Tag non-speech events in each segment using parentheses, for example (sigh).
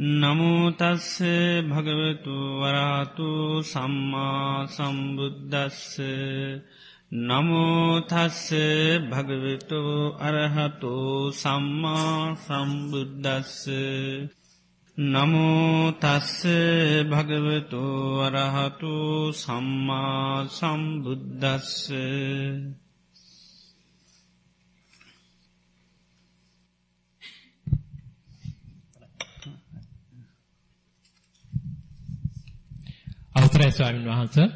නමුතස්ස භගවතු වරාතු සම්මා සම්බුද්ධස්ස නමුතස්ස භගවතු අරහතු සම්මා සම්බුද්ධස්ස නමුතස්ස භගවතු වරහතු සම්මා සම්බුද්ධස්ස අවසරයි ස්වාමින් වහන්සේ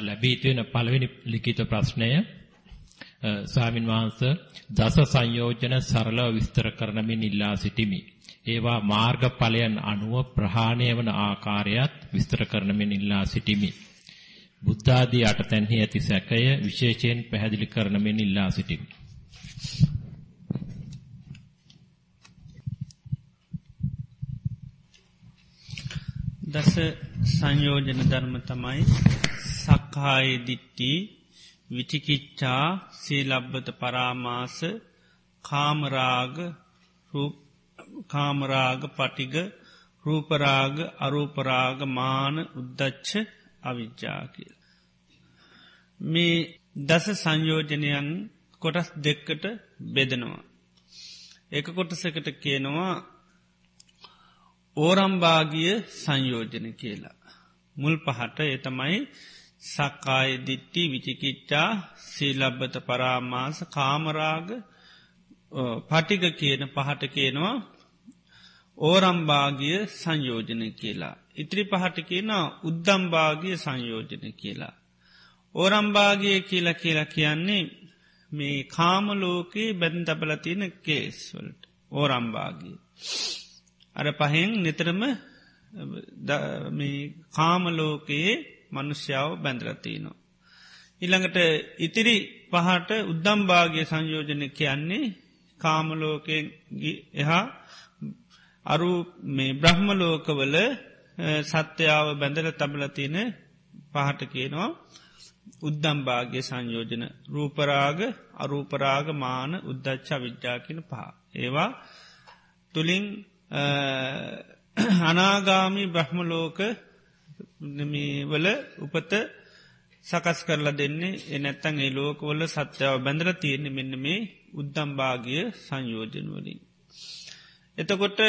ලැබී තියෙන පළවෙනි ලිඛිත ප්‍රශ්නය ස්වාමින් වහන්සේ දස සංයෝජන සරලව විස්තර කරන මෙන් ඉල්ලා සිටිමි. ඒවා මාර්ගඵලයන් අනුව ප්‍රහාණය වන ආකාරයත් විස්තර කරන මෙන් ඉල්ලා සිටිමි. බුද්ධ ආදී අටතැන්හි ඇති සැකය විශේෂයෙන් පැහැදිලි කරන මෙන් ඉල්ලා සිටිමි. දස සංයෝජන ධර්ම තමයි සක්කාය දිට්ටි විචිකිච්ඡා සීලබ්බත පරාමාස කාමරාග කාමරාග පටිග රූපරාග අරූපරාග මාන උද්දච්ච අවිජ්ජා කියල. මේ දස සංයෝජනයන් කොටස් දෙක්කට බෙදනවා. එක කොටසකට කියනවා ඕරම්භාගිය සංයෝජන කියලා. මුල් පහට එතමයි සක්කාය දිට්ටි විචිකිච්චා සීලබ්බත පරාමාස කාමරාග පටික කියන පහට කියනවා ඕරම්භාගිය සංයෝජන කියලා. ඉත්‍රි පහට කියනවා උද්දම්භාගිය සංයෝජන කියලා. ඕරම්භාගිය කියලා කියලා කියන්නේ මේ කාමලෝකයේ බැඳ තබලතින කේස්වලට ඕරම්භාගිය. අර පහෙන් නිතරම කාමලෝකයේ මනුෂ්‍යාව බැඳරතිනවා. ඉළඟට ඉතිරි පහට උද්දම්භාගය සංයෝජන කියන්නේ කාමලෝකෙන් එහා අරු මේ බ්‍රහ්මලෝකවල සත්‍යාව බැඳල තබලතින පහට කියනවා උද්දම්භාග්‍ය සංයෝජන රූපරාග අරූපරාග මාන උද්දච්චා විද්‍යාකින පහ. ඒවා තුළින් අනාගාමි බ්‍රහ්මලෝක වල උපත සකස් කරලා දෙන්නේ එනැත්තන් ඒ ලෝකවල සත්‍යාව බැඳර තියෙන මෙන්න මේ උද්දම්භාගිය සංයෝජනවලින්. එතකොට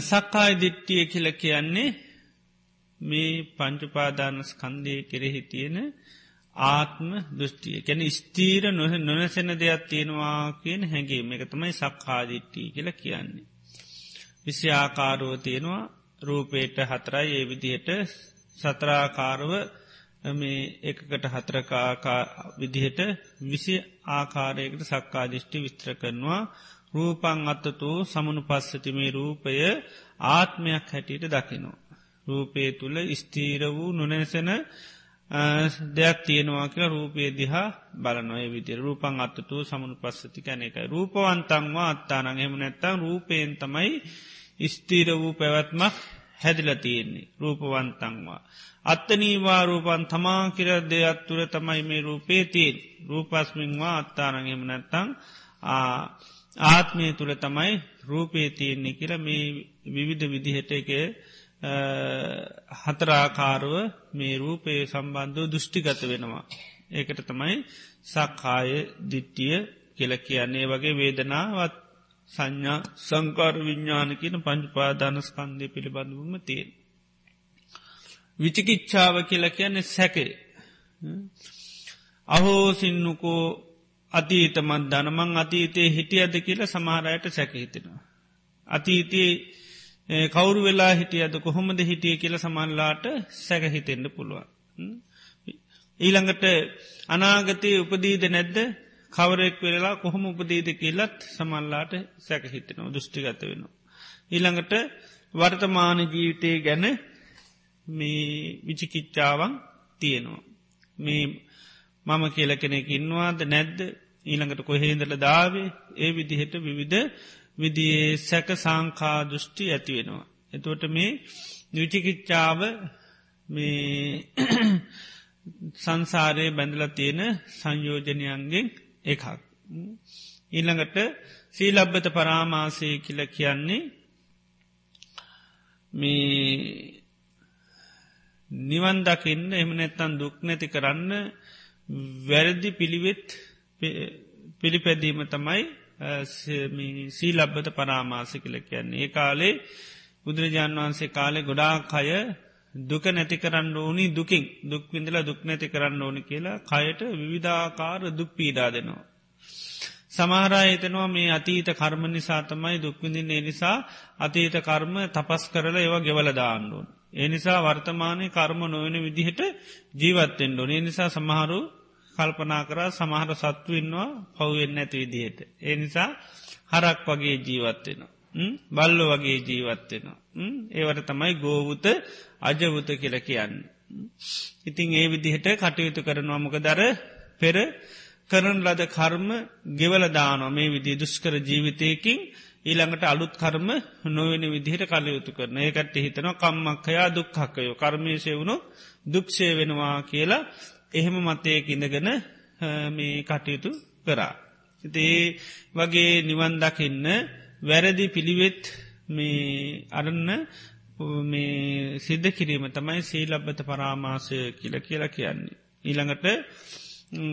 සක්කාය දිට්ටිය කියල කියන්නේ මේ පංචුපාදාන ස්කන්දය කෙරෙහි තියෙන ආත්ම දෘෂ්ටිය කැන ස්තීර නොහ නොනසෙන දෙයක් තියෙනවා කියන හැඟීම එක තමයි සක්කාදිට්ටී කියල කියන්නේ. විසි ආකාරෝ තියෙනවා රූපේට හතරයි ඒ විදිහට සතරාකාරව මේ එකකට හතරකාකා විදිහට විසි ආකාරයකට සක්කාදිිෂ්ටි විස්ත්‍ර කරනවා රූපං අත්තතු සමනු පස්සතිමේ රූපය ආත්මයක් හැටියට දකිනවා. රූපේ තුළ ස්තීර වූ නොනැසෙන දෙයක් තියෙනවා කියලා රූපේ දිහා බලනොය විදි රූපන් අත්තතු සමනු පස්සති කැන එකයි රූපවන්තංවා අත්තානං. එම නැත්තම් රූපයෙන් තමයි ස්තීර වූ පැවැත්මක් හැදිල තියෙන්නේ. රූපවන්තංවා. අත්තනීවා රූපන් තමා කිර දෙයක් තුර තමයි මේ රූපේ තිීන් රූපස්මින්වා අත්තානගෙම නැත්තං ආත්මය තුළ තමයි රූපේ තියෙන්නේ කියල මේ විවිධ විදිහට එක හතරාකාරුව මේ රූපයේ සම්බන්ධව දෘෂ්ටිගත වෙනවා. ඒකට තමයි සක්කාය දිට්ටිය කියල කියන්නේ වගේ වේදනාවත් සංඥා සංකාර විඤ්ඥාන කියන පංචපාදානස්කන්දය පිළිබඳවම තියෙන්. විචිකිච්ඡාව කියල කියන්නේ සැකේ. අහෝ සින්නකෝ අතීතමත් දනමං අතීතයේ හිටියද කියල සමහරයට සැකහිතෙනවා. අතීතයේ කවුරු වෙලා හිටියද කොහොමද හිටිය කියල සමල්ලාට සැකහිතෙන්ට පුළුවන්. ඊළඟට අනාගතය උපදීද නැද්ද කවරෙක් වෙලා කොහොම උපදීද කියලත් සමල්ලාට සැකහිතෙනවා දෘෂ්ටිගත වෙනවා. ඊළඟට වර්තමාන ජීවිතය ගැන මේ විචිකිච්චාවන් තියෙනවා. මේ මම කියල කෙනෙක් ඉන්නවාද නැද්ද ඊළඟට කොහේදල දාවේ ඒ විදිහට විවිධ විදියේ සැක සංකා දෘෂ්ටි ඇති වෙනවා. එතුවට මේ විචිකිච්චාව මේ (clears throat) සංසාරයේ බැඳල තියෙන සංයෝජනයන්ගෙන් එකක්. ඊළඟට සීලබ්බත පරාමාසය කියල කියන්නේ මේ නිවන් දකින්න එම නැත්තන් දුක් නැති කරන්න වැරදි පිළිවෙත් පිළිපැදීම තමයි සීලබ්බත පරාමාස කල කියන්නේ ඒ කාලේ බුදුරජාණන් වහන්සේ කාලෙ ගොඩා කය දුක නැති කරන්න ඕනි දුකින් දුක් විඳලා දුක් නැති කරන්න ඕනි කියලා කයට විවිධාකාර දුක් පීඩා දෙනවා. සමහරා හිතනවා මේ අතීත කර්ම නිසා තමයි දුක්විඳින්නේ නිසා අතීත කර්ම තපස් කරලා ඒවා ගෙවලදාන්නුවන්. ඒ නිසා වර්තමානය කර්ම නොවන විදිහට ජීවත්තෙන්ඩෝ. ඒ නිසා සමහරු කල්පනා කරා සමහර සත්තු ඉන්නවා පව්වෙන්න ඇති විදිහට. ඒ නිසා හරක් වගේ ජීවත්වෙනවා. බල්ලො වගේ ජීවත්වෙනවා. ඒවට තමයි ගෝවුත අජවුත කියල කියන්න. ඉතිං ඒ විදිහට කටයුතු කරනවා මොක දර පෙර කරන ලද කර්ම ගෙවල දානවා මේ විදි දුෂ්කර ජීවිතයකින් ඊළඟට අලුත් කර්ම නොවෙන විදිහට කලයුතු කරන ඒකට හිතනවා කම්මක්කයා දුක්හක්කයෝ කර්මේශය වුණු දුක්ෂය වෙනවා කියලා එහෙම මතයක ඉඳගෙන මේ කටයුතු කරා. ඉතේ වගේ නිවන් දකින්න වැරදි පිළිවෙත් මේ අරන්න මේ සිද්ධ කිරීම තමයි සීලබ්බත පරාමාසය කියල කියලා කියන්නේ. ඊළඟට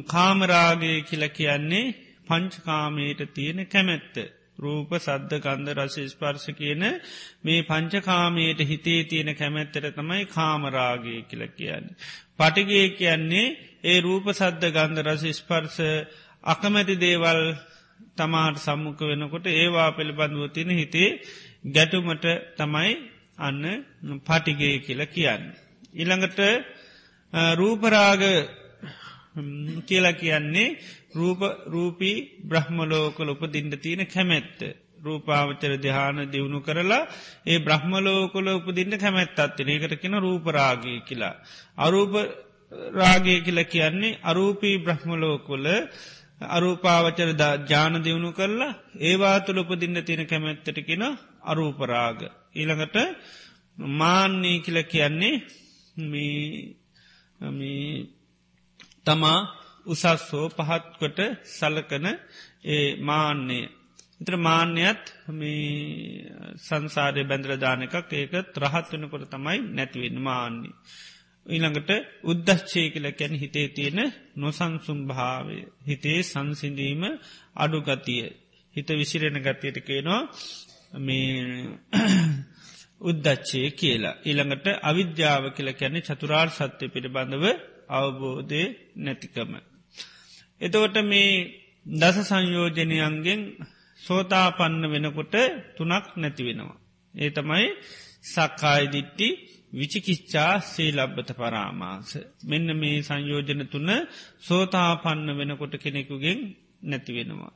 කාමරාගය කියල කියන්නේ පංචකාමයට තියෙන කැමැත්ත. රූප සද්ධ කන්ද රශ ස්පර්ශ කියන මේ පංචකාමයට හිතේ තියෙන කැමැත්තට තමයි කාමරාගය කියල කියන්නේ. පටිගේ කියන්නේ ඒ රූප සද්ධ ගන්ධ රස ස්පර්ස අකමැති දේවල් තමාට සම්මුඛ වෙනකොට ඒවා පිළිබඳුව තින හිතේ ගැටුමට තමයි අන්න පටිගේ කියල කියන්න. ඉළඟට රූපරාග කියලා කියන්නේ රූපී බ්‍රහ්මලෝකල උපදින්ට තියෙන කැමැත්ත. රූපාවචර දෙහාන දියුණු කරලා ඒ බ්‍රහ්මලෝකොල උපදින්න කැමැත්තත්තින ඒකට කෙන රූපරාගී කියලා. අරූප රාගය කියල කියන්නේ අරූපී බ්‍රහ්මලෝකොල අරූපාවචර ජාන දියුණු කරලා ඒවා තුළ උපදින්න තියෙන කැමැත්තට කෙන අරූපරාග. ඊළඟට මාන්නේ කියල කියන්නේ තමා උසස්සෝ පහත්කොට සලකන ඒ මාන්නේ. ඉත්‍ර මාන්‍යත් මේ සංසාරය බැඳරදාන එකක් ඒක ත්‍රහත් වනකොට තමයි නැතිවෙන් මාන්නේ. ඊළඟට උද්දශ්චය කියල කැන හිතේ තියෙන නොසන්සුම් භාවය හිතේ සංසිඳීම අඩුගතිය හිත විසිරෙන ගතියට කියනවා මේ උද්දච්චය කියලා. ඊළඟට අවිද්‍යාව කියල කැනෙ චතුරාර් සත්‍යය පිළිබඳව අවබෝධය නැතිකම. එතවට මේ දස සංයෝජනයන්ගෙන් සෝතාපන්න වෙනකොට තුනක් නැති වෙනවා. ඒ තමයි සක්කායිදිට්ටි විචිකිච්චා සේලබ්බත පරාමාස. මෙන්න මේ සංයෝජන තුන්න සෝතාපන්න වෙනකොට කෙනෙකුගෙන් නැතිවෙනවා.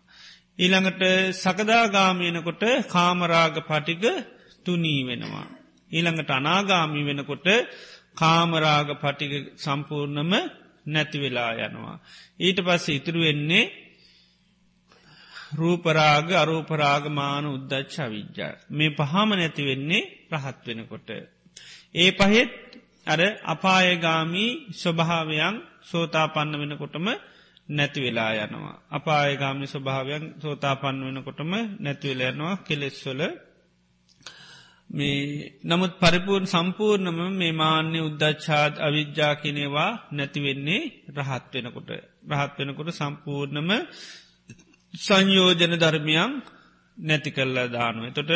ඊළඟට සකදාගාමයනකොට කාමරාග පටික තුනී වෙනවා. ඊළඟට අනාගාමි වෙනකොට කාමරාග පටික සම්පූර්ණම නැතිවෙලා යනවා. ඊට පස්ස ඉතුරු වෙන්නේ රූපරාග අරූපරාගමාන උද්දච්ච විද්‍යා. මේ පහම නැති වෙන්නේ රහත් වෙනකොට. ඒ පහෙත් අර අපායගාමී ස්වභාවයන් සෝතාපන්න වෙනකොටම නැති වෙලා යනවා. අපායගාමි ස්වභාවයන් සෝතාපන්න වෙනකොටම නැතිවෙලා යනවා කෙලෙස්වල මේ නමුත් පරිපූර්ණ සම්පූර්ණම මේ මාන්‍ය උද්දච්ඡාත් අවිද්‍යා කෙනෙවා නැතිවෙන්නේ රහත් වෙනකොට. රහත් වෙනකොට සම්පූර්ණම සංයෝජන ධර්මයන් නැති කල්ලා දානුව. තොට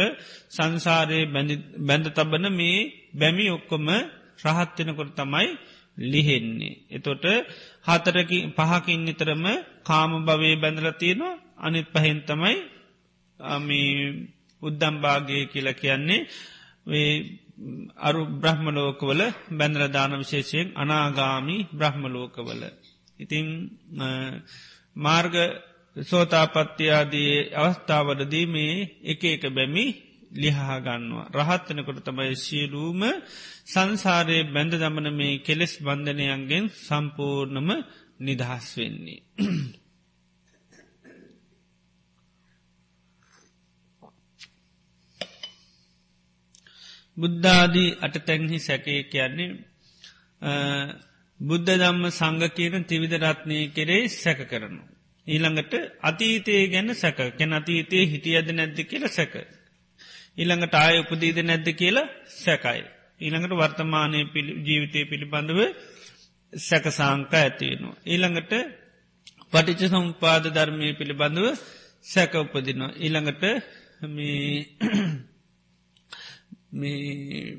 සංසාරයේ බැඳ තබන මේ බැමි ඔක්කොම රහත්වෙනකොට තමයි ලිහෙන්නේ. එතොට හතරකි පහකින් නිතරම කාම භවය බැඳල තියෙනවා අනිත් පහෙන් තමයි උද්දම්භාගය කියල කියන්නේ අරු බ්‍රහ්මලෝකවල බැඳරදාන විශේෂයෙන් අනාගාමි බ්‍රහ්මලෝකවල. ඉතිං මාර්ග සෝතාපත්තියාදී අවස්ථාවලදී මේ එක එක බැමි ලිහාගන්නවා. රහත්වනකොට තමයි සියලූම සංසාරයේ බැඳ දමන මේ කෙලෙස් බන්ධනයන්ගෙන් සම්පූර්ණම නිදහස් වෙන්නේ. බුද්ධාදී අටතැන්හි සැකේ කියන්නේ බුද්ධ දම්ම සංග කියන තිවිධ රත්නය කෙරේ සැක කරනු. ඊළඟට අතීතය ගැන සැක කැන අතීතයේ හිටියද නැද්ද කියල සැක. ඊළඟට ආය උපදීද නැද්ද කියලා සැකයි. ඊළඟට වර්තමානය ජීවිතය පිළිබඳව සැකසාංක ඇතිවෙනවා. ඊළඟට පටිච සම්පාද ධර්මය පිළිබඳව සැක උපදිනවා. ඊළඟට මේ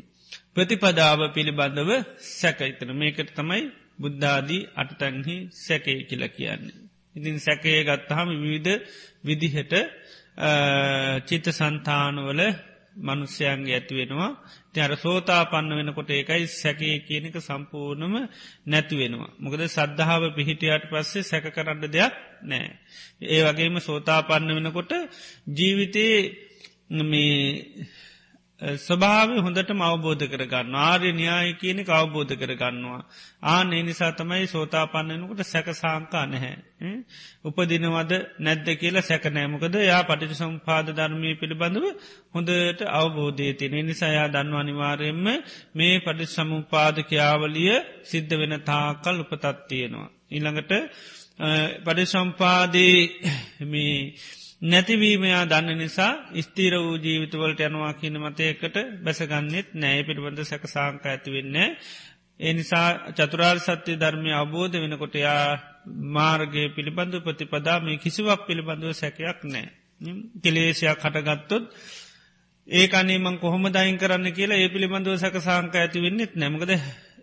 ප්‍රතිපදාව පිළිබඳව සැකයිතන මේකට තමයි බුද්ධාදී අටතැන්හි සැකේ කියල කියන්නේ. ඉතින් සැකේ ගත්තහම විවිධ විදිහට චිත්ත සන්තානවල මනුස්්‍යයන්ගේ ඇතිවෙනවා තියර සෝතා පන්න වෙනකොට ඒකයි සැකේ කියනක සම්පූර්ණම නැතිවෙනවා. මොකද සද්ධාව පිහිටියට පස්සේ සැක කරන්න දෙයක් නෑ. ඒ වගේම සෝතා පන්න වෙනකොට ජීවිතයේ මේ ස්වභාව හොඳට අවබෝධ කරගන්න ආර්ය න්‍යාය කියන අවබෝධ කරගන්නවා. ආන නිසා තමයි සෝතා පන්නනකොට සැක සාංකා නැහැ. උපදිනවද නැද්ද කියලා සැකනෑමකද යා පටිට සම්පාද ධර්මය පිළිබඳව හොඳට අවබෝධය තිනේ නිසායා දන්ව අනිවාරයෙන්ම මේ පටි සමුපාදකයාවලිය සිද්ධ වෙන තාකල් උපතත් තියෙනවා. ඊළඟට පඩිසම්පාදී නැතිවීමයා දන්න නිසා ස්තීර වූ ජීවිතවලට යනවා කියන මතයකට බැසගන්නෙත් නෑ පිළිබඳ සැක සාංක ඇතිවෙන්න. ඒ නිසා චතුරාර් සත්‍යය ධර්මය අබෝධ වෙනකොටයා මාර්ගය පිළිබඳු ප්‍රතිපදා මේ කිසිවක් පිළිබඳව සැකයක් නෑ. කෙලේෂයක් හටගත්තොත් ඒ අනේමං කොහොම දයින් කරන්න කියලා ඒ පිළිබඳව සැක සාංක ඇතිවෙන්නෙත් නැමකද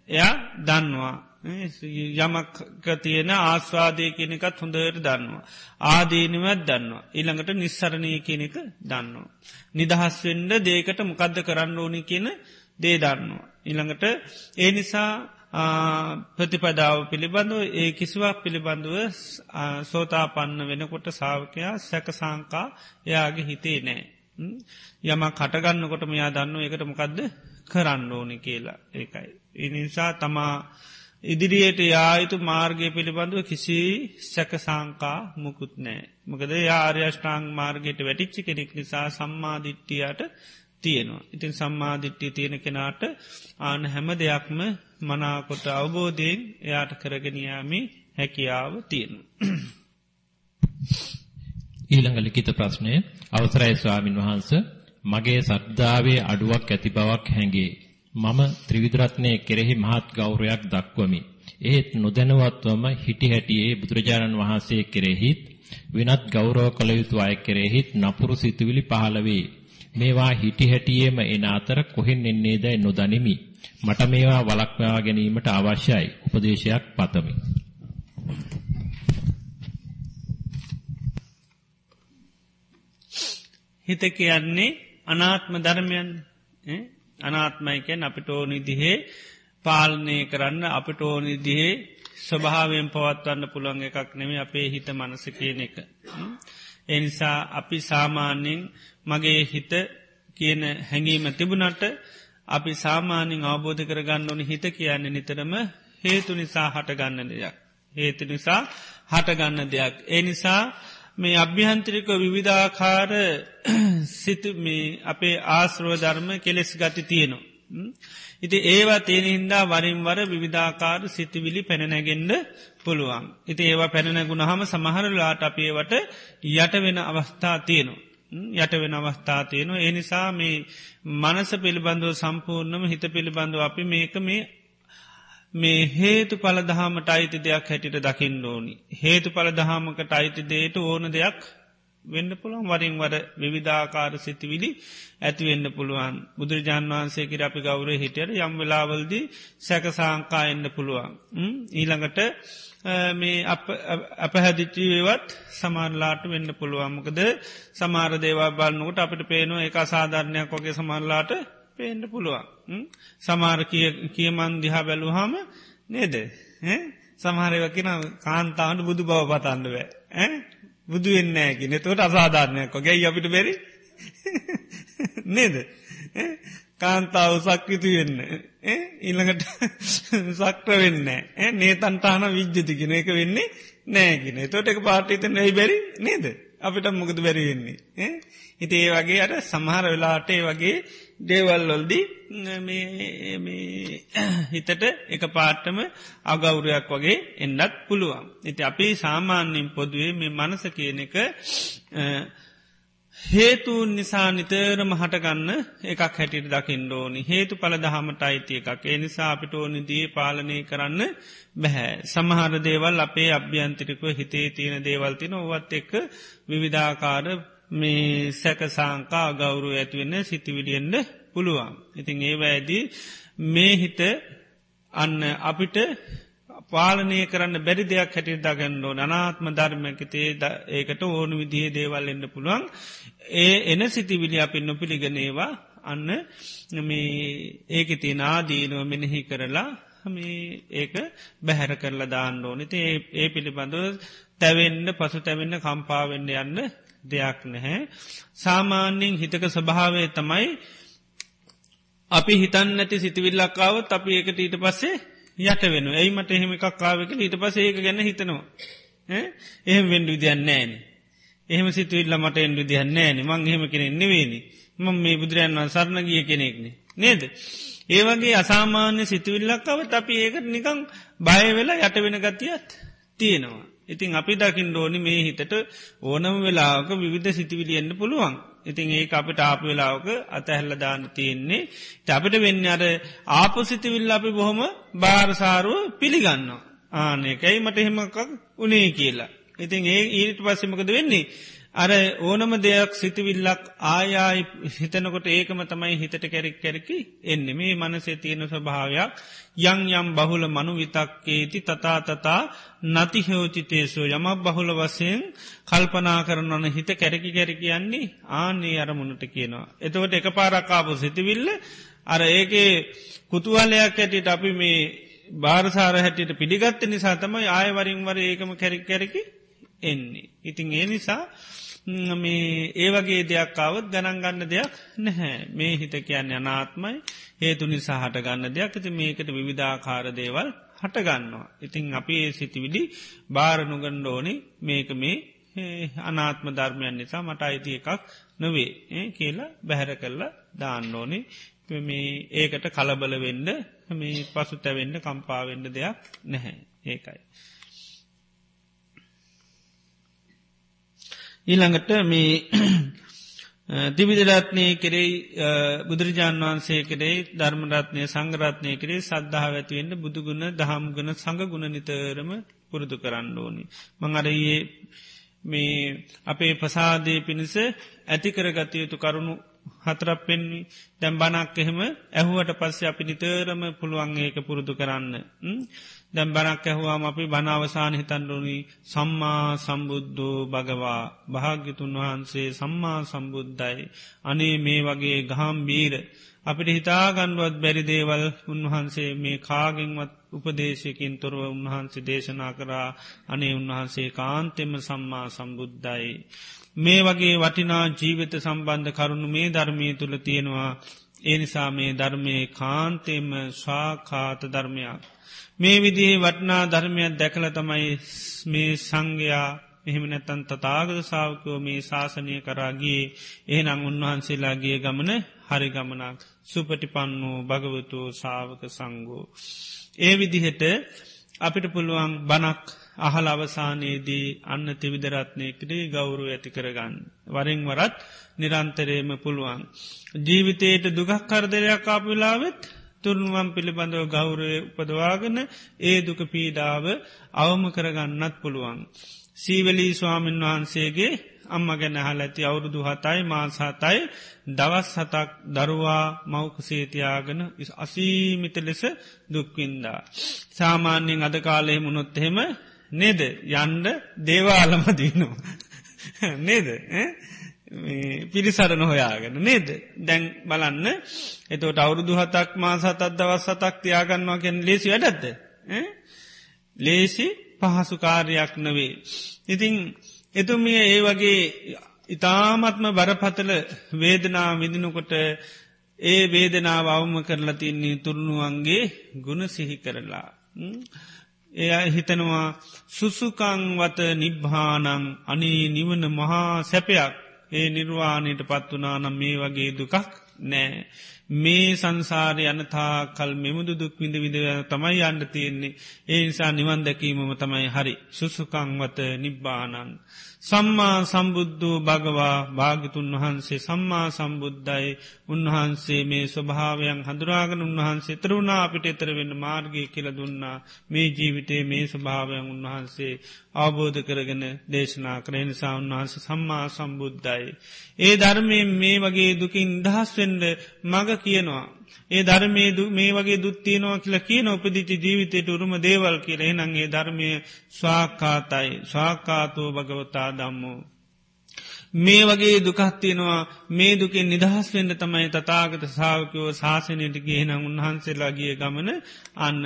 එයා දන්නවා යමක් තියෙන ආස්වාදය කෙනෙකත් හොඳට දන්නවා. ආදීනවත් දන්නවා. ඊළඟට නිස්සරණය කෙනෙක දන්නවා. නිදහස්වෙන්ඩ දේකට මොකද්ද කරන්න ඕනි කියන දේ දන්නවා. ඊළඟට ඒ නිසා ප්‍රතිපදාව පිළිබඳව ඒ කිසිවක් පිළිබඳව සෝතා පන්න වෙනකොට සාාවකයා සැක සංකා එයාගේ හිතේ නෑ. යම කටගන්නකොට මෙයා දන්න එකට මොකක්ද කරන්න ඕනි කියලා ඒකයි. එනිසා තමා ඉදිරියට යායුතු මාර්ගය පිළිබඳව කිසි සැකසාංකා මුකුත් නෑ. මකද යාර්යෂ්ඨාං මාර්ගයට වැටිච්චි කෙනෙක් නිසා සම්මාධිට්ටියට තියෙනවා. ඉතින් සම්මාධිට්ටි තියෙන කෙනාට ආන හැම දෙයක්ම මනාකොට අවබෝධයෙන් එයාට කරගෙනයාමි හැකියාව තියෙනු. ඊළඟ ලිකිත ප්‍රශ්නය අවසරයි ස්වාමින් වහන්ස මගේ සද්ධාවේ අඩුවක් ඇති බවක් හැඟේ. මම ත්‍රිවිධරත්නයේ කෙරෙහි මහත් ගෞරවයක් දක්වමි. ඒත් නොදැනුවත්වම හිටි හැටියේ බුදුරජාණන් වහන්සේ කෙරෙහිත් වෙනත් ගෞරව කළ යුතු අය කෙරෙහිත් නපුරු සිතුවිලි පහළ වේ. මේවා හිටි හැටියේම එන අතර කොහෙන් එන්නේදයි නොදනිමි. මට මේවා වළක්වා ගැනීමට අවශ්‍යයි. උපදේශයක් පතමි. හිත කියන්නේ අනාත්ම ධර්මයන් අනාත්මයිකැන් අපිට ඕනිදිහේ පාලනය කරන්න අපිට ඕනිදිහේ ස්වභාවයෙන් පවත්වන්න පුළුවන් එකක් නෙමේ අපේ හිත මනස කියන එක. එනිසා අපි සාමාන්‍යෙන් මගේ හිත කියන හැඟීම තිබුණට අපි සාමාන්‍යින් අවබෝධ කරගන්න ඕනි හිත කියන්න නිතරම හේතු නිසා හටගන්න දෙයක්. හේතු නිසා හටගන්න දෙයක්. ඒ නිසා මේ අභ්‍යහන්ත්‍රික විවිධාකාර (clears throat) සිත අපේ ආශ්‍රව ධර්ම කෙලෙස් ගති තියෙනවා. ඉති ඒවා තියෙන හින්දා වරින්වර විවිධාකාර සිතිවිලි පැනනැගෙන්ඩ පුළුවන්. ඉති ඒවා පැනනැගුණ හම සමහරලාට අපේවට යට වෙන අවස්ථා තියෙනවා. යට වෙන අවස්ථා තියෙනවා. එනිසා මේ මනස පිළිබඳව සම්පූර්ණම හිත පිළිබඳව අපි මේක මේ මේ හේතු පලදහමට අයිති දෙයක් හැටිට දකිින් ඕනි. හේතු පලදහමකට අයිති දේට ඕන දෙයක් වෙන්න පුළුවන් වරින් වර විවිධාකාර සිතිවිලි ඇතිවෙන්න පුළුවන්. බුදුරජාන් වහන්සේ කිර අපි ගෞර හිටියට යම් වෙලාවල්දී සැකසාංකා එන්න පුළුවන්. ඊළඟට මේ අපහැදිච්චිවේවත් සමාරලාට වෙන්න පුළුවන්මකද සමාර දේවා බලන්නකට අපිට පේනවා එක අසාධාරණයක් වගේ සමරලාට පේන්ඩ පුළුවන්. සමාර කියමන් දිහා බැලුහම නේද. සමහරව කියෙන කාන්තාවට බුදු බව පතන්නව. බුදු වෙන්නෑකි නතවට අසාධාරණයක් ගැයි අපිට බැරි (laughs) නේද. කාන්තාව සක්විතු වෙන්න. ඊළඟට (laughs) සක්්‍ර වෙන්න නේතන්ටාන විද්්‍යතිගෙන එක වෙන්නේ නෑගෙන තොට එක පාටිත නැයි බැරි නේද. අපිට මොකද බැරි වෙන්නේ. හිට ඒ වගේ අට සමහර වෙලාට ඒ වගේ දේවල්ලොල්දී හිතට එක පාට්ටම අගෞරයක් වගේ එන්නත් පුළුවන්. ඉති අපි සාමාන්‍යින් පොදුවේ මේ මනස කියන එක හේතුන් නිසා නිතරම හටගන්න එකක් හැටිට දකිින් ඕනි හේතු පල දහමට අයිතිය එකක් ඒ නිසා අපිට ඕනි දී පාලනය කරන්න බැහැ. සමහර දේවල් අපේ අභ්‍යන්තිරිකව හිතේ තියෙන දේවල්තින ඔවත් එක්ක විවිධාකාර මේ සැකසාංකා ගෞරු ඇතිවෙන්න සිතිවිඩියෙන්ට පුළුවන්. ඉතින් ඒවැඇදී මේ හිත අන්න අපිට පාලනය කරන්න බැරි දෙයක් හැටිට දගන්නඩෝ අනාත්ම ධර්මකතේ ඒකට ඕනු විදිහ දේවල් එන්න පුළුවන්. ඒ එන සිතිවිලි අපින් නොපිළිගනේවා අන්න මේ ඒක තිය නාදීනුව මෙනෙහි කරලා මේ ඒක බැහැර කරලා දාන්න ඕනති ඒ පිළිබඳව තැවෙන්න පසු තැවෙන්න කම්පාවෙන්න යන්න දෙයක් නැහැ. සාමාන්‍යින් හිතක ස්වභාවය තමයි අපි හිතන් නැති සිතිවිල්ලක්කාවත් අපි ඒකට ඊට පස්සේ යට වෙන ඇයිමට එහෙම එකක්කාවක ඊට පස ඒක ගැන හිතනවා. එහෙම වෙන්ඩු විදියන්න ෑන. එහෙම සිතුවිල්ල මට එන්ඩු දියන්න ෑන මං එහෙම කෙනෙක් නෙවේනි මං මේ බුදුරයන් වන් සරණ ගිය කෙනෙක්නෙ. නේද. ඒවගේ අසාමාන්‍ය සිතුවිල්ලක්කවත් අපි ඒකට නිකං බයවෙලා යට වෙන ගතියත් තියෙනවා. ඉතින් අපි දකිින් ඩෝනි මේ හිතට ඕනම වෙලාක විවිධ සිතිවිලියෙන්න්න පුළුවන්. ඉතින් ඒ අපිට ආපු වෙලාවක අතැහැල්ල දාන්න තියෙන්නේ අපිට වෙන්න අර ආපසිතිවිල්ල අපි බොහොම භාරසාරුව පිළිගන්න. ආනකයි මට එහෙමකක් උනේ කියලා. ඉතින් ඒ ඊට පස්සෙමකද වෙන්නේ. අර ඕනම දෙයක් සිතිවිල්ලක් ආයායි හිතනකොට ඒකම තමයි හිතට කැරෙක් කැරකි එන්නේ මේ මනසේ තියෙන ස්වභාවයක් යං යම් බහුල මනු විතක්කේති තතා තතා නතිහෝචිතේසෝ යමක් බහුල වසයෙන් කල්පනා කරනවන හිත කැරකි කැරකි යන්නේ ආනේ අරමුණට කියනවා. එතකොට එක පාරක්කාපු සිතිවිල්ල අර ඒකේ කුතුවලයක් ඇටිට අපි මේ භාරසාර හැටියට පිළිගත්ත නිසා තමයි ආයවරින් වර ඒකම කැරි කැරකි එන්නේ. ඉතින් ඒ නිසා මේ ඒවගේ දෙයක්කාවත් ගණන් ගන්න දෙයක් නැහැ. මේ හිත කියන්න අනාත්මයි. හේතු නිසා හට ගන්න දෙයක්. ඇති මේකට විවිධාකාර දේවල් හටගන්නවා. ඉතිං අපි ඒ සිතිවිඩි භාරනුගණ්ඩෝනි මේක මේ අනාත්ම ධර්මයන් නිසා මට අයිති එකක් නොවේ කියලා බැහැර කරලා දාන්න ඕනේ. මේ ඒකට කලබල වෙන්න මේ පසු තැවෙන්න කම්පාවෙන්න දෙයක් නැහැ. ඒකයි. ඊළඟට මේ (clears throat) දිවිදරත්නය කෙරෙයි බුදුරජාන් වහන්සේ කරේ ධර්මරත්නය සංගරත්නය කරේ සද්ධාව ඇතිවෙන්න බුදුගුණ දහම්ගුණ සඟගුණ නිතරම පුරුදු කරන්න ඕනි. මං අරයේ මේ අපේ පසාදය පිණිස ඇතිකරගතයුතු කරුණු හතරක් පෙන්වි දැම් බනක් එහෙම ඇහුවට පස්සේ අපි නිතරම පුළුවන් ඒක පුරුදු කරන්න. දැම් බනක් ඇහුවාම අපි බනාවසාන හිතන්ඩුනි සම්මා සම්බුද්ධෝ භගවා. භාග්‍යතුන් වහන්සේ සම්මා සම්බුද්ධයි අනේ මේ වගේ ගහම් බීර අපිට හිතාගණ්ඩුවත් බැරි දේවල් උන්වහන්සේ මේ කාගෙන්වත් උපදේශයකින් තොරව උන්වහන්සේ දේශනා කරා. අනේ උන්වහන්සේ කාන්තෙම සම්මා සම්බුද්ධයි. මේ වගේ වටිනා ජීවිත සම්බන්ධ කරුණු මේ ධර්මය තුළ තියෙනවා. ඒ නිසා මේ ධර්මය කාන්තෙම ශාකාත ධර්මයක්. මේ විදිේ වටනා ධර්මයක් දැකල තමයි මේ සංඝයා මෙහෙම නැත්තන් තතාගත සාාවකෝ මේ ශාසනය කරාගේ එහනම් උන්වහන්සේලාගේ ගමන හරි ගමනක් සුපටිපන්නෝ භගවතු සාාවක සංගෝ. ඒ විදිහට අපිට පුළුවන් බනක් අහල අවසානයේදී අන්න තිවිදරත්නයකරේ ගෞරු ඇති කරගන්න. වරින් වරත් නිරන්තරයම පුළුවන්. ජීවිතයට දුගක් කරදරයක් ආපිලාවෙත් තුරුණුවම් පිළිබඳව ගෞරය උපදවාගන ඒ දුක පීඩාව අවම කරගන්නත් පුළුවන්. සීවලී ස්වාමීන් වහන්සේගේ අම්ම ගැන හල ඇති අවුරුදු හතයි මාසාතයි දවස් හතක් දරුවා මෞකසේතියාගෙන අසීමිත ලෙස දුක්වින්දා. සාමාන්‍යයෙන් අද කාලෙ මුණොත්හෙම නේද යන්ඩ දේවාලම දීනවා. (laughs) නේද පිරිසරණ හොයාගෙන නේද? දැන් බලන්න. එතවට අවුරුදු හතක් මා සතත් දවස් සතක් තියාගන්නවා කෙන් ලේසි වැඩත්ද ලේසි පහසු කාර්යක් නවේ. ඉතිං එතුමිය ඒ වගේ ඉතාමත්ම බරපතල වේදනා විදිනකොට ඒ වේදනාව අවම කරලා තින්නේ තුරුණුවන්ගේ ගුණ සිහි කරලා. එය හිතනවා සුසුකංවත නිබ්භානං අනී නිවන මහා සැපයක්. ඒ නිර්වාණයට පත් වනා නම් මේ වගේ දුකක් නෑ. මේ සංසාරය යනතා කල් මෙමුදු දුක් විඳ විඳ තමයි අන්ඩ තියෙන්නේ ඒ නිසා නිවන් දැකීමම තමයි හරි සුසුකංවත නිබ්බානන්. සම්මා සම්බුද්ධූ භගවා භාගිතුන් වහන්සේ සම්මා සම්බුද්ධයි උන්වහන්සේ මේ ස්වභාවයන් හඳුරාගන උන්වහන්සේ තරුණා අපිට එතර වෙන්න මාර්ගය කියල දුන්නා මේ ජීවිතේ මේ ස්වභාවයන් උන්වහන්සේ අවබෝධ කරගෙන දේශනා කරේ නිසා උන්වහන්ස සම්මා සම්බුද්ධයි. ඒ ධර්මය මේ වගේ දුකින් දහස්වෙන්ඩ මග කියනවා. ඒ ධර්මේ මේ වගේ දුත්තියනවා කියලා කියන උපදිචි ජීවිතයට උරුම දේවල් කියල එනන්ගේ ධර්මය ස්වාකාතයි ස්වාකාතෝ භගවතා දම්මෝ. මේ වගේ දුකත්තියෙනවා මේ දුකින් නිදහස් වෙන්න තමයි තතාගත සාාවකයෝ ශාසනයට ගේන උන්හන්සේලාගේ ගමන අන්න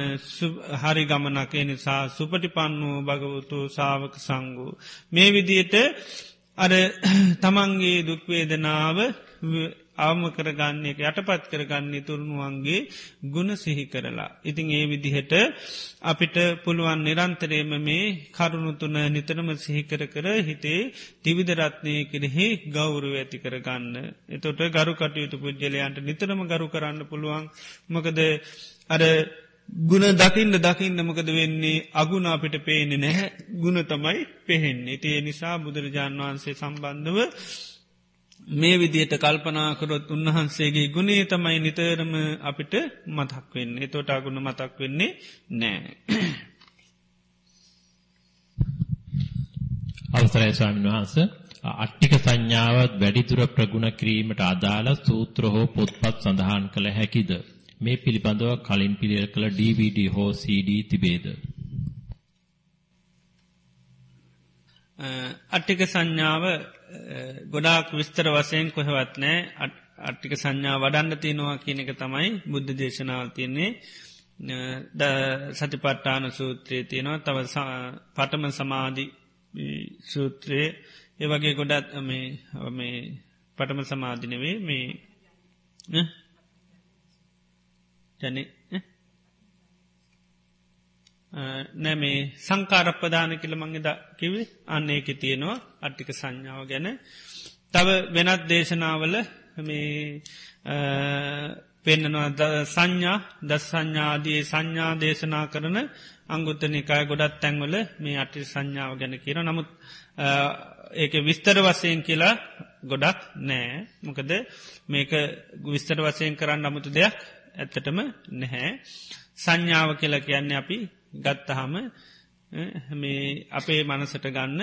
හරි ගමනක නිසා සුපටි පන්නූ භගවතු සාාවක සංගූ. මේ විදියට අර තමන්ගේ දුක්වේදනාව අවම කරගන්නේ යටපත් කරගන්නේ තුරුණුවන්ගේ ගුණ සිහි කරලා. ඉතිං ඒ විදිහට අපිට පුළුවන් නිරන්තරේම මේ කරුණුතුන නිතරම සිහිකර කර හිතේ තිවිදරත්නය කෙරෙහි ගෞරුව ඇති කරගන්න. එතොට ගරු කටයුතු පුද්ගලයන්ට නිතරම ගරු කරන්න පුළුවන් මොකද අර ගුණ දකින්න දකින්න මොකද වෙන්නේ අගුණ අපිට පේනෙ නැහැ ගුණ තමයි පෙහෙන්නේ. ඒ නිසා බුදුරජාණන් වහන්සේ සම්බන්ධව මේ විදියට කල්පනාකරොත් උන්වහන්සේගේ ගුණේ තමයි නිතරම අපිට මතක් වෙන්නේ තොට අගුණ මතක් වෙන්නේ නෑ. අවසරයි ස්වාමීන් වහන්ස අට්ටික සංඥාවත් වැඩිදුර ප්‍රගුණ කිරීමට අදාළ සූත්‍ර හෝ පොත්පත් සඳහන් කළ හැකිද. මේ පිළිබඳව කලින් පිළියෙල කළ DVD හෝ CD තිබේද. අට්ටික සංඥාව ගොඩාක් විස්තර වසයෙන් කොහෙවත් නෑ අට්ටික සංඥා වඩන්න තියෙනවා කියන එක තමයි බුද්ධ දේශනාව තියන්නේ. සතිපට්ටාන සූත්‍රයේ තියෙනවා. තව පටම සමාධි සූත්‍රයේ. ඒ වගේ ගොඩත් මේ පටම සමාධිනවේ මේ ජන නෑ මේ සංකාරප්පදාන කියල මංගෙද කිවේ අන්න ඒක තියෙනවා අට්ටික සංඥාව ගැන. තව වෙනත් දේශනාවල මේ පෙන්න්නනවා සංඥා දස් සංඥාදී සංඥා දේශනා කරන අංගුත්තනිකාය ගොඩත් තැන්වල මේ අටි සංඥාව ගැන කියර නමුත් ඒක විස්තර වසයෙන් කියලා ගොඩක් නෑ. මොකද මේක විස්තර වසයෙන් කරන්න අමුතු දෙයක් ඇත්තටම නැහැ. සංඥාව කියලා කියන්නේ අපි ගත්තහම මේ අපේ මනසට ගන්න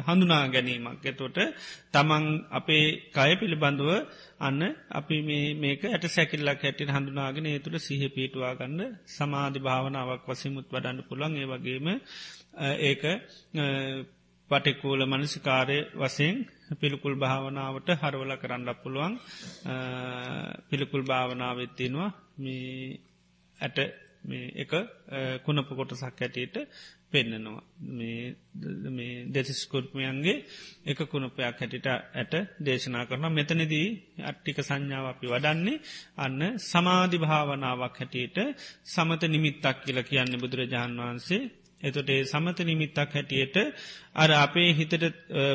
හඳුනා ගැනීමක්. එතොට තමන් අපේ කය පිළිබඳුව අන්න අපි මේක ඇට සැකිල්ලක් හැටිට හඳුනාගෙන ඒ තුළ සිහ පිටවා ගන්න සමාධි භාවනාවක් වසිමුත් වඩන්න පුළන් ඒ වගේම ඒක පටිකූල මනසිකාරය වසයෙන් පිළිකුල් භාවනාවට හරවල කරන්න පුළුවන්. පිළිකුල් භාවනාවත්තියෙනවා මේ ඇට මේ එක කුණප කොටසක් ඇටට පෙන්නනවා. මේ දෙසිස්කුර්පමයන්ගේ එක කුණපයක් හැටිට ඇට දේශනා කරන මෙතනදී අට්ටික සංඥාව අපි වඩන්නේ අන්න සමාධි භාවනාවක් හැටියට සමත නිමිත්තක් කියල කියන්න බුදුරජාණන් වහන්සේ. එතොට ඒ සමත නිමිත්තක් හැටියට අර අපේ හිතට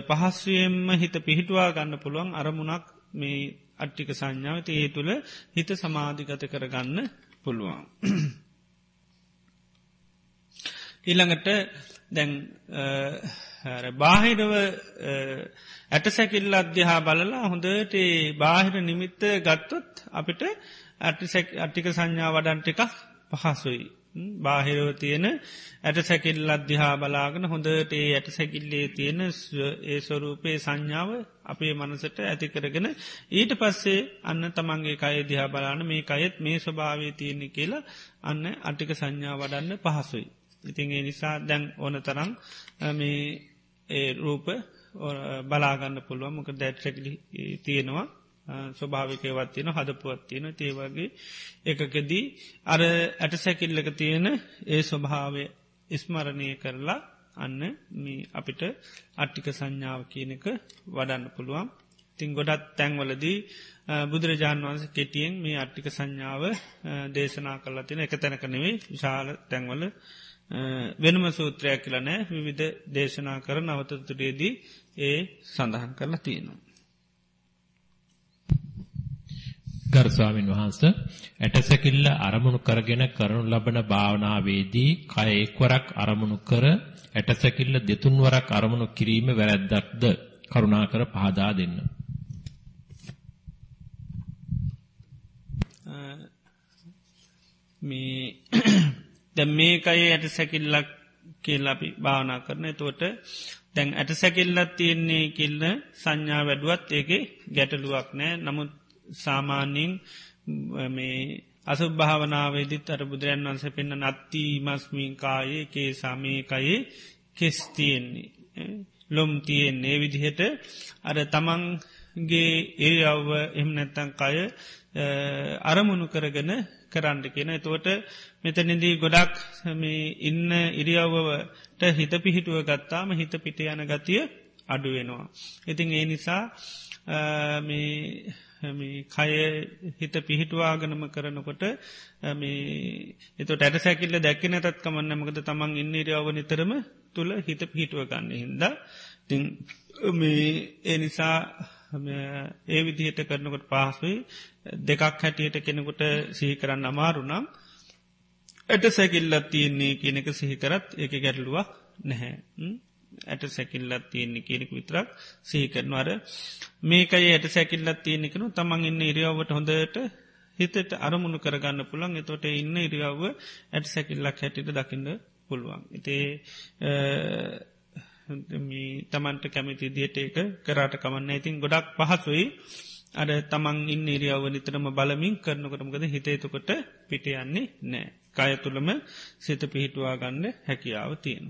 පහස්වයෙන්ම හිත පිහිටවා ගන්න පුළුවන් අරමුණක් මේ අට්ටික සංඥාව. ඒ තුළ හිත සමාධිගත කරගන්න පුළුවන්. ඊළඟට දැන් බාහිරව ඇට සැකිල්ල අධ්‍යහා බලලා හොඳට බාහිර නිමිත්ත ගත්තොත් අපිට අට්ටික සංඥා වඩන්ට එකක් පහසුයි. බාහිරව තියෙන ඇට සැකිල් අධ්‍යහා බලාගෙන හොඳට ඒ ඇට සැකිල්ලේ තියෙන ඒ ස්වරූපයේ සංඥාව අපේ මනසට ඇති කරගෙන ඊට පස්සේ අන්න තමන්ගේ කය දිහා බලාන මේ අයත් මේ ස්වභාවය තියෙන්නේ කියලා අන්න අටික සංඥා වඩන්න පහසුයි. ඉතින් ඒ නිසා දැන් ඕන තරම් මේ ඒ රූප බලාගන්න පුළුව මොක දැට්සැකලි තියෙනවා. ස්වභාවිකයවත් තියෙන හදපුවත් තියෙන තේවගේ එකකදී අර ඇට සැකිල්ලක තියෙන ඒ ස්වභාවය ඉස්මරණය කරලා අන්න මේ අපිට අට්ටික සංඥාව කියනක වඩන්න පුළුවන්. තිං ගොඩත් තැන්වලදී බුදුරජාණන් වන්ස කෙටියෙන් මේ අට්ටික සංඥාව දේශනා කරලා තින එක තැනක නෙවේ විශාල තැන්වල වෙනම සූත්‍රයක් කියලනෑ විවිධ දේශනා කර නවතතුරේදී ඒ සඳහන් කරලා තියෙනවා. ගරුස්වාමින් වහන්ස ඇටසැකිල්ල අරමුණු කරගෙන කරනු ලබන භාවනාවේදී කය එක්වරක් අරමුණු කර ඇටසැකිල්ල දෙතුන්වරක් අරමුණු කිරීම වැරැද්දක්ද කරුණාකර පහදා දෙන්න. මේ දැ මේකයේ ඇට සැකිල්ලක් කියල් අපි භාවනා කරන. තෝට තැන් ඇට සැකිල්ලත් තියෙන්නේ කිල්ල සංඥා වැඩුවත් ඒක ගැටලුවක් නෑ. නමුත් සාමාන්‍යින් මේ අසු භාවනාවේදිත් අර බුදුරන් වන්ස පෙන්න්න නත්ති මස්මින් කායේ කේ සාමයකයේ කෙස් තියෙන්නේ. ලොම් තියෙන්නේ. විදිහට අර තමන්ගේ ඒ අව්ව එම නැත්තන් කය අරමුණු කරගෙන කරන්න කියෙන. එතුවට මෙතනිදී ගොඩක් ඉන්න ඉරියව්වට හිත පිහිටුව ගත්තාම හිත පිට යන ගතිය අඩුවෙනවා. ඉතින් ඒ නිසා කය හිත පිහිටවාගනම කරනකොට එතට ඇට සැකිල්ල දැක්ක නැතත් කමන්න මකද තමන් ඉන්න ඉරියාව නිතරම තුළ හිත පිහිටුව ගන්න හින්ද. ති ඒ නිසා ඒ විදිහට කරනකොට පහසුයි. දෙකක් හැටියට කෙනෙකුට සිහි කරන්න අමාරුනම් ඇට සැකිල්ලත් තියෙන්නේ කියනෙක සිහිකරත් එක ගැටලුවක් නැහැ. ඇට සැකිල්ලත් තියෙන්නේ කියනෙක විතරක් සිහිකරනවාර මේකයි ඇට සැකිල්ලත් තියෙනෙකනු තමන් ඉන්න ඉරියාවට හොඳට හිතට අරමුණු කරගන්න පුළන් එතොට ඉන්න ඉරියාව ඇට සැකිල්ලක් හැටිට දකින්න පුළුවන්. ඉතේ තමන්ට කැමති දියට එක කරාට කමන්න ඉතින් ගොඩක් පහසුයි අඩ තමන් ඉන්න ඉරියාව නිතරම බලමින් කරනකටමකද හිතේතුකොට පිටයන්නේ නෑ. කය තුළම සිත පිහිටවා ගන්න හැකියාව තියෙන.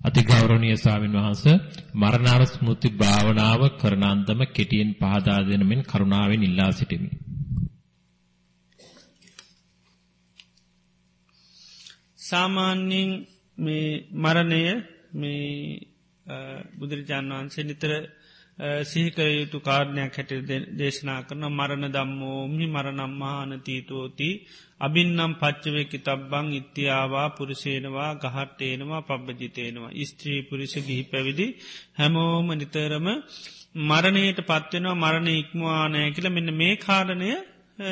අතිගෞරවනීය ස්වාමින් වහන්සේ මරණාර ස්මෘති භාවනාව කරන අන්දම කෙටියෙන් පහදා දෙනමින් කරුණාවෙන් ඉල්ලා සිටිමි. සාමාන්‍යයෙන් මේ මරණය මේ බුදුරජාණන් වහන්සේ නිතර සිහිකර යුතු කාරණයක් හැට දේශනා කරන මරණ දම්මෝමි මරණම්මානතීතුෝති අබින්නම් පච්චවයකි තබ්බං ඉත්‍යාවා පුරුෂේනවා ගහට්ටේනවා පබ්බජිතේනවා. ස්ත්‍රී පුරිෂ ගිහි පැවිදි හැමෝම නිතරම මරණයට පත්වෙනවා මරණ ඉක්මවානය කියල මෙන්න මේ කාරණය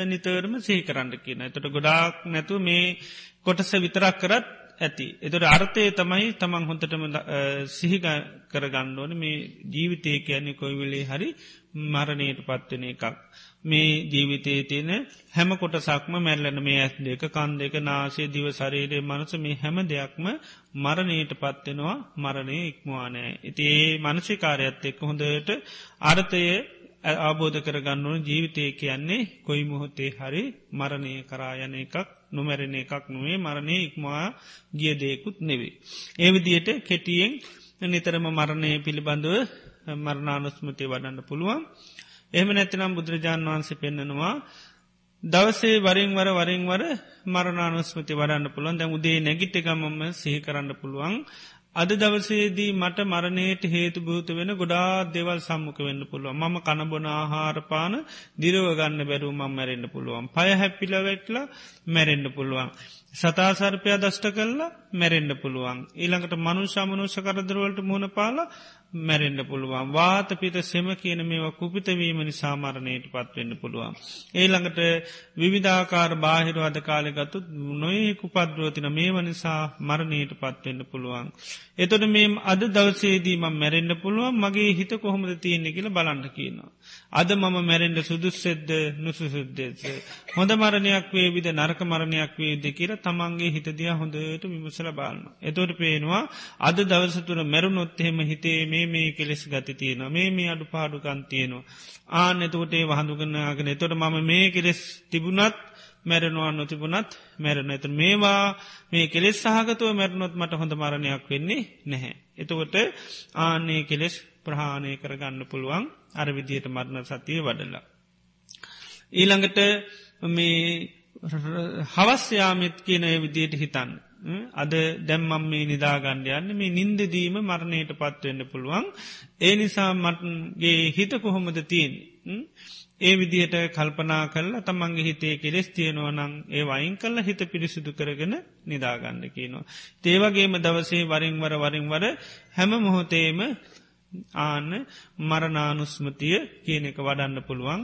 නිතරම සිහි කරන්න කියන. එතට ගොඩාක් නැතු මේ කොටස විතරක් කරත් ඇති. එතොට අර්ථය තමයි තමන් හොඳටම සිහි කරගණ්ඩෝන මේ ජීවිතය කියන්නේ කොයිවෙලේ හරි මරණයට පත්වන එකක්. මේ ජීවිතේ තියෙන හැම කොටසක්ම මැල්ලන මේ ඇස් දෙක කන් දෙක නාසේ දිව සරේරේ මනස මේ හැම දෙයක්ම මරණයට පත්වෙනවා මරණය ඉක්මවානෑ. ඉති ඒ මනසිකාරයත් එක්ක හොඳට අර්ථය අවබෝධ කරගන්නුවන ජීවිතය කියන්නේ කොයි මොහොතේ හරි මරණය කරායන එකක් නොමැරෙන එකක් නොවේ මරණය ඉක්මවා ගිය දෙයකුත් නෙවේ. ඒවිදියට කෙටියෙන් නිතරම මරණය පිළිබඳව මරණානුස්මතිය වඩන්න පුළුවන්. එහම නැතිනම් බුදුරජාණන් වහන්සේ පෙන්න්නනවා දවසේ වරින්වර වරින්වර මරණානුස්මති වඩන්න පුළුවන් දැ උදේ නැගිට්ටගමම සිහි කරන්න පුළුවන් අද දවසේදී මට මරණයට හේතු භූත වෙන ගොඩා දෙවල් සම්මුක වෙන්න පුළුව ම කණබොන ආහාරපාන දිරවගන්න බැරුව මං මැරෙන්න්න පුළුවන් පය හැපිල වෙටලා මැරෙන්න්න පුළුවන්. සතාසර්පයා දෂ්ට කල්ලා මැරෙන්ඩ පුළුවන්. ඊළඟට මනු සමනුෂ කරදරවලට මුණ පාල මැරෙන්ඩ පුළුවන් වාත පිට සෙම කියන මේවා කුපිතවීම නිසාමරණයට පත්වෙන්න පුළුවන්. ඒළඟට විවිධාකාර බාහිරවාද කාලෙගත්තු නොයෙ කුපද්‍රෝතින මේව නිසා මරණයට පත්වෙන්න පුළුවන්. එතොට මේ අද දවසේදීම මැරෙන්න්න පුළුවන් මගේ හිත කොහොමද තියෙන්නේ කියල බලන්න කියනවා. අද මම මැරෙන්ඩ සුදුස්සෙද්ද නුසුසුද්දෙස. හොඳ මරණයක් වේවිද නරක මරණයක් වේද කියල තමන්ගේ හිතදිය හොඳට විමසල බලන්න. එතොට පේනවා අද දවසතුර මැරුණොත්තහෙම හිතේ මේ මේ මේ කෙලෙස් ගති තියෙනවා මේ මේ අඩු පාඩුකන් තියෙනවා ආන එතකොටේ වහඳුගනාගෙන තොට මම මේ කෙලෙස් තිබුණත් මැරෙනවා නොතිබුණත් මැරණ ඇත මේවා මේ කෙලෙස් සහගතුව මැරණොත් මට හොඳ මරණයක් වෙන්නේ නැහැ. එතකොට ආනේ කෙලෙස් ප්‍රහාණය කරගන්න පුළුවන් අර විදියට මරණ සතිය වඩලා. ඊළඟට මේ හවස්යාමිත් කියන විදියට හිතන්න. අද දැම්මම් මේ නිදාගණ්ඩයන්න මේ නින්දදීම මරණයට පත්වවෙන්න පුළුවන්. ඒ නිසා මටගේ හිත කොහොමද තියෙන් ඒ විදිහට කල්පනා කරලා තමන්ගේ හිතේ කෙලෙස් තියෙනවනං ඒ වයින් කල්ල හිත පිරිසිදු කරගෙන නිදාගන්න කියනවා. ඒවගේම දවසේ වරින්වර වරින්වර හැම මොහොතේම ආන්න මරනානුස්මතිය කියන එක වඩන්න පුළුවන්.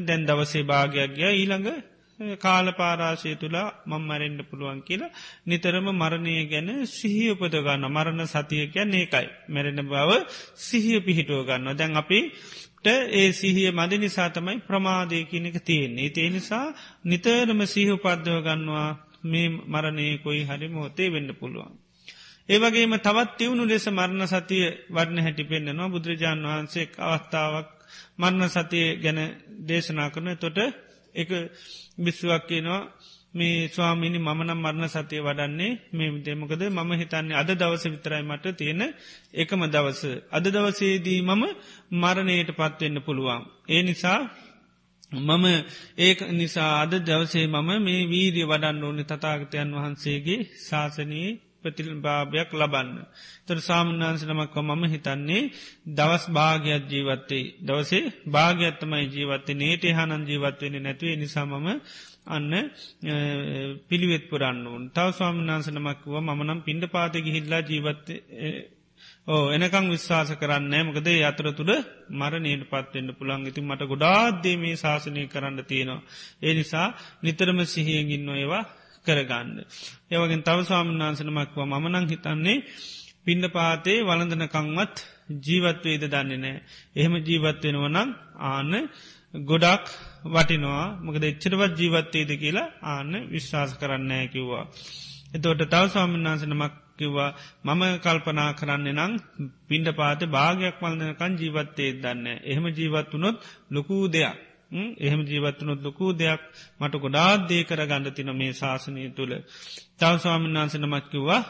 දැන් දවසේ භාගයක් ගිය. ඊළඟ කාල පාරාශය තුලා මං මරෙන්ඩ පුළුවන් කියලා නිතරම මරණය ගැන සිහිය උපදගන්න මරණ සතිය කියැන් ඒකයි. මැරෙන බව සිහිය පිහිටුව ගන්න දැන් අපි ඒ සිහිය මද නිසා තමයි ප්‍රමාදය කියනක තියෙන්නේ. ඒ නිසා නිතරම සිහ උපද්දව ගන්නවා මේ මරණය කොයි හරි මෝතේ වෙන්න පුළුවන්. ඒවගේම තවත් තිවුණු ලෙස මරණ සතිය වර්ණ හැටි පෙන්න්නනවා බුදුරජාණන් වහන්සේ අවස්ථාවක් මරණ සතිය ගැන දේශනා කරන තොට එක බිස්සුවක් කියනවා මේ ස්වාමිනි මමනම් මරණ සතිය වඩන්නේ මේ දෙමකද මම හිතන්නේ අද දවස විතරයි මට තියෙන එකම දවස. අද දවසේදී මම මරණයට පත්වෙන්න පුළුවන්. ඒ නිසා මම ඒ නිසා අද දවසේ මම මේ වීරිය වඩන්න ඕනි තතාගතයන් වහන්සේගේ ශාසනයේ ප්‍රතිල්භාභයක් ලබන්න. තොර සාමන්නාන්ස නමක්ව මම හිතන්නේ දවස් භාගයක් ජීවත්තේ දවසේ භාගත්තමයි ජීවත්තේ නේට හනන් ජීවත්වෙන නැතුවේ නිසාමම අන්න පිළිවෙත් පුරන්න වුන් තව ස්වාමන්නාන්ස නමක්ව මනම් පින්ඩ පාතක හිල්ලා ජීවත්ත ඕ එනකං විශ්වාස කරන්න මකද අතර තුළ මරණයට පත්වෙන්න්න පුළන් ඉතින් මට ගොඩාද්දේ මේ ශාසනය කරන්න තියෙනවා. ඒ නිසා නිතරම සිහියෙන් ඉන්න ඒවා කරගන්න. ඒවගෙන් තව ස්වාමන් වහන්සනමක්ව මනං හිතන්නේ පින්ඩ පාතේ වලඳනකංවත් ජීවත්වේද දන්නේ නෑ. එහෙම ජීවත්වෙනවනම් ආන්න ගොඩක් වටිනවා මොකද එච්චරවත් ජීවත්තේද කියලා ආන්න විශ්වාස කරන්නෑ කිව්වා. එතෝට තව ස්වාමන් වහන්සනමක් කිව්වා මම කල්පනා කරන්නේ නං පින්ඩ පාත භාගයක් වලනකන් ජීවත්තේ දන්න. එහෙම ජීවත් වනොත් ලොකූ දෙයක්. එහෙම ජීවත්වනොත් ලොකූ දෙයක් මට ගොඩාත් දේ කර ගණඩ තින මේ ශාසනය තුළ තව ස්වාමීන් වන්සන මත්කිව්වා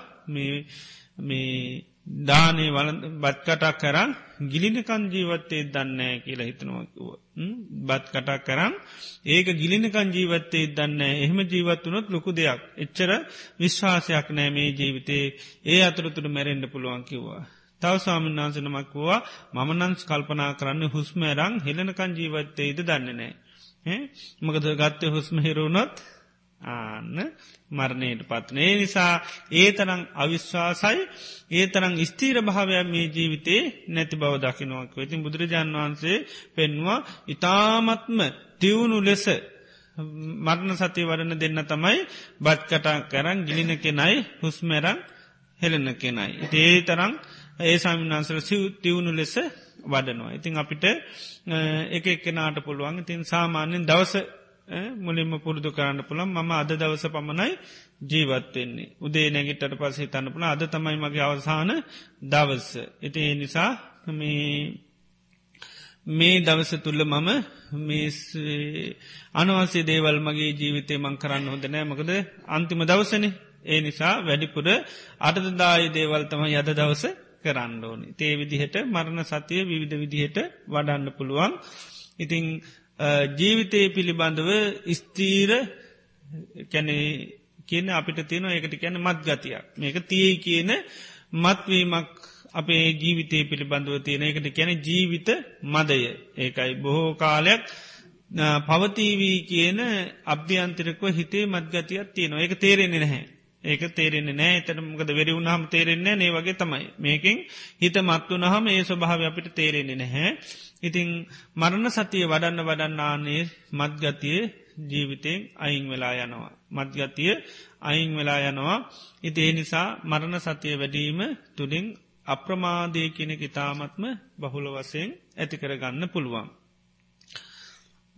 මේ දානේ වල බත් කටක් කරන්න ගිලිනකන් ජීවත්තේ දන්නෑ කියලා හිතනවකිව. බත් කටක් කරන්න ඒක ගිලිනකන් ජීවත්තේ දන්න එහෙම ජීවත්වනොත් ලොකු දෙයක්. එච්චර විශ්වාසයක් නෑ මේ ජීවිතේ ඒ අතුරතුර මැරෙන්ඩ පුළුවන් කිව්වා. තව ස්වාමීන් වහන්සනමක්වවා මමනංස් කල්පනා කරන්න හුස්මෑරං හෙලනකං ජීවත්තේද දන්නනෑ. මකද ගත්ත හුස්ම හිරුණොත් ආන්න මරණයට පත්නේ නිසා ඒ තරං අවිශ්වාසයි ඒ තරං ස්තීර භාවයක් මේ ජීවිතේ නැති බව දකිනවක් වෙතින් බුදුරජාන් වහන්සේ පෙන්වා ඉතාමත්ම තිවුණු ලෙස මරණ සති වරණ දෙන්න තමයි බත්කටා කරන් ගිලින කෙනයි හුස්මැරං හෙලන කෙනයි. ඒ තරං ඒ සාමිනාන්සර සිව් තිවුණු ලෙස වඩනවා. ඉතිං අපිට එක එක්කෙනාට පුළුවන් ඉතින් සාමාන්‍යෙන් දවස මුලින්ම පුරුදු කරන්න පුළන් මම අද දවස පමණයි ජීවත්වෙන්නේ. උදේ නැගිටට පස හිතන්න පුළ අද තමයි මගේ අවසාන දවස්ස. ඉති ඒ නිසා මේ දවස තුල්ල මම මේ අනවසේ දේවල් මගේ ජීවිතය මං කරන්න හොඳ නෑ මකද අන්තිම දවසන ඒ නිසා වැඩිපුර අටදදාය දේවල් තම යද දවස කරන්න ඕනි. තේ විදිහට මරණ සතිය විවිධ විදිහට වඩන්න පුළුවන්. ඉතිං ජීවිතය පිළිබඳව ස්තීර කැනේ කියන අපිට තියෙන එකට කැන මත් ගතියක්. මේක තියයි කියන මත්වීමක් අපේ ජීවිතය පිළිබඳව තියෙන. එකට කැන ජීවිත මදය. ඒකයි බොහෝ කාලයක් පවතීවී කියන අභ්‍යන්තිරක්ව හිතේ මත්ගතියක් තියෙනවා. ඒක තේරෙන්නේ නැහැ. ඒක තේරෙන්නේ නෑ එතනමකද වෙරි වුණහම තේරෙන්නේ නේ වගේ තමයි. මේකින් හිත මත්තු නහම ඒ ස්වභාව අපිට තේරෙන්නේ නැහැ. ඉතිං මරණ සතිය වඩන්න වඩන්නානේ මත්ගතිය ජීවිතයෙන් අයින් වෙලා යනවා. මත්ගතිය අයින් වෙලා යනවා. ඉති ඒ නිසා මරණ සතිය වැඩීම තුළින් අප්‍රමාදය කෙනෙ ඉතාමත්ම බහුල වසයෙන් ඇතිකර ගන්න පුළුවන්.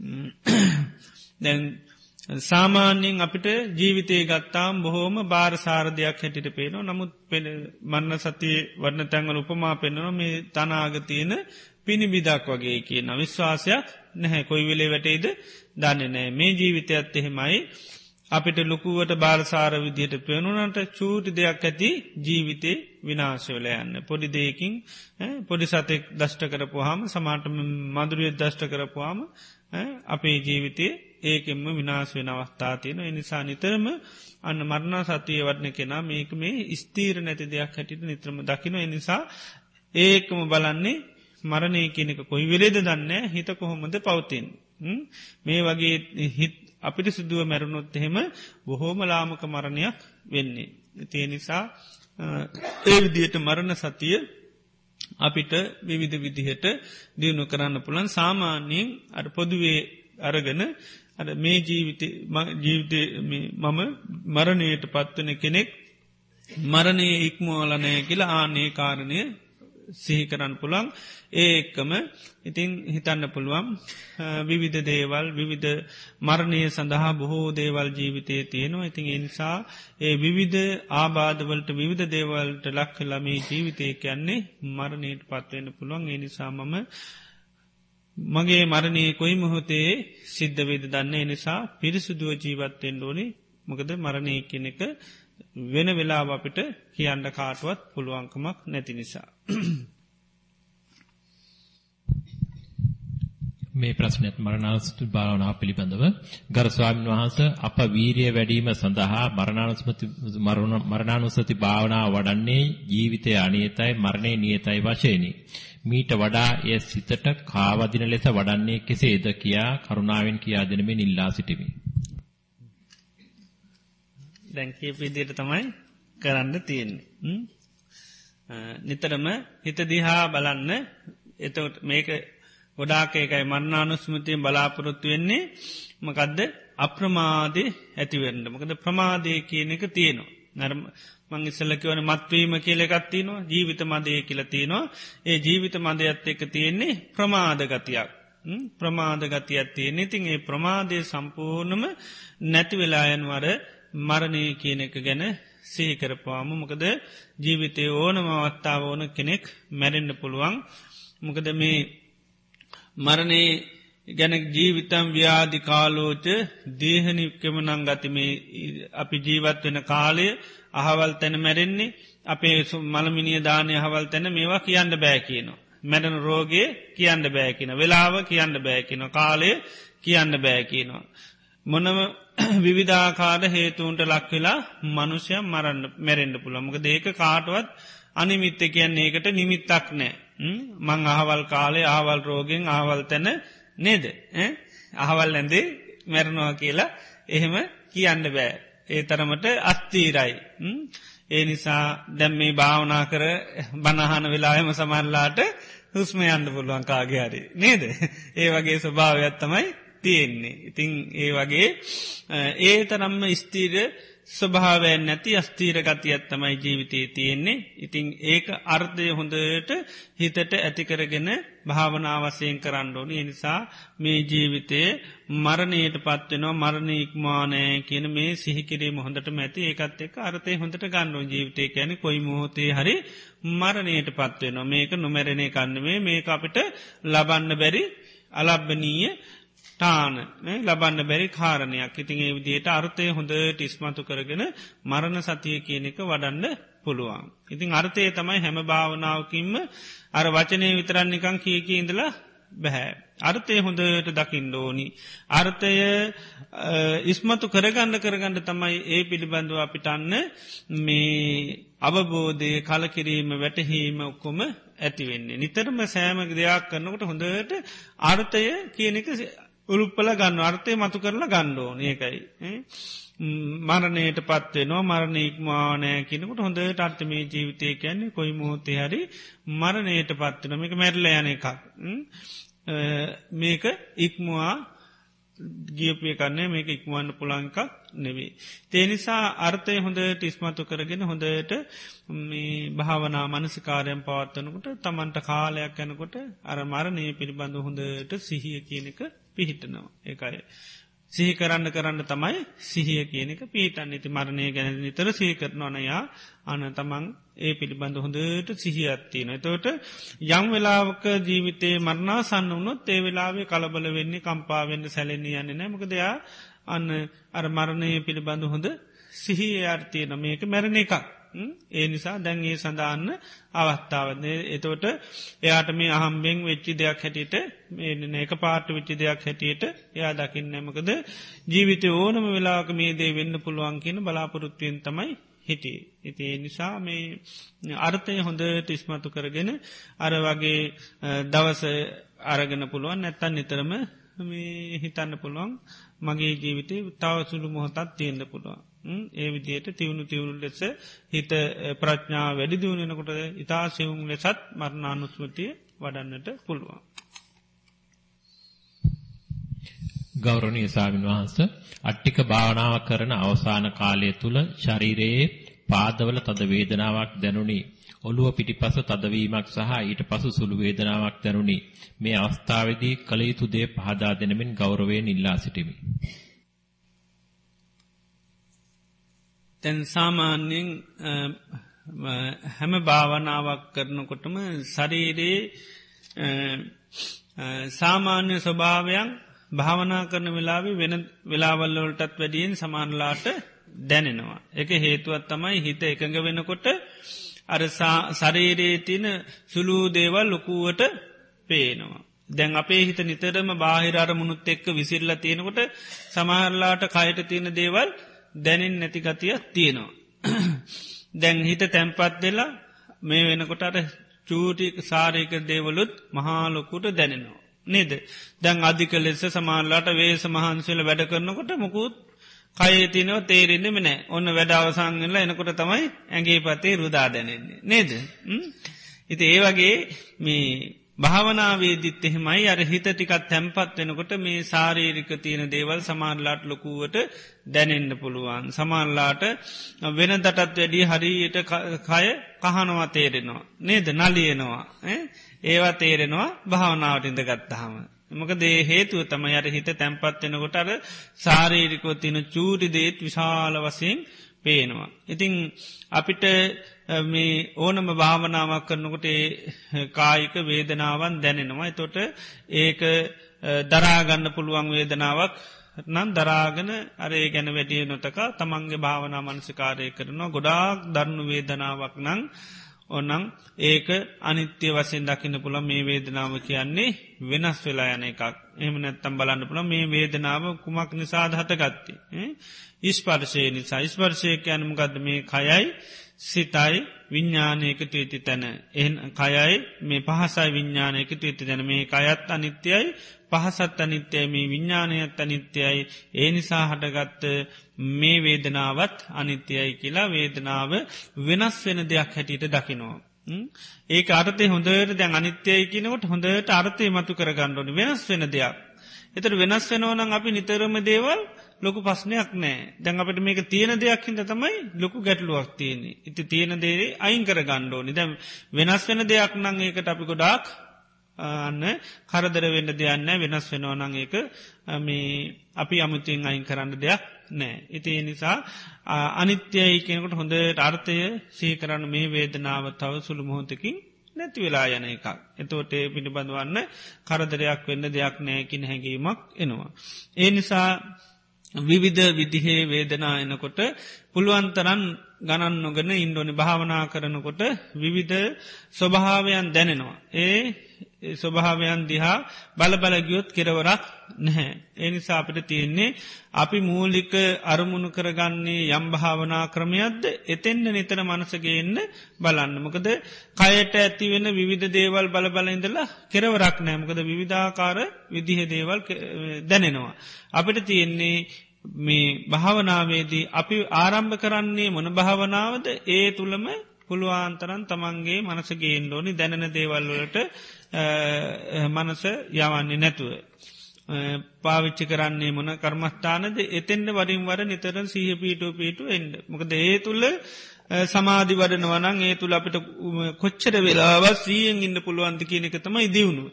(clears throat) දැන් සාමාන්‍යයෙන් අපිට ජීවිතය ගත්තාම් බොහෝම බාර සාරධයක් හැටිට පේනවා. නමුත් පෙන මන්න සතිය වර්ණ තැන්වල උපමා පෙන්නවා මේ තනාගතියන පිණිබිදක් වගේ කියන විශ්වාසයක් නැහැ. කොයි වෙලේ වැටේද දන්න නෑ මේ ජීවිතයත් එහෙමයි. අපිට ලොකුවට බාරසාර විදියට පෙනුනට චූටි දෙයක් ඇති ජීවිතේ විනාශවල යන්න. පොඩි දෙයකින් පොඩි සතෙක් දෂ්ට කරපුහම සමාට මදුරුව දෂ්ට කරපුවාම අපේ ජීවිතේ ඒකෙන්ම විනාශ වෙන අවස්ථා තියෙන එනිසා නිතරම අන්න මරණා සතිය වටන කෙනා මේක මේ ස්තීර නැති දෙයක් හැටිට නිත්‍රම දකින එනිසා ඒකම බලන්නේ මරණය කෙනෙක කොයි වෙලේද දන්න හිත කොහොමද පවතින්. මේ වගේ හිත් අපිට සිදුව මැරුණොත් එහෙම බොහෝම ලාමක මරණයක් වෙන්නේ. තිය නිසා ඒ විදියට මරණ සතිය අපිට විවිධ විදිහට දියුණු කරන්න පුළන් සාමාන්‍යයෙන් අර පොදුවේ අරගෙන අ මේ ජීවිත ජීවිත මම මරණයට පත්වන කෙනෙක් මරණය ඉක්මෝලනය කියලා ආනේ කාරණය සිහි කරන්න පුළන් ඒකම ඉතිං හිතන්න පුළුවන් විවිධ දේවල් විවිධ මරණය සඳහා බොහෝ දේවල් ජීවිතය තියෙනවා. ඉතිං එනිසා ඒ විවිධ ආබාධවලට විවිධ දේවල්ට ලක් කළමේ ජීවිතය කියන්නේ මරණයට පත්වවෙන්න පුළුවන්. එනිසා මම මගේ මරණය කොයි මොහොතේ සිද්ධවේද දන්න එනිසා පිරිසුදුව ජීවත්තෙන් ඕනි මොකද මරණය කෙන එක වෙන වෙලා අපිට කියන්න කාටුවත් පුළුවන්කමක් නැති නිසා. මේ ප්‍රශ්නයත් මරණානුස්සති භාවනාව පිළිබඳව ගරු ස්වාමීන් වහන්ස අප වීරිය වැඩිම සඳහා මරණානුස්සති මරණානුස්සති භාවනාව වඩන්නේ ජීවිතය අනියතයි මරණය නියතයි වශයෙන්ි. මීට වඩා එය සිතට කාවදින ලෙස වඩන්නේ කෙසේද කියා කරුණාවෙන් කියා දෙනමින් ඉල්ලා සිටිමි. දැන් කියපු විදිහට තමයි කරන්න තියෙන්නේ. නිතරම හිත දිහා බලන්න එතකොට මේක ගොඩාක එකයි මරණානුස්මතියෙන් බලාපොරොත්තු වෙන්නේ මකදද අප්‍රමාදය ඇතිවෙන්න මොකද ප්‍රමාදය කියන එක තියෙනවා. නරම මං ඉස්සල්ලකිවන මත්වීම කියලෙකත්තිනවා ජීවිත මදය කියලතිනවා ඒ ජීවිත මදයත් එක තියෙන්නේ ප්‍රමාදගතියක්. ප්‍රමාදගතියක් තියෙන්නේ. ඉතින් ඒ ප්‍රමාදය සම්පූර්ණම නැතිවෙලායන් වර මරණය කියන එක ගැන සිහිකරපවාම මොකද ජීවිතය ඕනම අවත්තාව ඕන කෙනෙක් මැරෙන්ඩ පුළුවන්. මොකද මේ මරණේ ගැන ජීවිතම් ව්‍යාධි කාලෝච දේහනික්කම නංගතිම අපි ජීවත් වෙන කාලය අහවල් තැන මැරෙන්නේ අපේ මළමිනිය දානය හවල් තැන මේවා කියන්න බෑ කියනවා. මැඩන රෝගේ කියන්න බෑකින වෙලාව කියන්න බෑකින කාලය කියන්න බෑකිනවා. මොනම (clears throat) විවිධාකාර හේතුන්ට ලක්වෙලා මනුෂ්‍යය මරන්න මැරෙන්ඩ පුළමක දේක කාටවත් අනිමිත්ත කියන්නේ ඒකට නිමිත්තක් නෑ. මං අහවල් කාලේ ආවල් රෝගෙන් ආවල් තැන නේද. අහවල් ඇඳේ මැරණවා කියලා එහෙම කියන්න බෑ. ඒ තරමට අස්තීරයි. ඒ නිසා දැම් මේ භාවනා කර බණහන වෙලාහෙම සමල්ලාට හුස්ම යන්න පුළුවන් කාගේ හරි. නේද. ඒ වගේ ස්වභාවයක්ත්තමයි තියෙන්නේ. ඉතිං ඒ වගේ ඒ තරම්ම ස්තීර ස්වභාවයෙන් නැති අස්තීර ගතියත් තමයි ජීවිතයේ තියෙන්නේ. ඉතිං ඒක අර්ථය හොඳට හිතට ඇතිකරගෙන භාවනාවසයෙන් කරන්න ඕනි. එනිසා මේ ජීවිතයේ මරණයට පත්වෙනවා මරණ ඉක්මානෑ කියන මේ සිහිකිරීම හොඳට මැති ඒකත් එක් අර්ථය හොඳට ගන්නුව ජීවිතය කැන කොයි මොහොතේ හරි මරණයට පත්වෙනවා මේක නොමැරණය කන්නවේ මේක අපිට ලබන්න බැරි අලබ්බනීය ටාන ලබන්න බැරි කාරණයක් ඉතින් ඒ විදියට අර්ථය හොඳ ටිස්මතු කරගෙන මරණ සතිය කියන එක වඩන්න පුළුවන්. ඉතින් අර්ථය තමයි හැම භාවනාවකින්ම අර වචනය විතරන්නිකං කියක ඉඳලා බැහැ. අර්ථය හොඳට දකිින් ඕෝනි. අර්ථය ඉස්මතු කරගන්න කරගන්න තමයි ඒ පිළිබඳව අපිටන්න මේ අවබෝධය කලකිරීම වැටහීම ඔක්කොම ඇතිවෙන්නේ. නිතරම සෑමක දෙයක් කරන්නකට හොඳට අර්ථය කියනක උළුප්පල ගන්න අර්ථය මතු කරලා ගණ්ඩෝන ඒකයි. මරණයට පත්වෙනවා මරණ ඉක්මානෑ කියනකට හොඳ ටර්තමේ ජීවිතය කියන්නේ කොයි මුහොත්තේ හරි මරණයට පත්වන මේක මැරල යන එකක්. මේක ඉක්මවා ගියපිය කන්නේ මේක ඉක්මුවන්න පුළංකක් නෙවේ. තේනිසා අර්ථය හොඳට ඉස්මතු කරගෙන හොඳට මේ භාවනා මනසිකාරයන් පවත්වනකොට තමන්ට කාලයක් යැනකොට අර මරණය පිළිබඳ හොඳට සිහිය කියනක පිහිටනවා. ඒකයි. සිහි කරන්න කරන්න තමයි සිහිය කියනක පීටන් ඉති මරණය ගැන නිතර සිහි කරන අනයා අන තමන් ඒ පිළිබඳ හොඳට සිහියත්තින. තෝට යම් වෙලාවක ජීවිතේ මරණා සන්න වුණොත් ඒ වෙලාවේ කලබල වෙන්නේ කම්පාවෙන්න සැලෙන්නේ යන්න නෑමක දෙයා අන්න අර මරණය පිළිබඳ හොඳ සිහිය අර්ථයන මේක මැරණ එකක්. ඒ නිසා දැන්ගේ සඳන්න අවස්ථාවද එතෝට එයාට මේ අහම්බෙන් වෙච්චි දෙයක් හැටියට මේ එක පාට විච්චි දෙයක් හැටියට එයා දකින්න නැමකද ජීවිත ඕනම වෙලාක මේ දේ වෙන්න පුළුවන් කියන බලාපොරොත්තුවෙන් තමයි හිටිය. ඉති නිසා මේ අර්ථය හොඳ ටිස්මතු කරගෙන අර වගේ දවස අරගෙන පුළුවන්. නැත්තන් නිතරම මේ හිතන්න පුළුවන්. මගේ ජීවිතය තව සුළු මොහොතත් තියෙන්න්න පුළුවන්. ඒ විදියට තිවුණු තිවුණු ලෙස හිත ප්‍රඥා වැඩි දියුණෙනකොට ඉතා සිවුම් ලෙසත් මරණානුස්මතිය වඩන්නට පුළුවන්. ගෞරවනීය ස්වාමීන් වහන්ස අට්ටික භාවනාව කරන අවසාන කාලය තුල ශරීරයේ පාදවල තද වේදනාවක් දැනුනි. ඔළුව පිටිපස තදවීමක් සහ ඊට පසු සුළු වේදනාවක් දැනුනි. මේ අවස්ථාවේදී කල යුතු දේ පහදා දෙනමින් ගෞරවයෙන් ඉල්ලා සිටිමි. තැන් සාමාන්‍යයෙන් හැම භාවනාවක් කරනකොටම ශරීරයේ සාමාන්‍ය ස්වභාවයන් භාවනා කරන වෙලාවේ වෙන වෙලාවල්ලවලටත් වැඩියෙන් සමානලාට දැනෙනවා. එක හේතුවත් තමයි හිත එකඟ වෙනකොට අර සරේරයේ තින සුළු දේවල් ලොකුවට පේනවා. දැන් අපේ හිත නිතරම බාහිරර මුණුත් එක්ක විසිල්ල තියෙනකොට සමහරලාට කයට තියෙන දේවල් දැනෙන් නැතිගතිය තියෙනවා. දැන් හිත තැම්පත් දෙලා මේ වෙනකොට අර චූටි සාරයක දේවලුත් මහාලොකුට දැනෙනවා. නේද. දැන් අධික ලෙස සමාල්ලාට වේස මහන්සල වැඩ කරනකොට මුකුත් කයතිනව තේරෙන්නෙම නෑ ඔන්න වැඩ අවසංගල එනකොට තමයි ඇගේ පතේ රුදා දැනෙන්නේ. නේද. ඉති ඒ වගේ මේ භාවනාවේදිත් එහෙමයි අර හිත ටිකත් තැම්පත් වෙනකොට මේ සාරීරික තියෙන දේවල් සමාන්ලාට ලොකුවට දැනෙන්න්න පුළුවන්. සමාන්ලාට වෙන දටත් වැඩිය හරියට කය කහනවා තේරෙනවා. නේද නලියනවා. ඒවා තේරෙනවා භාවනාවට ඉඳ ගත්තහම. මොක දේ හේතුව තම යට හිත තැන්පත්වෙනකොට අර සාරීරිකෝ තින චූටි දේත් විශාල වසයෙන් පේනවා. ඉතිං අපිට මේ ඕනම භාවනාවක් කරනකොට කායික වේදනාවන් දැනෙනවා. තොට ඒක දරාගන්න පුළුවන් වේදනාවක් නම් දරාගන අරේ ගැන වැඩිය නොතක තමන්ගේ භාවනා මනසිකාරය කරනවා. ගොඩාක් දරණු වේදනාවක් නං ඔන්නම් ඒක අනිත්‍ය වසයෙන් දකින්න පුළ මේ වේදනාව කියන්නේ වෙනස් වෙලා යන එකක්. එම නැත්තම් බලන්න පුළ මේ වේදනාව කුමක් නිසාද හටගත්ති. ඉස්පර්ශය නිසා. ඉස්පර්ශයක යනමගද මේ කයයි සිතයි විඤ්ඥානයකට ඇති තැන. එහන් කයයි මේ පහසයි විඤ්ඥානයකට ඇති තැන. මේ කයත් අනිත්‍යයි පහසත් අනිත්‍යය මේ විඤ්ඥානයත් අනිත්‍යයි. ඒ නිසා හටගත්ත මේ වේදනාවත් අනිත්‍යයයි කියලා වේදනාව වෙනස් වෙන දෙයක් හැටියට දකිනවා. ඒ අර්තය හොඳට දැන් අනිත්‍යය කියනකොට හොඳට අර්ථය මතු කරගන්නඩන වෙනස් වෙන දෙයක්. එතර වෙනස් වෙනවනම් අපි නිතරම දේවල් ලොකු පස්්නයක් නෑ දැන් අපට මේක තියෙන දෙයක් හිද තමයි ලොකු ගැටලුවක් තියෙන්නේ ඉති තියෙන දේ අයින් කර ගණ්ඩෝනි දැම් වෙනස් වෙන දෙයක් නං ඒකට අපි ගොඩාක් අන්න කරදර වෙන්න දෙයන්න වෙනස් වෙනවා නං ඒක මේ අපි අමුතින් අයින් කරන්න දෙයක් නෑ. ඉති නිසා අනිත්‍යයි කෙනකට හොඳ අර්ථය සීකරන්න මේ වේදනාව තව සුළු මොහොතකින් නැති වෙලා යන එකක්. එතෝට පිළිබඳවන්න කරදරයක් වෙන්න දෙයක් නෑකින හැඟීමක් එනවා. ඒ නිසා විවිධ විදිහේ වේදනා එනකොට පුළුවන්තරන් ගණන් නොගන ඉන්ඩෝනි භාවනා කරනකොට විවිධ ස්වභාවයන් දැනෙනවා. ඒ ස්වභාවයන් දිහා බලබලගියොත් කෙරවරක් නැහැ. එනිසා අපිට තියෙන්නේ අපි මූලික අරමුණු කරගන්නේ යම් භාවනා ක්‍රමයක්ද එතෙන්න්න නිතර මනසගේන්න බලන්න. මොකද කයට ඇති වෙන විවිධ දේවල් බලබලඉඳලා කෙරවරක් නෑමකද විවිධාකාර විදිහ දේවල් දැනෙනවා. අපිට තියෙන්නේ මේ භාවනාවේදී අපි ආරම්භ කරන්නේ මොන භාවනාවද ඒ තුළම පුළුවන්තරන් තමන්ගේ මනසගේෙන් ඕනි. දැනෙන දේවල්වලට මනස යවන්නේ නැතුව. පාවිච්චි කරන්නේ මොන කර්මස්ථානද? එතෙන්ට වරින් වර නිතරන් සහ පීටු පීටු එන්ඩ මොකද ඒ තුළ සමාධි වඩනවනං ඒ තුළ අපිට කොච්චර වෙලාවත් සීයෙන් ඉන්න පුළුවන්ති කියන එක තමයි දියුණු.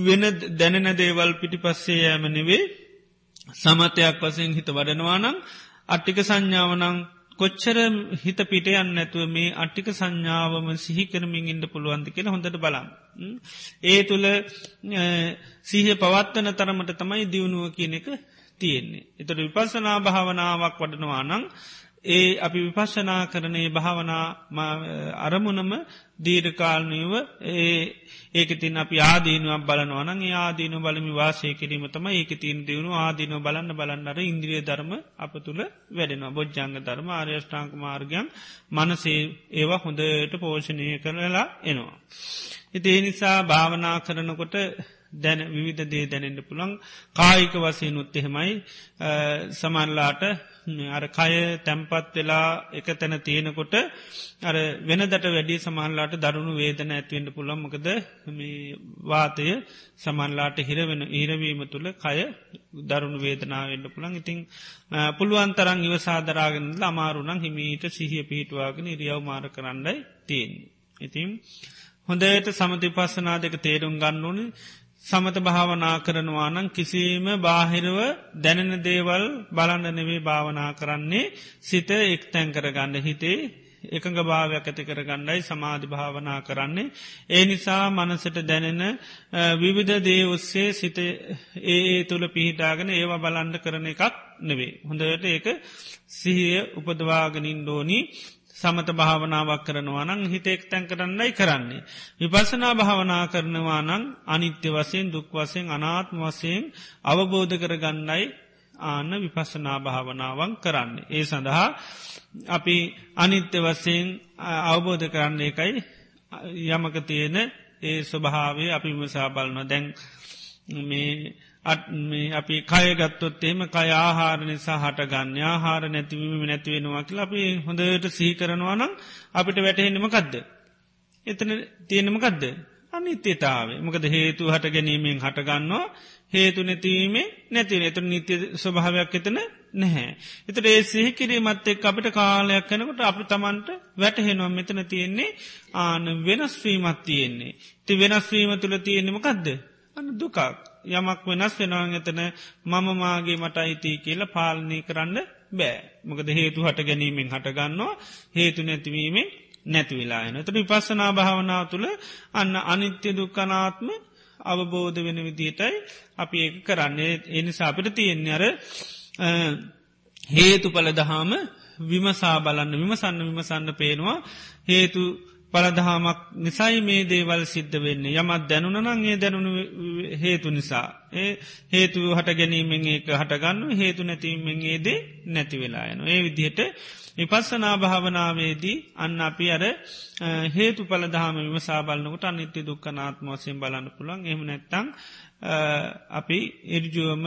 වෙන දැනෙන දේවල් පිටි පස්සේ යෑම නෙවේ සමතයක් වසයෙන් හිත වඩනවානං අට්ටික සංඥාවනං කොච්චර හිත පිටයන්න නැතුව මේ අට්ටික සංඥාවම සිහිකරමින් ඉන්න පුළුවන්ති කියෙන හොඳට බලන්න. ඒ තුළ සීහ පවත්වන තරමට තමයි දියුණුව කියන එක තියෙන්නේ. එතට විපසනා භාවනාවක් වඩනවා නං ඒ අපි විපශනා කරනේ භාවනා අරමුණම දීර්කාල්නීව ඒ ඒක තින් අපි ආදීනුවක් බලනවන ඒ ආදීනු බලමි වාසය කිරීම තම ඒක තින් දියුණු ආදීනු බලන්න බලන්නර ඉන්ද්‍රිය ධර්ම අප තුළ වැඩෙනවා. බොජ්ජංග ධර්ම ආර්යෂ්ඨාංක මාර්ගයන් මනසේ ඒවා හොඳට පෝෂණය කරලා එනවා. ඉතිේ නිසා භාවනා කරනකොට දැන විවිධ දේ දැනෙන්ට පුළන් කායික වසයනුත් එහෙමයි. සමන්ලාට අර කය තැම්පත් වෙලා එක තැන තියෙනකොට අර වෙනදට වැඩි සමහන්ලාට දරුණු වේදන ඇත්වෙන්ට පුළොමකද වාතය සමන්ලාට හිරවෙන ඊරවීම තුළ කය දරුණු වේදනාවෙන්ට පුළන් ඉතිං පුළුවන්තරන් ඉවසාදරාගෙනල අමාරුණං හිමීට සිහිය පිහිටවාගෙන ඉරියව් මාර කරන්නයි තියෙන්. ඉතින් හොඳයට සමති පස්සනා දෙක තේරුම් ගන්නඕනි සමත භාවනා කරනවානං කිසිීම බාහිරව දැනෙන දේවල් බලන්න නෙවේ භාවනා කරන්නේ සිත එක් තැන් කරගන්න හිතේ එකඟ භාවයක් ඇති කරගන්නයි සමාධි භාවනා කරන්නේ. ඒ නිසා මනසට දැනෙන විවිධ දේ ඔස්සේ සිත ඒ තුළ පිහිටාගෙන ඒවා බලන්ඩ කරන එකක් නෙවේ. හොඳට ඒක සිහිය උපදවාගනින් ඩෝනි සමත භාවනාවක් කරනවානං හිතෙක් තැන් කරන්නයි කරන්නේ. විපසනා භාවනා කරනවානං අනිත්‍ය වසයෙන් දුක් වසයෙන් අනාත්ම වසයෙන් අවබෝධ කරගන්නයි ආන්න විපස්සනා භාවනාවන් කරන්නේ. ඒ සඳහා අපි අනිත්‍ය වසයෙන් අවබෝධ කරන්නේ එකයි යමක තියෙන ඒ ස්වභාවේ අපි විමසා බලන දැන් මේ අපි කයගත්තොත් එම කය ආහාර නිසා හටගන්න ආහාර නැතිවීම නැතිවෙනවා කියලා අපි හොඳට සිහි කරනවා නම් අපිට වැටහෙන්නම කදද. එතන තියෙනමකදද. අනිත්‍යතාවේ මොකද හේතු හට ගැනීමෙන් හටගන්නවා හේතු නැතිවීමේ නැතිව එතු නිත්‍ය ස්වභාවයක් එතන නැහැ. එතට ඒ සිහිකිරීමත් එක් අපිට කාලයක් කනකොට අපි තමන්ට වැටහෙනවා මෙතන තියෙන්නේ ආන වෙනස්වීමත් තියෙන්නේ. ති වෙනස්වීම තුළ තියෙනෙමකදද. අන්න දුකක්. යමක් වෙනස් වෙනවාන් එතන මම මාගේ මට අයිතිය කියලා පාලනය කරන්න බෑ. මොකද හේතු හට ගැනීමෙන් හටගන්නවා හේතු නැතිවීමෙන් නැතිවෙලායන. තට විපස්සනා භාවනාව තුළ අන්න අනිත්‍ය දුක්කනාත්ම අවබෝධ වෙන විදිටයි අපි ඒ කරන්නේ එනිසා අපිට තියෙන්නේ අර හේතු පල දහාම විමසා බලන්න විමසන්න විමසන්න පේනවා හේතු පලදහාමක් නිසයි මේ දේවල් සිද්ධ වෙන්නේ යමත් දැනුනනංගේ දැනුණු හේතු නිසා. ඒ හේතු හට ගැනීමෙන් ඒක හටගන්න හේතු නැතිීමෙන්ගේදේ නැතිවෙලා යන. ඒ විදිහට විපස්සනා භාවනාවේදී අන්න අපි අර හේතු පලදහම විමසා බලන්නකට අනිත්‍ය දුක්කනාත්ම වසයෙන් බලන්න පුළන් එහම නැත්තං අපි ඉර්ජුවම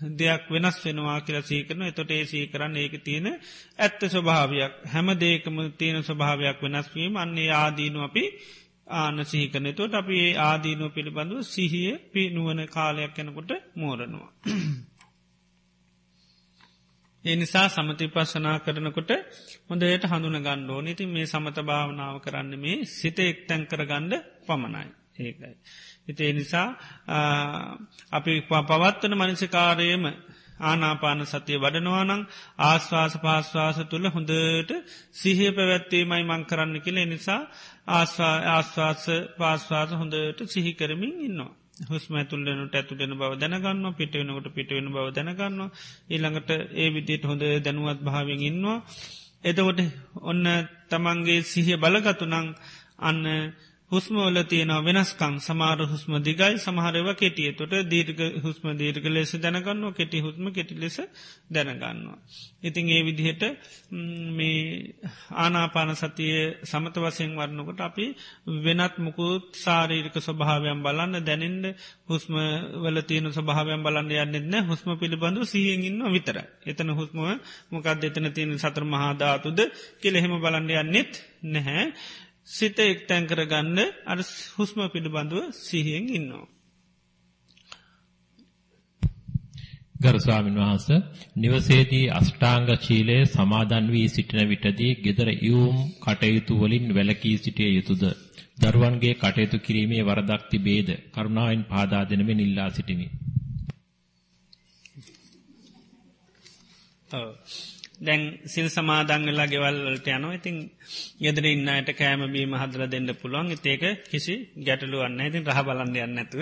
දෙයක් වෙනස් වෙනවා කියලා සීකරන එතොට ඒ සීකරන්න ඒක තියෙන ඇත්ත ස්වභාවයක්. හැම දේකම තියෙන ස්වභාවයක් වෙනස්වීම අන්නේ ආදීනු අපි ආන සිහිකන තොට අපි ඒ ආදීනුව පිළිබඳව සිහිය පි නුවන කාලයක් යැනකොට මෝරනවා. ඒ නිසා සමති පස්සනා කරනකොට හොඳයට හඳුන ගණ්ඩෝ නති මේ සමත භාවනාව කරන්න මේ සිත එක්තැන් කරගණ්ඩ පමණයි. ඒකයි. හිතේ නිසා අපි පවත්වන මනසිකාරයම ආනාපාන සතිය වඩනවානං ආශ්වාස පාශ්වාස තුළ හොඳට සිහය පැවැත්වීමයි මං කරන්න කියලේ නිසා ආශ්වාස පාශ්වාස හොඳට සිහි කරමින් ඉන්නවා. හුස්ම ඇතුල්ලනට ඇතුළෙන බව දැනගන්න පිටවෙනකට පිටවෙන බව දැනගන්න ඊළඟට ඒ විදියට හොඳ දැනුවත් භාවෙන් ඉන්නවා. එතකොට ඔන්න තමන්ගේ සිහිය බලගතුනං අන්න හුස්මවල තියෙනවා වෙනස්කං සමාර හුස්ම දිගයි සමහරව කෙටිය තොට දීර්ග හුස්ම දීර්ග ලෙස දැනගන්න කෙටි හුස්ම කෙටි ලෙස දැනගන්නවා. ඉතින් ඒ විදිහට මේ ආනාපාන සතිය සමත වසයෙන් වරන්නකොට අපි වෙනත් මුකුත් සාරීරික ස්වභාවයන් බලන්න දැනෙන්ට හුස්ම වල තියෙන ස්වභාවයන් බලන්න යන්නෙන්න හුස්ම පිළිබඳු සිහියෙන්ඉන්න විතර. එතන හුස්ම මොකක්ද එතන තියෙන සතර මහාධාතුද කෙලෙහෙම බලන්න යන්නෙත් නැහැ. සිත එක්තැන් කරගන්න අර හුස්ම පිළිබඳුව සිහියෙන් ඉන්නවා. ගරුස්වාමීන් වහන්ස නිවසේදී අෂ්ටාංග ශීලය සමාදන් වී සිටින විටදී gedara යූම් කටයුතු වලින් වැළකී සිටිය යුතුයද දරුවන්ගේ කටයුතු කිරීමේ වරදක් තිබේද කරුණාවෙන් පහදා දෙනමින් ඉල්ලා සිටිමි. ඔව් දැන් සිල් සමාදංගලා ගෙවල්ලට යනවා. ඉතින් ගෙදර ඉන්නයට කෑම බීම හදර දෙන්න පුළුවන්. ඉතේක කිසි ගැටලු වන්න ඉතින් රහ බලන්න යන්න ඇතුව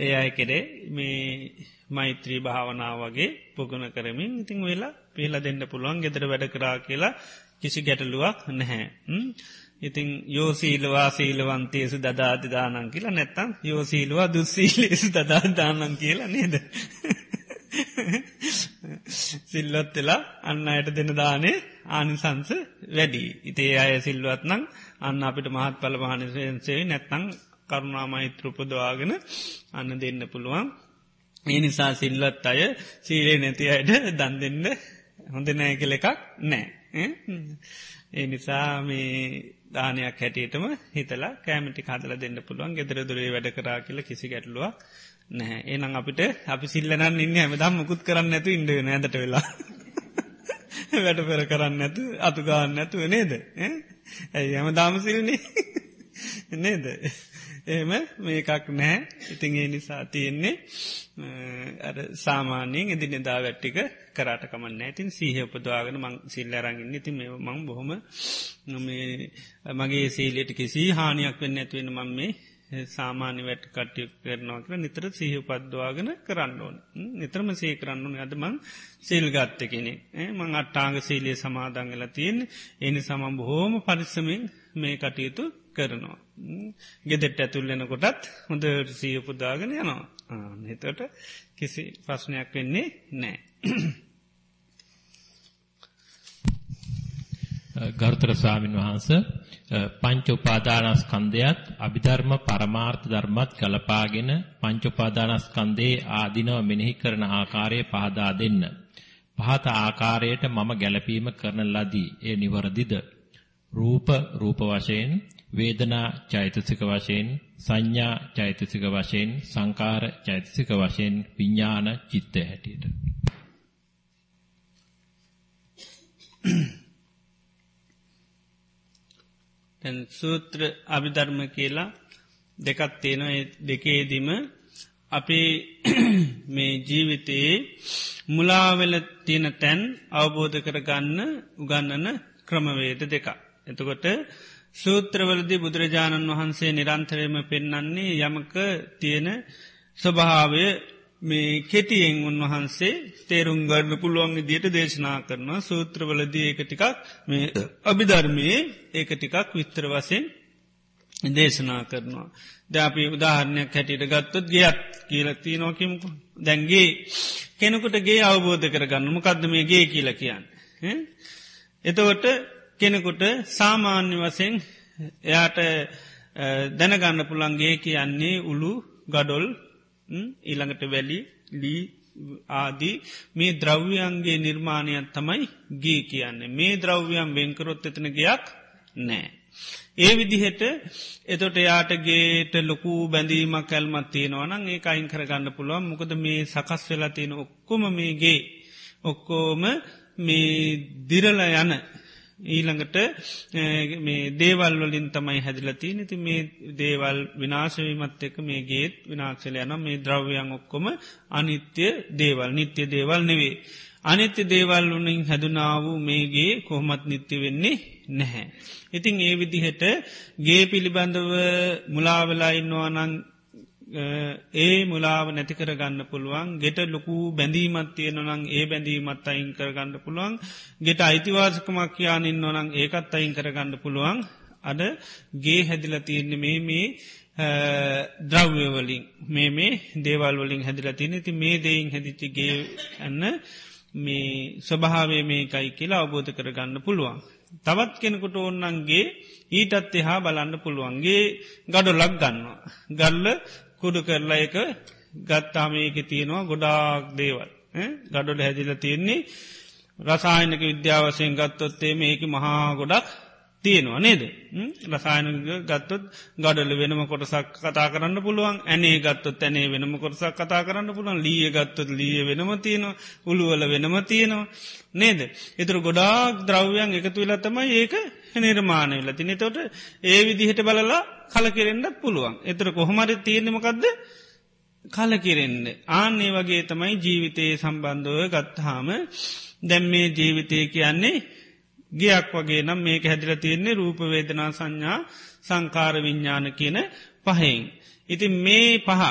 ඒ අය කෙරේ මේ මෛත්‍රී භාවනාව වගේ පුගුණ කරමින් ඉතිං වෙලා පිහල දෙන්න පුළුවන්. ගෙදර වැඩ කරා කියලා කිසි ගැටලුවක් නැහැ. ඉතිං යෝසීලවා සීලවන්තේසු දදාධදානන් කියලා නැත්තම් යෝසීලවා දුස්සීලේසු දදාධදානන් කියලා නේද. (laughs) සිල්ලොත් වෙලා අන්න අයට දෙන දානේ ආනිසංස වැඩි. ඉතේ අය සිල්වත් නං අන්න අපිට මහත් පල මහනිසන්සේ නැත්තං කරුණාමෛත්‍රපදවාගෙන අන්න දෙන්න පුළුවන්. ඒ නිසා සිල්ලත් අය සීලේ නැති අයට දන් දෙන්න හොඳ නෑ කෙල එකක් නෑ. ඒ නිසා මේ දානයක් හැටියටම හිතලා කෑමටි කාදල දෙන්න පුළුවන් ගෙදර දුරේ වැඩ කරා කියල කිසි ගැටලුවක් නැහැ. ඒනම් අපිට අපි සිල්ලනන් ඉන්න හැමදම් මුකුත් කරන්න නැතු ඉන්ඩ නැදට වෙලා. (laughs) වැඩ පෙර කරන්න නැතු අතුගාන්න නැතුව නේද? ඇයි හැම දාමසිල්න්නේ (laughs) නේද? එහෙම මේකක් නෑ ඉතින් ඒ නිසා තියෙන්නේ සාමානයෙන් එදි නිදා වැට්ටික කරට කමන්න ඇතින් සීහ උපදවාගෙන මං සිල්ල අරගන්න ඉති මේ මං බොහොම මගේ සීලට කිසි හානියක් වෙන්න ඇත්වෙන මං මේ සාමාන්‍ය වැට කට්ටිය කරනවා කර නිතර සහ පද්දවාගෙන කරන්න ඕන නිතරම සේ කරන්න ඕන අදමං සේල් ගත්ත කෙනෙ මං අට්ටාංග සීලිය සමාදංගල තියෙන් එනි සමම් බොහෝම පරිස්සමින් මේ කටයුතු කරනවා. ගෙදෙට ඇතුල්ලෙන කොටත් හොඳ සීපුදාගෙන යනවා. හිතට කිසි ප්‍රශ්නයක් වෙන්නේ නෑ. ගරුතර ස්වාමින් වහන්ස පංච උපාදානස්කන්ධයත් අභිධර්ම පරමාර්ථ ධර්මත් ගලපාගෙන පංච උපාදානස්කන්ධේ ආධිනව මෙනෙහි කරන ආකාරය පහදා දෙන්න. පහත ආකාරයට මම ගැලපීම කරන ලදී. ඒ නිවරදිද? රූප රූප වශයෙන් වේදනා චෛතසික වශයෙන් සංඥා චෛතසික වශයෙන් සංකාර චෛතසික වශයෙන් විඥාන චිත්ත හැටියට දැන් සූත්‍ර අභිධර්ම කියලා දෙකක් තියෙනවා දෙකේදීම අපේ (clears throat) මේ ජීවිතයේ මුලාවෙල තියෙන තැන් අවබෝධ කරගන්න උගන්නන ක්‍රමවේද දෙක. එතකොට සූත්‍රවලදි බුදුරජාණන් වහන්සේ නිරන්තරයම පෙන්නන්නේ යමක තියෙන ස්වභාවය මේ කෙටියෙන් උන්වහන්සේ තේරුම් ගන්න පුළුවන් දියට දේශනා කරනවා සූත්‍රවලදී ඒක ටිකක් මේ අභිධර්මයේ ඒක ටිකක් විස්තර වසයෙන් දේශනා කරනවා. ද අපි උදාහරණයක් හැටියට ගත්තොත් ගේත් කියලති නොකිමකු දැන්ගේ කෙනෙකුට ගේ අවබෝධ කරගන්න මොකක්ද මේ ගේ කියල කියන්න. එතකොට කෙනෙකුට සාමාන්‍ය වසෙන් එයාට දැනගන්න පුළන්ගේ කියන්නේ උළු ගඩොල් ඊළඟට වැලි ලී ආදී මේ ද්‍රව්‍යන්ගේ නිර්මාණයක් තමයි ගේ කියන්නේ. මේ ද්‍රව්‍යයන් වෙන්කරොත් එතන ගයක් නෑ. ඒ විදිහට එතොට යාටගේට ලොකු බැඳීමක් කැල්මත් තියෙනවනම් ඒ අයින් කරගන්න පුළුවන්. මොකද මේ සකස් වෙලා තියෙන ඔක්කොම මේගේ ඔක්කෝම මේ දිරල යන ඊළඟට මේ දේවල් වලින් තමයි හැදිලති නති මේ දේවල් විනාශවීමත් එක මේ ගේත් විනාක්ෂල යන මේ ද්‍රව්‍යයන් ඔක්කොම අනිත්‍ය දේවල් නිත්‍ය දේවල් නෙවේ. අනිත්‍ය දේවල් වනින් හැදුනාවූ මේගේ කොහොමත් නිත්‍ය වෙන්නේ නැහැ. ඉතිං ඒ විදිහට ගේ පිළිබඳව මුලාවෙලා ඉන්නවානං ඒ මුලාව නැතිකර ගන්න පුළුවන්. ගෙට ලොකු බැඳීමත් තියෙනනං ඒ බැඳීමත් අයින් කරගන්න පුළුවන්. ගෙට අයිතිවාසකමක් කියයානින් නොනං ඒකත් අයින් කරගන්න පුළුවන්. අඩ ගේ හැදිල තියෙන්නේ මේ මේ ද්‍රව්‍යවලින් මේ මේ දේවල් වලින් හැදිල තියන ති මේ දෙයින් හැදිච්චිගේ ඇන්න මේ ස්වභාවේ මේකයි කියලා අවබෝධ කරගන්න පුළුවන්. තවත් කෙනෙකුට ඔන්නන්ගේ ඊටත් එහා බලන්න පුළුවන්ගේ ගඩො ලක් ගන්නවා. ගල්ල කුඩු කරලා එක ගත්තාමේක තියෙනවා ගොඩාක් දේවල් ගඩොඩ හැදිල තියෙන්නේ රසායනක විද්‍යාවසයෙන් ගත්තොත්තේ මේක මහා ගොඩක් තියෙනවා නේද? රසායන ගත්තොත් ගඩල වෙනම කොටසක් කතා කරන්න පුළුවන් ඇනේ ගත්තොත් ඇනේ වෙනම කොටසක් කතා කරන්න පුළුවන් ලිය ගත්තොත් ලිය වෙනම තියෙනවා උළුවල වෙනම තියෙනවා නේද? එතුර ගොඩාක් ද්‍රව්‍යයන් එකතු වෙලත්තමයි ඒක නිර්මාණය වෙල තින තොට ඒ විදිහට බලලා කලකිරෙන්ඩත් පුළුවන්. එතර කොහොමරි තියෙනෙමකක්ද කලකිරෙන්න්න ආන්නේ වගේ තමයි ජීවිතයේ සම්බන්ධව ගත්හාම දැම් මේ ජීවිතය කියන්නේ ගියක් වගේ නම් මේක හැදිල තියෙන්නේ රූපවේදනා සංඥා සංකාර විඤ්ඥාන කියන පහෙන්. ඉති මේ පහ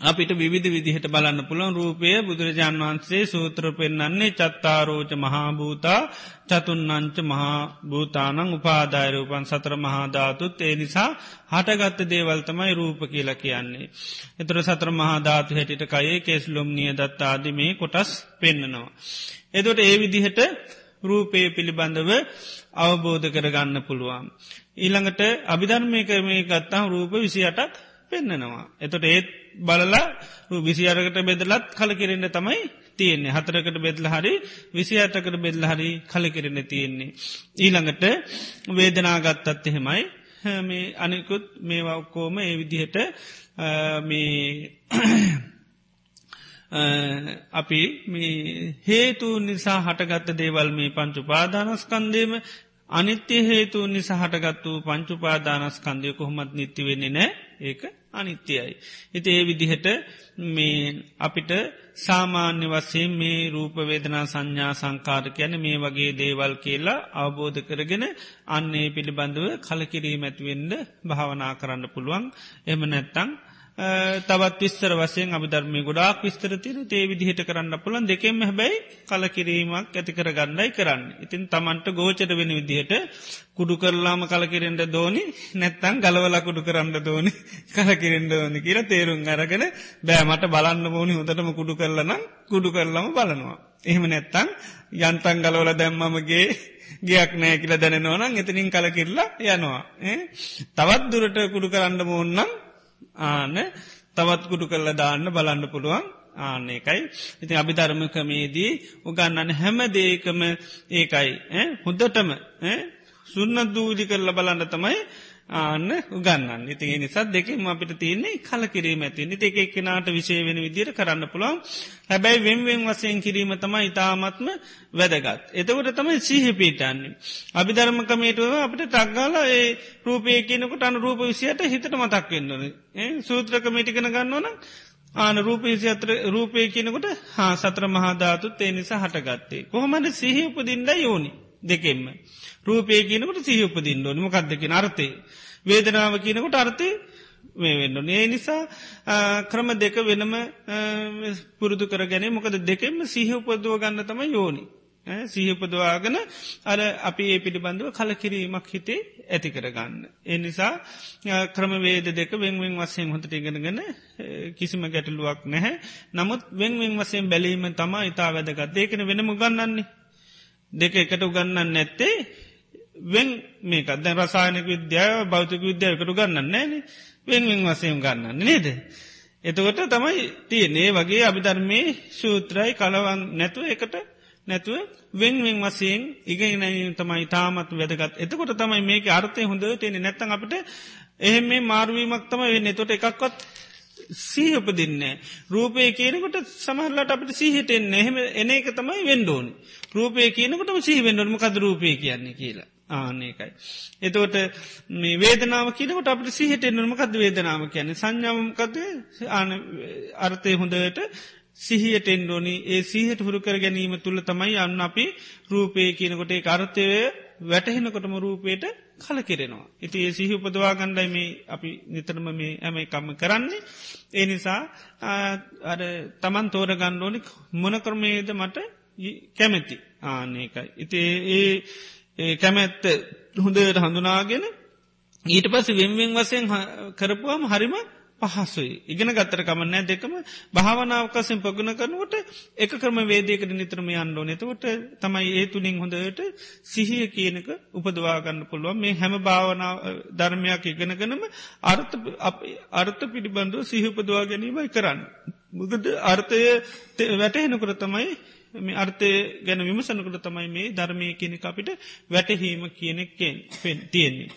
අපිට විවිධ විදිහට බලන්න පුළන් රූපය බුදුරජාන් වහන්සේ සූත්‍ර පෙන්න්නන්නේ චත්තාරෝච මහාභූතා චතුන්නංච මහාභූතානං උපාදායරූපන් සතර මහාධාතුත් ඒ නිසා හටගත්ත දේවල්තමයි රූප කියලා කියන්නේ. එතුර සතර මහාධාතු හැටිට කයේ කෙස්ලොම් නිය දත්තාද මේ කොටස් පෙන්න්නනවා. එතොට ඒ විදිහට රූපය පිළිබඳව අවබෝධ කරගන්න පුළුවන්. ඊළඟට අභිධර්මය කරමය ගත්තාම් රූප විසි අටක් පෙන්න්නනවා. එතොට ඒත් බලලා විසි අරකට බෙදලත් කලකිරෙන්ට තමයි තියෙන්නේ හතරකට බෙදල හරි විසි අටකට බෙදල හරි කලකිරෙන තියෙන්නේ. ඊළඟට වේදනාගත්තත් එහෙමයි මේ අනිකුත් මේවා ඔක්කෝම ඒ විදිහට මේ අපි මේ හේතු නිසා හටගත්ත දේවල් මේ පංචු පාදානස්කන්දේම අනිත්‍ය හේතු නිසා හටගත් වූ පංචුපාදානස්කන්දය කොහොමත් නිත්ති වෙන්නේ නෑ ඒක අනිත්‍යයයි. එති ඒ විදිහට මේ අපිට සාමාන්‍ය වස්සේ මේ රූපවේදනා සංඥා සංකාර කියන මේ වගේ දේවල් කියලා අවබෝධ කරගෙන අන්නේ පිළිබඳව කලකිරීම ඇතිවෙන්ඩ භාවනා කරන්න පුළුවන් එම නැත්තං තවත් විස්තර වසයෙන් අභධර්මය ගොඩාක් විස්තර තින තේ විදිහට කරන්න පුළන් දෙකෙම හැබැයි කලකිරීමක් ඇති කර ගන්නයි කරන්න. ඉතින් තමන්ට ගෝචට වෙන විදිහට කුඩු කරලාම කලකිරෙන්ට දෝනි නැත්තං ගලවල කුඩු කරන්න දෝනි කලකිරෙන්ට ඕනි කියලා තේරුම් අරගෙන බෑමට බලන්න ඕනි හොතටම කුඩු කරලනම් කුඩු කරලම බලනවා. එහෙම නැත්තං යන්තන් ගලවල දැම්මමගේ ගයක් නෑ කියල දැනනවනම් එතනින් කලකිරලා යනවා. තවත් දුරට කුඩු කරන්න ඕන්නම් ආන තවත් කුඩු කරලා දාන්න බලන්න පුළුවන්. ආනෙකයි ඉතින් අභිධර්මකමේදී උගන්නන්න හැම දේකම ඒකයි. හොද්දටම සුන්න දූලි කරල බලන්න තමයි ආන්න උගන්නන්න ඉති නිසාත් දෙකෙම අපිට තියන්නේ කල කිරීම ඇති නිති එක එක්කෙනට විශේ වෙන විදිර කරන්න පුළොන් හැබැයි වෙන්වෙන් වසයෙන් කිරීම තමයි ඉතාමත්ම වැදගත්. එතකොට තමයි සීහ පීටන්නේ. අභිධර්මකමේටුව අපට ටක්ගාල ඒ රූපය කියනකට අනු රූප විසියට හිතට මතක් වෙන්නන. සූත්‍රකමේටිකන ගන්නවන ආන රූපේසි අත්‍ර රූපය කියනකොට හා සත්‍ර මහාධාතුත් ඒ නිසා හටගත්තේ. කොහොමට සිහි උපදින්ඩ යෝනි දෙකෙන්ම. රූපය කියනකට සිහි උපදින්න ඕනි මොකක්දක අර්ථය. වේදනාව කියනකොට අර්ථය මේ වෙන්න. ඒ නිසා ක්‍රම දෙක වෙනම පුරුදු කර ගැන මොකද දෙකෙම සිහ උපදුව ගන්න තම යෝනි. සීහපදවාගෙන අර අපි ඒ පිළිබඳව කලකිරීමක් හිතේ ඇති කරගන්න. ඒ නිසා ක්‍රමවේද දෙක වෙන්වෙන් වසයෙන් හොතට ඉගෙනගෙන කිසිම ගැටලුවක් නැහැ. නමුත් වෙන්වෙන් වසයෙන් බැලීම තමා ඉතා වැදගත් ඒකන වෙනම ගන්නන්නේ. දෙක එකට උගන්නන්න නැත්තේ. වෙන් මේකත් දැන් රසායනක විද්‍යාව භෞතික විද්‍යාවකට ගන්නන්න නෑන වෙන්වෙන් වසයම් ගන්නන්න නේද. එතකොට තමයි තියනේ වගේ අභිධර්මය සූත්‍රයි කලවන් නැතුව එකට නැතුව වෙන්වෙන් වසයෙන් ඉගෙනීම තමයි තාමත් වැදගත්. එතකොට තමයි මේක අර්ථය හොඳ තියෙන නැත්තන් අපට එහෙම මේ මාර්වීමක් තම වෙන්න. තොට එකක්වත් සීහපදින්න. රූපය කියනකොට සමහරලට අපට සීහිටෙන් එහෙම එන එක තමයි වෙන්ඩෝනි. රූපය කියනකොටම සීවෙන්ඩොල්ම කද රූපය කියන්නේ කියලා. ආනකයි. එතවට මේ වේදනාව කියනකට අපට සිහිට නොමකද වේදනාව කියන්නේ සංඥාවකද අර්ථය හොඳට සිහියට එන්ඩෝනි ඒ සීහට හුරු කර ගැනීම තුළ තමයි යන්න අපි රූපය කියනකොට ඒ අර්ථය වැටහෙනකොටම රූපයට කල කෙරෙනවා. ඉති ඒ සිහි උපදවා ගණ්ඩයි මේ අපි නිතරම මේ ඇම එකම්ම කරන්නේ. ඒ නිසා තමන් තෝර ගණ්ඩෝනික් මොන කරමේද මට කැමැති ආනකයි. ඉති ඒ කැමැත්ත හොඳට හඳුනාගෙන ඊට පස වෙන්වෙන් වසයෙන් කරපුවාම හරිම පහසුයි. ඉගෙන ගත්තර කමන්නෑ දෙකම භාවනාවකසින් පගුණ කරනුවට එක කරම වේදයකට නිතරම අන්ඩෝ නතවට තමයි ඒ තුළින් හොඳට සිහිය කියනක උපදවාගන්න පුළුවන් මේ හැම භාවනාව ධර්මයක් ඉගෙනගනම අර්ථ අර්ථ පිළිබඳව සිහිපදවා ගැනීමයි කරන්න. මුකද අර්ථය වැටහෙනකර තමයි මේ අර්ථය ගැන විමසනකට තමයි මේ ධර්මය කියනෙක අපිට වැටහීම කියනෙක්කෙන් පෙන් තියෙන්නේ.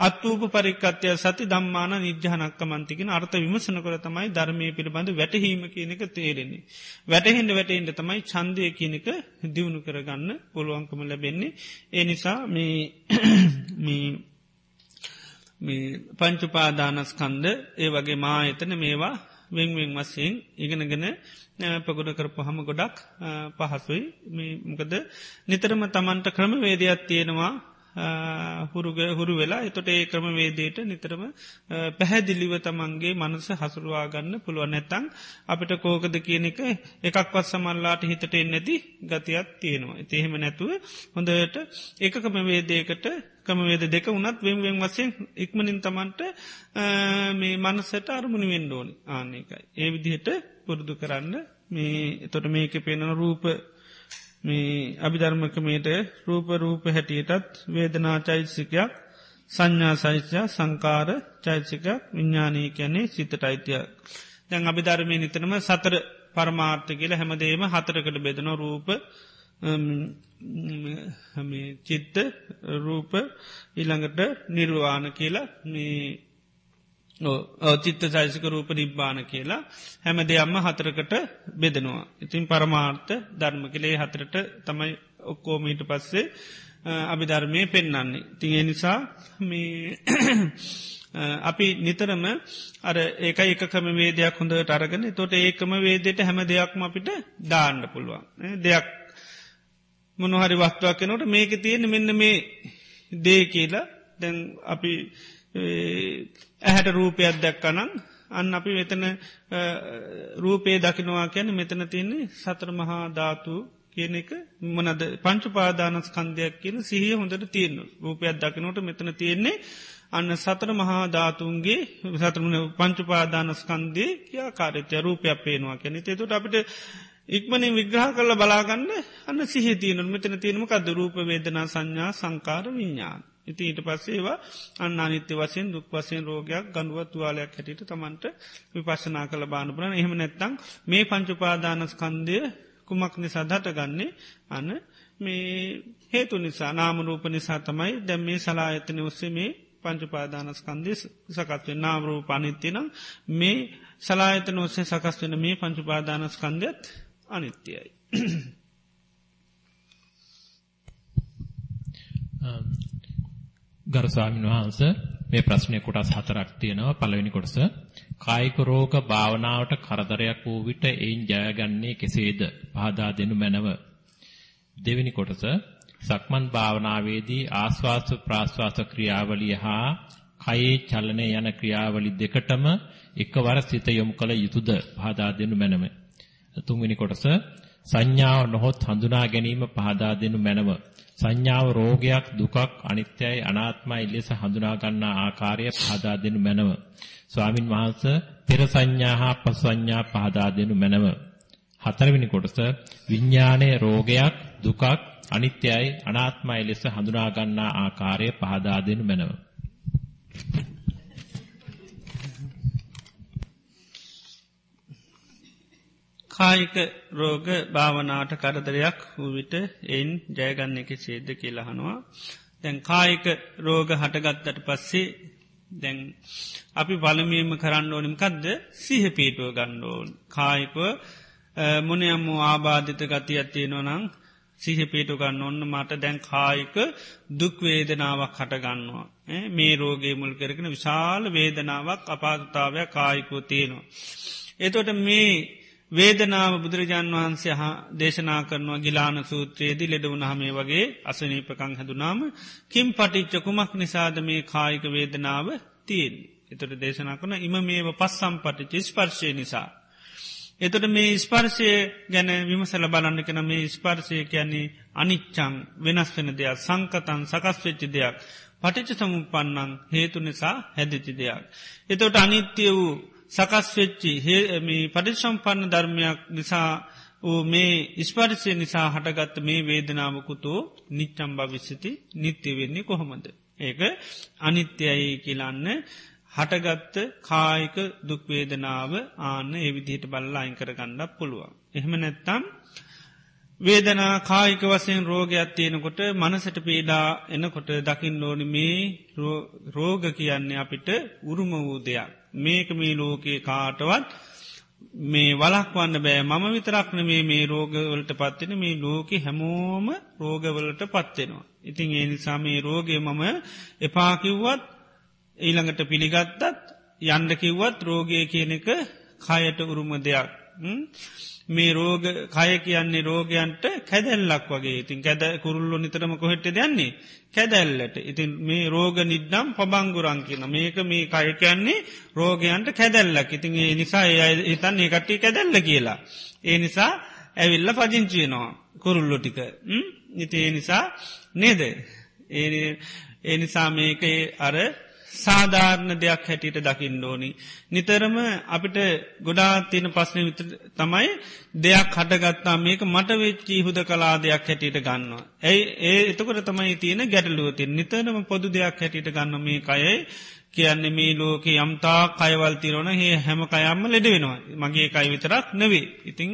අත්වූප පරිකත්වය සති දම්මාන නිජ්‍යානක්ක මන්තිකෙන අර්ථ විමසන කර තමයි ධර්මය පිළිබඳ වැටහීම කියනක තේරෙන්නේ. වැටහෙන්ට වැටෙන්ට තමයි චන්දය කියනක දියුණු කරගන්න පුළුවන්කම ලැබෙන්නේ. ඒ නිසා මේ (coughs) පංචුපාදානස්කන්ද ඒ වගේ මා එතන මේවා වෙංවෙන් වස්සයෙන් ඉගෙනගෙන පගොඩ කරපු හම ගොඩක් පහසුයි මොකද නිතරම තමන්ට ක්‍රම වේදයක් තියෙනවා හුරුග හුරු වෙලා එතොට ඒ ක්‍රම වේදයට නිතරම පැහැදිලිව තමන්ගේ මනස හසුරුවාගන්න පුළුවන් නැතං අපිට කෝකද කියන එක එකක්වත් සමල්ලාට හිතට එන්නැති ගතියක් තියෙනවා. එතිහෙම නැතුව හොඳට ඒකකම වේදයකට කමවේද දෙක උනත් වෙන්වෙන් වසයෙන් ඉක්මනින් තමන්ට මේ මනසට අරමුණ වෙන්ඩෝනි ආන්නේකයි. ඒ විදිහට පුරුදු කරන්න මේ එතොට මේක පෙනෙන රූප මේ අභිධර්මකමේට රූප රූප හැටියටත් වේදනා චෛසිකයක් සංඥා සෛත්‍යයා සංකාර චෛසික විඤ්ඥානී කැනේ සිතට අයිතියක්. දැන් අභිධර්මය නිතනම සතර පරමාර්ථ කියල හැමදේම හතරකට බෙදන රූප චිත්ත රූප ඉළඟට නිර්වාණ කියලා මේ චිත්ත සයිසික රූප නිබ්බාන කියලා හැම දෙයම්ම හතරකට බෙදනවා. ඉතින් පරමාර්ථ ධර්ම කලේ හතරට තමයි ඔක්කෝමීට පස්සේ අභිධර්මය පෙන්නන්නේ. තිය නිසා අපි නිතරම අර ඒක එකකම වේදයක් හොඳට අරගෙන තොට ඒකම වේදයට හැම දෙයක්ම අපිට දාන්න පුළුවන්. දෙයක් මොනහරි වස්තුවක් කෙනට මේක තියෙන මෙන්න මේ දේ කියලා දැන් අපි ඇහැට රූපයක් දැක්කනං අන්න අපි මෙතන රූපේ දකිනවා කියන මෙතන තියන්නේ සතර මහා ධාතු කියන එක මනද? පංචුපාදානස් කන්දයක් කියන සිහිය හොඳට තියෙන රූපයක් දකිනොට මෙතන තියෙන්නේ අන්න සතර මහා ධාතුන්ගේ සතරන පංචුපාදානස්කන්දේ කියා කාරත්‍ය රූපයක් පේනවා කැනෙ තේතුට අපිට ඉක්මනින් විග්‍රහ කරල බලාගන්න අන්න සිහිතියනු මෙතන තියෙනමකද රූප වේදනා සංඥා සංකාර විඤ්ඥාන්. ඉති ඊට පස්සේවා අන්න අනිත්‍ය වසයෙන් දුක් වසයෙන් රෝගයක් ගඩුවත් තුවාලයක් හැටියට තමන්ට විපශනා කළ බානපුරන එහෙම නැත්තං මේ පංචුපාදානස්කන්දය කුමක් නිසා දට ගන්නේ අන්න මේ හේතු නිසා නාමරූප නිසා තමයි. දැම් මේ සලා ඇතන ඔස්සේ මේ පංචුපාදානස්කන්දය සකත්වෙන් නාමරූප අනිත්‍යනම් මේ සලායතන ඔස්සේ සකස් වෙන මේ පංචුපාදානස්කන්දයත් අනිත්‍යයයි. (coughs) ගරු ස්වාමීන් වහන්ස මේ ප්‍රශ්නය කොටස් හතරක් තියෙනවා. පළවෙනි කොටස කායික රෝග භාවනාවට කරදරයක් වූ විට එයින් ජයගන්නේ කෙසේද? පහදා දෙනු මැනව. දෙවෙනි කොටස සක්මන් භාවනාවේදී ආස්වාස ප්‍රාස්වාස ක්‍රියාවලිය හා කයේ චලනය යන ක්‍රියාවලි දෙකටම එකවර සිත යොමු කළ යුතුයද පහදා දෙනු මැනව. තුන්වෙනි කොටස සංඥාව නොහොත් හඳුනා ගැනීම පහදා දෙනු මැනව. සංඥාව රෝගයක් දුකක් අනිත්‍යයි අනාත්මයි ලෙස හඳුනා ගන්නා ආකාරය පහදා දෙනු මැනව. ස්වාමින් වහන්සේ පෙර සංඥා හා පසු සංඥා පහදා දෙනු මැනව. හතරවෙනි කොටස විඥානයේ රෝගයක් දුකක් අනිත්‍යයි අනාත්මයි ලෙස හඳුනා ගන්නා ආකාරය පහදා දෙනු මැනව. කායික රෝග භාවනාට කරදරයක් වූ විට එයින් ජයගන්න එක සේද කියලහනවා. දැන් කායික රෝග හටගත්තට පස්සේ දැන් අපි බලමීම කරන්න ඕනිම් කදද සිහ පීටුව ගණ්ඩෝන්. කායිකව මොනයම්ම ආබාධිත ගති ඇත්තියෙනවනං සිහ පීටු ගන්න ඔන්න මට දැන් කායික දුක්වේදනාවක් හටගන්නවා. මේ රෝගේ මුල් කරගෙන විශාල වේදනාවක් අපාතතාවයක් කායිකෝ තියෙනවා. එතොට මේ වේදනාව බුදුරජාන් වහන්සේ හා දේශනා කරනවා ගිලාන සූත්‍රයේදී ලෙඩ වුණහමේ වගේ අසනීපකං හැදුනාම කිම් පටිච්ච කුමක් නිසාද මේ කායික වේදනාව තියෙන්. එතට දේශනා කන ඉම මේව පස්සම් පටිච ස්පර්ශය නිසා. එතට මේ ස්පර්ශය ගැන විමසල බලන්න කන මේ ස්පර්ශය කියන්නේ අනිච්චං වෙනස් වෙන දෙයක් සංකතන් සකස් වෙච්චි දෙයක්. පටිච සමුපන්නං හේතු නිසා හැදිචි දෙයක්. එතොට අනිත්‍ය වූ සකස් වෙච්චි පටිසම්පන්න ධර්මයක් නිසා වූ මේ ඉස්පරිසය නිසා හටගත්ත මේ වේදනාවකුතෝ නිච්චම් භවිස්සති නිත්‍ය වෙන්නේ කොහොමද. ඒක අනිත්‍යයි කියලන්න හටගත්ත කායික දුක්වේදනාව ආන්න එවිදිහට බල්ලා අයින් කරගන්නක් පුළුවන්. එහෙම නැත්තම් වේදනා කායික වසයෙන් රෝගයක් තියෙනකොට මනසට පීඩා එනකොට දකිින් ඕනි මේ රෝග කියන්නේ අපිට උරුම වූ දෙයක්. මේක මේ ලෝකයේ කාටවත් මේ වලක්වන්න බෑ. මම විතරක්න මේ මේ රෝගවලට පත්වෙන මේ ලෝකෙ හැමෝම රෝගවලට පත්වෙනවා. ඉතින් ඒ නිසා මේ රෝගය මම එපාකිව්වත් ඊළඟට පිළිගත්තත් යන්ඩ කිව්වත් රෝගය කියන එක කයට උරුම දෙයක්. මේ රෝග කය කියන්නේ රෝගයන්ට කැදැල්ලක් වගේ. ඉතින් කැද කුරුල්ලො නිතරම කොහෙට දන්නේ කැදැල්ලට. ඉතින් මේ රෝග නිද්නම් පබංගුරන් කියන මේක මේ කය කියන්නේ රෝගයන්ට කැදැල්ලක්. ඉතින් ඒ නිසා ඒ හිතන් ඒකට්ටි කැදැල්ල කියලා. ඒ නිසා ඇවිල්ල පජංචියනවා කුරුල්ලො ටික. ඉති ඒ නිසා නේද? ඒ නිසා මේක අර සාධාරණ දෙයක් හැටියට දකිින් ඕනි. නිතරම අපිට ගොඩා තියෙන පස්න විත තමයි දෙයක් හටගත්තා මේක මට වෙච්චි හුද කලා දෙයක් හැටියට ගන්නවා. ඇයි ඒ එතකොට තමයි තියෙන ගැටලුවතින් නිතරම පොදු දෙයක් හැටියට ගන්න මේ කයයි කියන්නේ මේ ලෝක යම්තා කයවල් තිරන හේ හැම කයම්ම ලෙඩ වෙනවා. මගේ කයි විතරක් නෙවේ. ඉතිං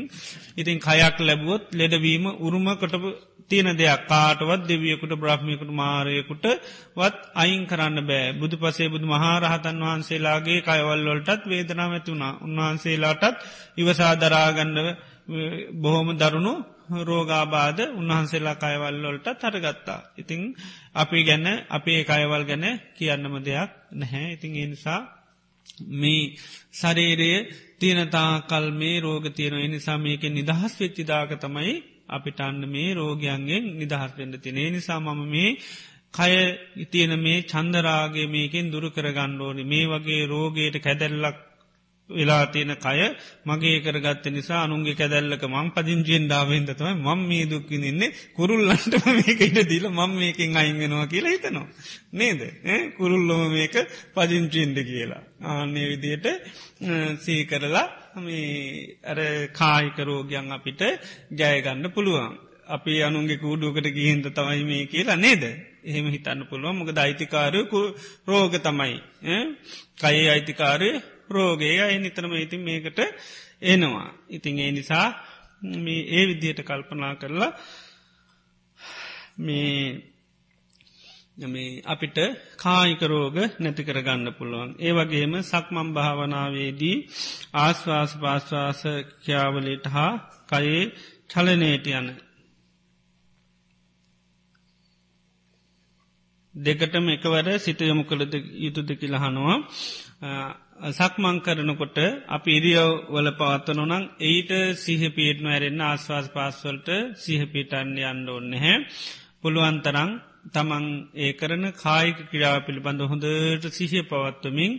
ඉතින් කයක් ලැබුවොත් ලෙඩවීම උරුම කටපු තියෙන දෙයක් කාටවත් දෙවියකුට බ්‍රහ්මියකුට මාරයකුට වත් අයින් කරන්න බෑ බුදු පසේ බුදු මහාරහතන් වහන්සේලාගේ කයවල්වලටත් වේදනාව ඇතුුණා උන්වහන්සේලාටත් ඉවසාදරාගන්නව බොහොම දරුණු රෝගාබාධ උන්වහන්සේලා කයවල්ලොලට තරගත්තා. ඉතිං අපි ගැන්න අපේ කයවල් ගැන කියන්නම දෙයක් නැහැ. ඉතිං එනිසා මේ ශරේරය තියනතා කල් මේ රෝග තියෙන එනිසා මේක නිදහස් වෙච්චිදාක තමයි අපිට අන්න මේ රෝගයන්ගෙන් නිදහස් වෙන්න තිනේ නිසා මම මේ කය ඉතියන මේ චන්දරාගේ මේකින් දුරු කරගන්න ඕනි. මේ වගේ රෝගයට කැදැල්ලක් වෙලා තියෙන කය මගේ කරගත්ත නිසා අනුන්ගේ කැදැල්ලක මං පදිංචියෙන් දාවෙන්දතම මං මේ දුක්කිනින්නේ කුරුල්ලන්ට මේක ඉට දීල මං මේකින් අයිගෙනවා කියලා හිතනවා. නේද කුරුල්ලොම මේක පදිංචින්ද කියලා. ආන්නේ විදියට සීකරලා මේ අර කායික රෝගයන් අපිට ජයගන්න පුළුවන්. අපි අනුන්ගේ කූඩුවකට ගිහින්ද තමයි මේ කියලා නේද. එහෙම හිතන්න පුළුවන් මොක දෛතිකාරයකු රෝග තමයි. කයේ අයිතිකාරය රෝගයේ අයි නිතරම ඉතින් මේකට එනවා. ඉතින් ඒ නිසා මේ ඒ විදියට කල්පනා කරලා මේ මේ අපිට කායික රෝග නැති කරගන්න පුළුවන්. ඒ වගේම සක්මම් භාවනාවේදී ආශ්වාස පාශ්වාස ක්‍යාවලට හා කයේ චලනයට යන. දෙකටම එකවර සිත යොමු කළද යුතුද කියලහනවා සක්මං කරනකොට අපි ඉරියව් වල පවත්වන නං එයිට සිහපීටනු ඇරෙන්න්න ආස්වාස් පාස්වල්ට සිහපීටන්න යන්න ඔන්න හැ පුළුවන්තරං තමන් ඒ කරන කායික ක්‍රියාව පිළිබඳ හොඳට සිහිය පවත්වමින්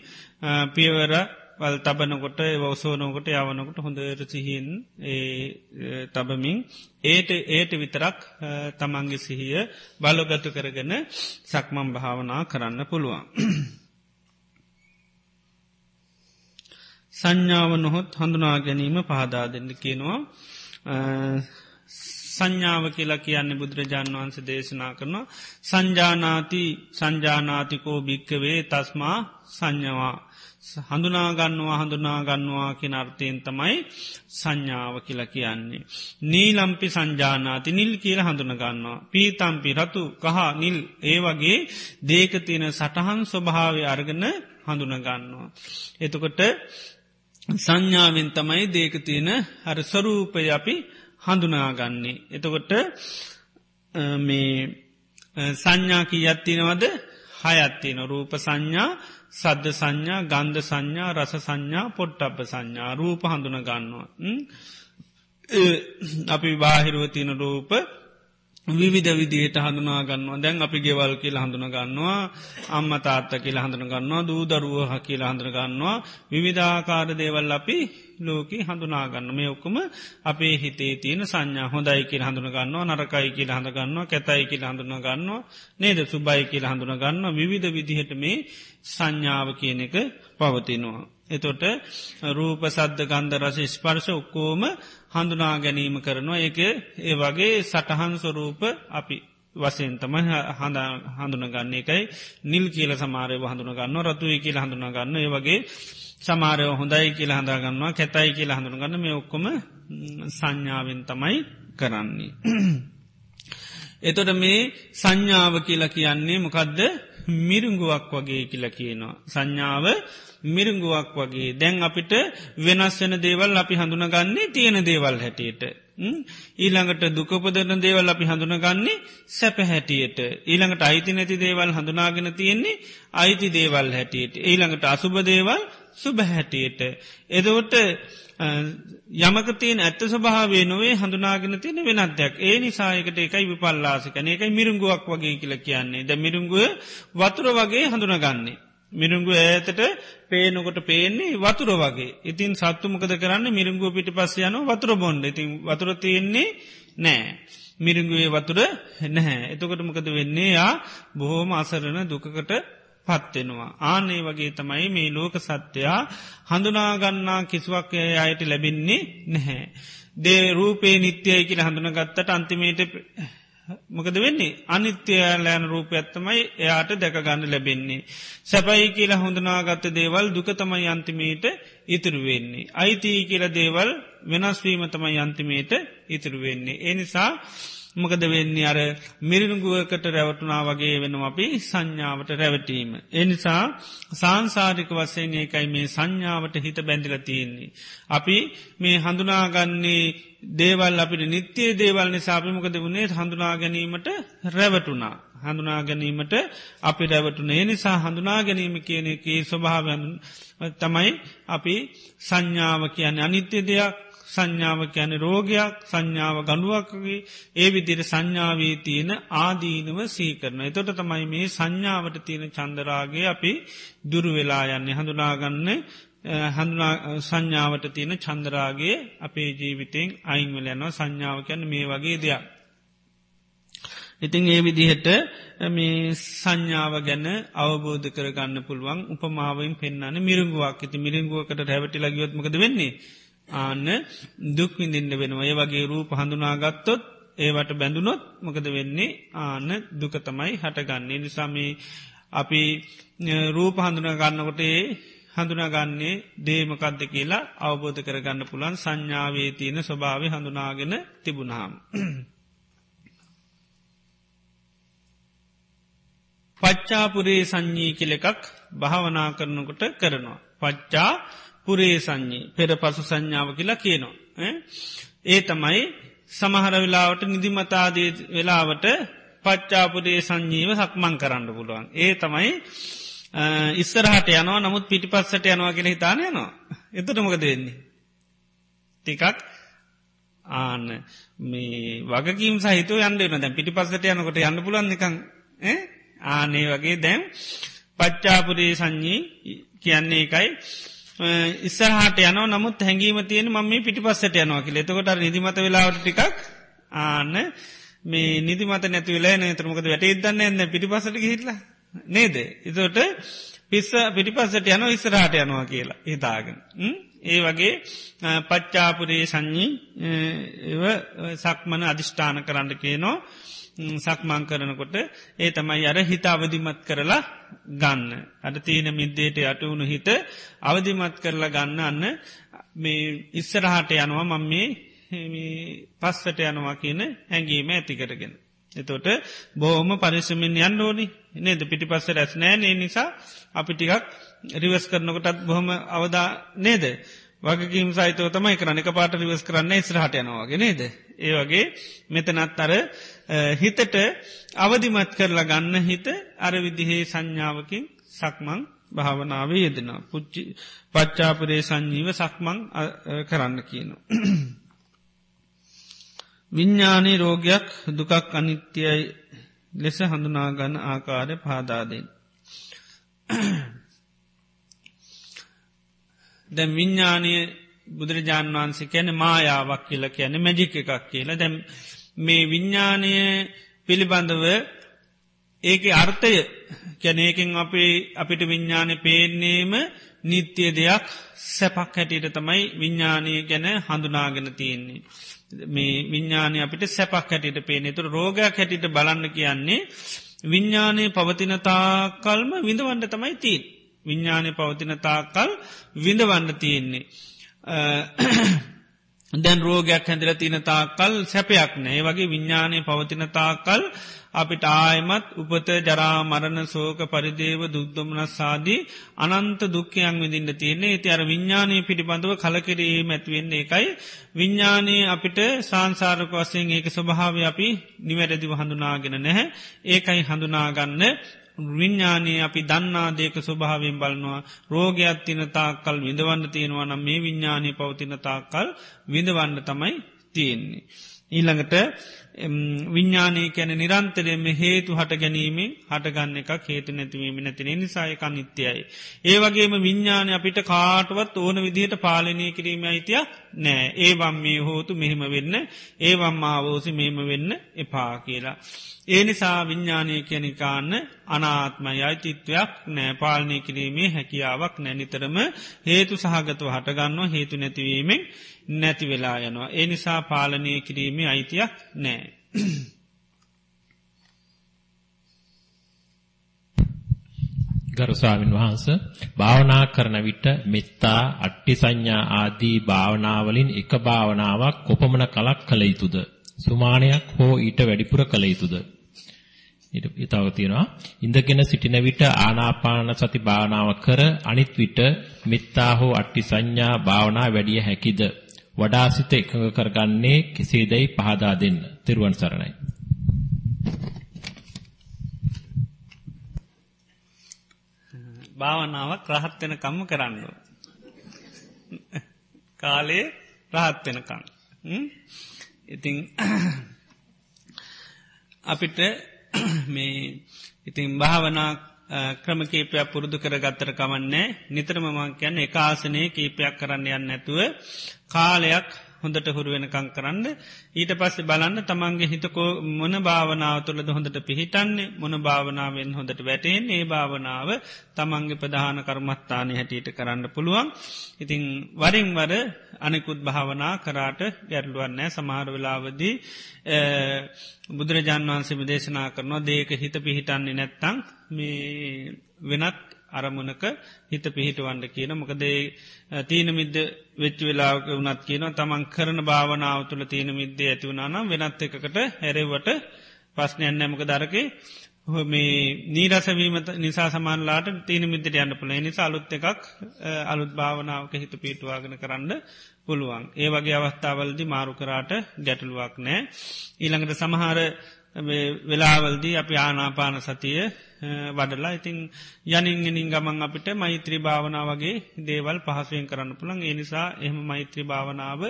පියවර වල් තබනකොට වසෝනෝකොට යවනකොට හොඳට සිහින් තබමින් ඒට ඒට විතරක් තමන්ගේ සිහිය බලගතු කරගෙන සක්මම් භාවනා කරන්න පුළුවන්. සංඥාව නොහොත් හඳුනා ගැනීම පහදා දෙන්න කියනවා සංඥාව කියලා කියන්නේ බුදුරජාණන් වහන්ස දේශනා කරනවා සංජානාති සංජානාතිකෝ භික්කවේ තස්මා සංඥවා හඳුනාගන්නවා හඳුනාගන්නවා කිය අර්ථයෙන් තමයි සංඥාව කියලා කියන්නේ. නීලම්පි සංජානාති නිල් කියල හඳුනගන්නවා. පීතම්පි රතු කහ නිල් ඒ වගේ දේක තියෙන සටහන් ස්වභාවය අර්ගන හඳුනගන්නවා. එතකොට සංඥාවෙන් තමයි දේක තියෙන හර ස්වරූපය අපි හඳුනාගන්නේ. එතකොට මේ සංඥා කියත්තිනවද හයත්තින රූප සංඥා සද්ධ සංඥා ගන්ධ සංඥා රස සංඥා පොට්ටප සංඥා රූප හඳුන ගන්නවා. අපි බාහිරුවතින රූප විවිධ විදිහට හඳුනා ගන්නවා. දැන් අපි ගෙවල් කියල හඳුන ගන්නවා අම්ම තාත්ත කියල හඳුන ගන්නවා දූ දරුව හ කියල හඳුන ගන්නවා. විවිධාකාර දේවල් අපි ලෝක හඳුනාගන්න මේ ඔක්කම අපේ හිතේ තියෙන සංඥා. හොඳයි කියල හඳුන ගන්නවා නරකයි කියල හඳ ගන්නවා කැතයි කියල හඳුන ගන්නවා නේද? සුබයි කියල හඳුන ගන්නවා. විවිධ විදිහට මේ සංඥාව කියන එක පවතිනවා. එතොට රූප සද්ධ ගන්ධ රස ස්පර්ශ ඔක්කෝම හඳුනා ගැනීම කරනවා. ඒක ඒ වගේ සටහන් ස්වරූප අපි වසයෙන් තමයි හඳුනගන්න. එකයි නිල් කියල සමාරය හඳුන ගන්න රතුයි කියල හඳුන ගන්න ඒ වගේ සමාරය හොඳයි කියල හඳගන්නවා කැතයි කියල හඳුනගන්න මේ ඔක්කොම සංඥාවෙන් තමයි කරන්නේ. එතොට මේ සංඥාව කියලා කියන්නේ මොකදද? මිරුංගුවක් වගේ කියලා කියනවා. සංඥාව මිරුංගුවක් වගේ දැන් අපිට වෙනස් වෙන දේවල් අපි හඳුනගන්නේ තියෙන දේවල් හැටියට. ඊළඟට දුකපදන දේවල් අපි හඳුනගන්නේ සැප හැටියට. ඊළඟට අයිති නැති දේවල් හඳුනාගෙන තියෙන්නේ අයිති දේවල් හැටියට. ඊළඟට අසුබ දේවල් සුබහැටියට. එදවට යමකතින් ඇත්ත ස්වභාවේ නොවේ හඳුනාගෙන තියෙන වෙනත්යක් ඒ නිසායකට එකයි විපල්ලාසිකන එකයි මිරුංගුවක් වගේ කියල කියන්නේ ද මිරුංගුව වතුර වගේ හඳුනගන්නේ. මිරුංගු ඇතට පේනකොට පේන්නේ වතුර වගේ ඉතින් සත්තුමකද කරන්න මිරුංගුව පිටි පස්ස යන වතුර බොන්්ඩ ඉතින් වතුර තියෙන්නේ නෑ. මිරිංගුවේ වතුර නැහැ. එතකොට මොකද වෙන්නේ යා බොහෝම අසරණ දුකකට පත්වෙනවා. ආනේ වගේ තමයි මේ ලෝක සත්‍යයා හඳුනාගන්නා කිසිවක් අයට ලැබින්නේ නැහැ. දේ රූපේ නිත්‍යය කියල හඳුනගත්තට අන්තිමේට මොකද වෙන්නේ අනිත්‍යයාලෑන රූපයත්තමයි එයාට දැකගන්න ලැබෙන්නේ. සැපයි කියලා හොඳනාගත්ත දේවල් දුකතමයි අන්තිමේට ඉතුරු වෙන්නේ. අයිතිී කියල දේවල් වෙනස්වීම තමයි අන්තිමේට ඉතුරු වෙන්නේ. එනිසා මොකද වෙන්නේ අර මිරිනුගුවකට රැවටුනා වගේ වෙන අපි සංඥාවට රැවටීම. එනිසා සාංසාරික වසයෙන් ඒකයි මේ සංඥාවට හිත බැඳිල තියෙන්නේ. අපි මේ හඳුනාගන්නේ දේවල් අපිට නිත්‍යය දේවල් නිසාපිමකද වුණේ හඳුනා ගැනීමට රැවටුනා. හඳුනා ගැනීමට අපි රැවටුන ඒ නිසා හඳුනා ගැනීම කියන එක ස්වභාවයන් තමයි අපි සංඥාව කියන අනිත්‍ය දෙයක් සංඥාව කියන රෝගයක් සංඥාව ගඩුවක්ගේ ඒ විදිර සංඥාවී තියෙන ආදීනව සීකරන. එතොට තමයි මේ සංඥාවට තියෙන චන්දරාගේ අපි දුරුවෙලා යන්නේ හඳුනාගන්න හඳුනා සංඥාවට තියෙන චන්දරාගේ අපේ ජීවිතෙන් අයිංවල යනවා සංඥාව කියන්න මේ වගේ දෙයක්. ඉතිං ඒ විදිහට මේ සංඥාව ගැන අවබෝධ කරගන්න පුළුවන් උපමාවෙන් පෙන්න්නන මිරුගුවක් ඇති මිරිංගුවකට රැවටි ලගියොත්මකද වෙන්නේ ආන්න දුක්විඳින්න වෙනවා ඒ වගේ රූප හඳුනාගත්තොත් ඒවට බැඳුනොත් මොකද වෙන්නේ ආන දුකතමයි හටගන්නේ නිසාමී අපි රූප හඳුන ගන්නකොට ඒ හඳුනාගන්නේ දේමකක්ද කියලා අවබෝධ කරගන්න පුළන් සංඥාවේ තියෙන ස්වභාව හඳුනාගෙන තිබුණහම්. පච්චාපුරේ සංඥී කෙලෙකක් භාවනා කරනකොට කරනවා. පච්චා පුරේ සංඥී පෙර පසු සංඥාව කියලා කියනවා. ඒ තමයි සමහර වෙලාවට නිදිමතාදී වෙලාවට පච්චාපුරේ සංඥීව සක්මං කරන්න පුළුවන්. ඒ තමයි ඉස්සරහට යනවා නමුත් පිටි පස්සට යනවා කියල හිතාන යනවා. එතට මොකද වෙන්නේ. ටිකක් ආන්න මේ වගකීම් සහිත යන්න දැ පිටි පස්සට යනකොට යන්න පුලන් නිකං ආනේ වගේ දැම් පච්චාපුරේ සංඥී කියන්නේ එකයි ඉස්සරහට යන නමුත් හැඟීම තියෙන ම මේ පිටි පස්සට යනවා කියල. එතකොට නිදිමත වෙලාවට ටිකක් ආන්න මේ නිදිමත නැති වෙලා නතරමකද වැට ඉදන්න එන්න පිටි පසට හිටල නේද? එතට පිස්ස පිටිපස්සට යන ඉස්සරහට යනවා කියලා හිතාගෙන. ඒ වගේ පච්චාපුරේ සංඥී සක්මන අධිෂ්ඨාන කරන්න කියනවා. සක්මං කරනකොට ඒ තමයි අර හිත අවදිමත් කරලා ගන්න. අට තීන මිද්දේට යටවුණු හිත අවදිමත් කරලා ගන්න අන්න මේ ඉස්සරහට යනවා මං මේ පස්සට යනවා කියන හැඟීම ඇතිකරගෙන. එතොට බෝම පරිසමින් යන්න ඕනි නේද පිටි පස්ස රැස් නෑනේ නිසා අපි ටිකක් රිවස් කරනකොටත් බොහොම අවදා නේද. වගකීම් සයිතව තමයි කරන එක පාට රිවස් කරන්න ඉස්රහට යනවාගේ නේද. ඒ වගේ මෙතනත් අර හිතට අවදිමත් කරලා ගන්න හිත අර විදිහේ සංඥාවකින් සක්මං භාවනාවේ යෙදෙනවා. පුච්චි පච්චාපරේ සංජීව සක්මං කරන්න කියනවා. (clears throat) විඤ්ඥානී රෝගයක් දුකක් අනිත්‍යයි ලෙස හඳුනාගන්න ආකාරය පාදාදෙන්. (clears throat) දැ විඤ්ඥානය බුදුරජාණන් වහන්සේ කැන මායාවක් කියල කියන මැජික එකක් කියලා දැම් මේ විඤ්ඥානය පිළිබඳව ඒක අර්ථය කැනේකින් අපේ අපිට විඤ්ඥානය පේන්නේම නිත්‍යය දෙයක් සැපක් හැටියට තමයි විඤ්ඥානය ගැන හඳුනාගෙන තියෙන්නේ. මේ විඤ්ඥානය අපිට සැපක් හැටියට පේනෙ තුර රෝගයක් හැටිට බලන්න කියන්නේ විඤ්ඥානය පවතිනතා කල්ම විඳවන්න තමයි තිීන්. විඤ්ඥානය පවතින තාකල් විඳවන්න තියෙන්නේ. දැන් රෝගයක් හැඳල තින තාකල් සැපයක් නෑ. වගේ විඤ්ඥානය පවතින තාකල් අපිට ආයමත් උපත ජරා මරණ සෝක පරිදේව දුක්දමනස්සාදී අනන්ත දුක්කයන් විදින්න තියන්නේ. ඇති අර විඤ්ඥානය පිළිබඳව කලකිරීම ඇතිවෙන්නේ එකයි. විඤ්ඥානය අපිට සංසාරක වසයෙන් ඒක ස්වභාව අපි නිවැරදිව හඳුනාගෙන නැහැ. ඒකයි හඳුනාගන්න විඤ්ඥානයේ අපි දන්නාදේක ස්වභාවෙන් බලනවා රෝගයක් තින තාකල් විඳවන්න තියෙනවනම් මේ විඤ්ඥානය පවතින තාකල් විඳවන්න තමයි තියෙන්නේ. ඊළඟට විඤ්ඥානය කැන නිරන්තරයම හේතු හට ගැනීමෙන් හටගන්න එකක් හේතු නැතිවීම නැතින නිසායක නිත්‍යයයි. ඒවගේම විඤ්ඥානය අපිට කාටවත් ඕන විදිහට පාලනය කිරීම අයිතිය නෑ ඒවම් මේ හෝතු මෙහෙම වෙන්න ඒවම් ආවෝසි මෙහෙම වෙන්න එපා කියලා. ඒ නිසා විඤ්ඥානය කියනිකාන්න අනාත්මයයි චිත්වයක් නෑ පාලනය කිරීමේ හැකියාවක් නැනිතරම හේතු සහගතව හටගන්නවා හේතු නැතිවීමෙන් නැති වෙලා යනවා. ඒ නිසා පාලනය කිරීමේ අයිතියක් නෑ. ගරුස්වාමින් වහන්ස භාවනා කරන විට මෙත්තා අට්ටි සංඥා ආදී භාවනාවලින් එක භාවනාවක් කොපමණ කලක් කළ යුතුද සුමානයක් හෝ ඊට වැඩිපුර කළ යුතුද ඊට තව තියෙනවා ඉඳගෙන සිටින විට ආනාපාන සති භාවනාව කර අනිත් විට මෙත්තා හෝ අට්ටි සංඥා භාවනා වැඩි හැකිද වඩා සිත එකඟ කරගන්නේ කෙසේදයි පහදා දෙන්න. තෙරුවන් සරණයි. භාවනාවක් රහත් වෙන කම්ම කරන්න. කාලේ රහත් වෙනකම්. ඉතින් අපිට (coughs) මේ ඉතින් භාවනා ක්‍රම කීපයක් පුරුදු කර ගත්තර කමන්නේ නිතරම මං කියන්න එක ආසනයේ කීපයක් කරන්න යන්න නැතුව කාලයක් හොඳට හුරුවෙනකං කරන්න. ඊට පස්සේ බලන්න තමන්ගේ හිතකෝ මොන භාවනාව තුළද හොඳට පිහිටන්නේ මොන භාවනාවෙන් හොඳට වැටෙන් ඒ භාවනාව තමන්ගේ ප්‍රධාන කර්මත්තානය හැටියට කරන්න පුළුවන්. ඉතිං වරින් වර අනෙකුත් භාවනා කරාට ගැරලුවන්නෑ සමහර වෙලාවදී බුදුරජාන් වහන්සේ දේශනා කරනවා දේක හිත පිහිටන්නේ නැත්තං මේ වෙනත් අරමුණක හිත පිහිටවන්ඩ කියන මොකදේ තීන මිද්ද වෙච්ච වෙලාක වනත් කියන තමන් කරන භාවනාව තුළ තීන මිද්දේ ඇතිවුණනම් වෙනත් එකකට හැරවට පස්්නයන්න ඇමක දරකේ මේ නීරසවීම නිසා සමාන්ලාට තීන මිද්දට යන්න පුළ නිසා අලුත් එකක් අලුත් භාවනාවක හිත පිටවාගෙන කරන්න පුළුවන්. ඒ වගේ අවස්ථාවල්දි මාරු කරාට ගැටලුවක් නෑ. ඊළඟට සමහර වෙලාවල්දී අපි ආනාපාන සතිය වඩලා ඉතිං යනින්ගෙනින් ගමන් අපිට මෛත්‍රී භාවනා වගේ දේවල් පහසුවෙන් කරන්න පුළන් ඒ නිසා එහම මෛත්‍රී භාවනාව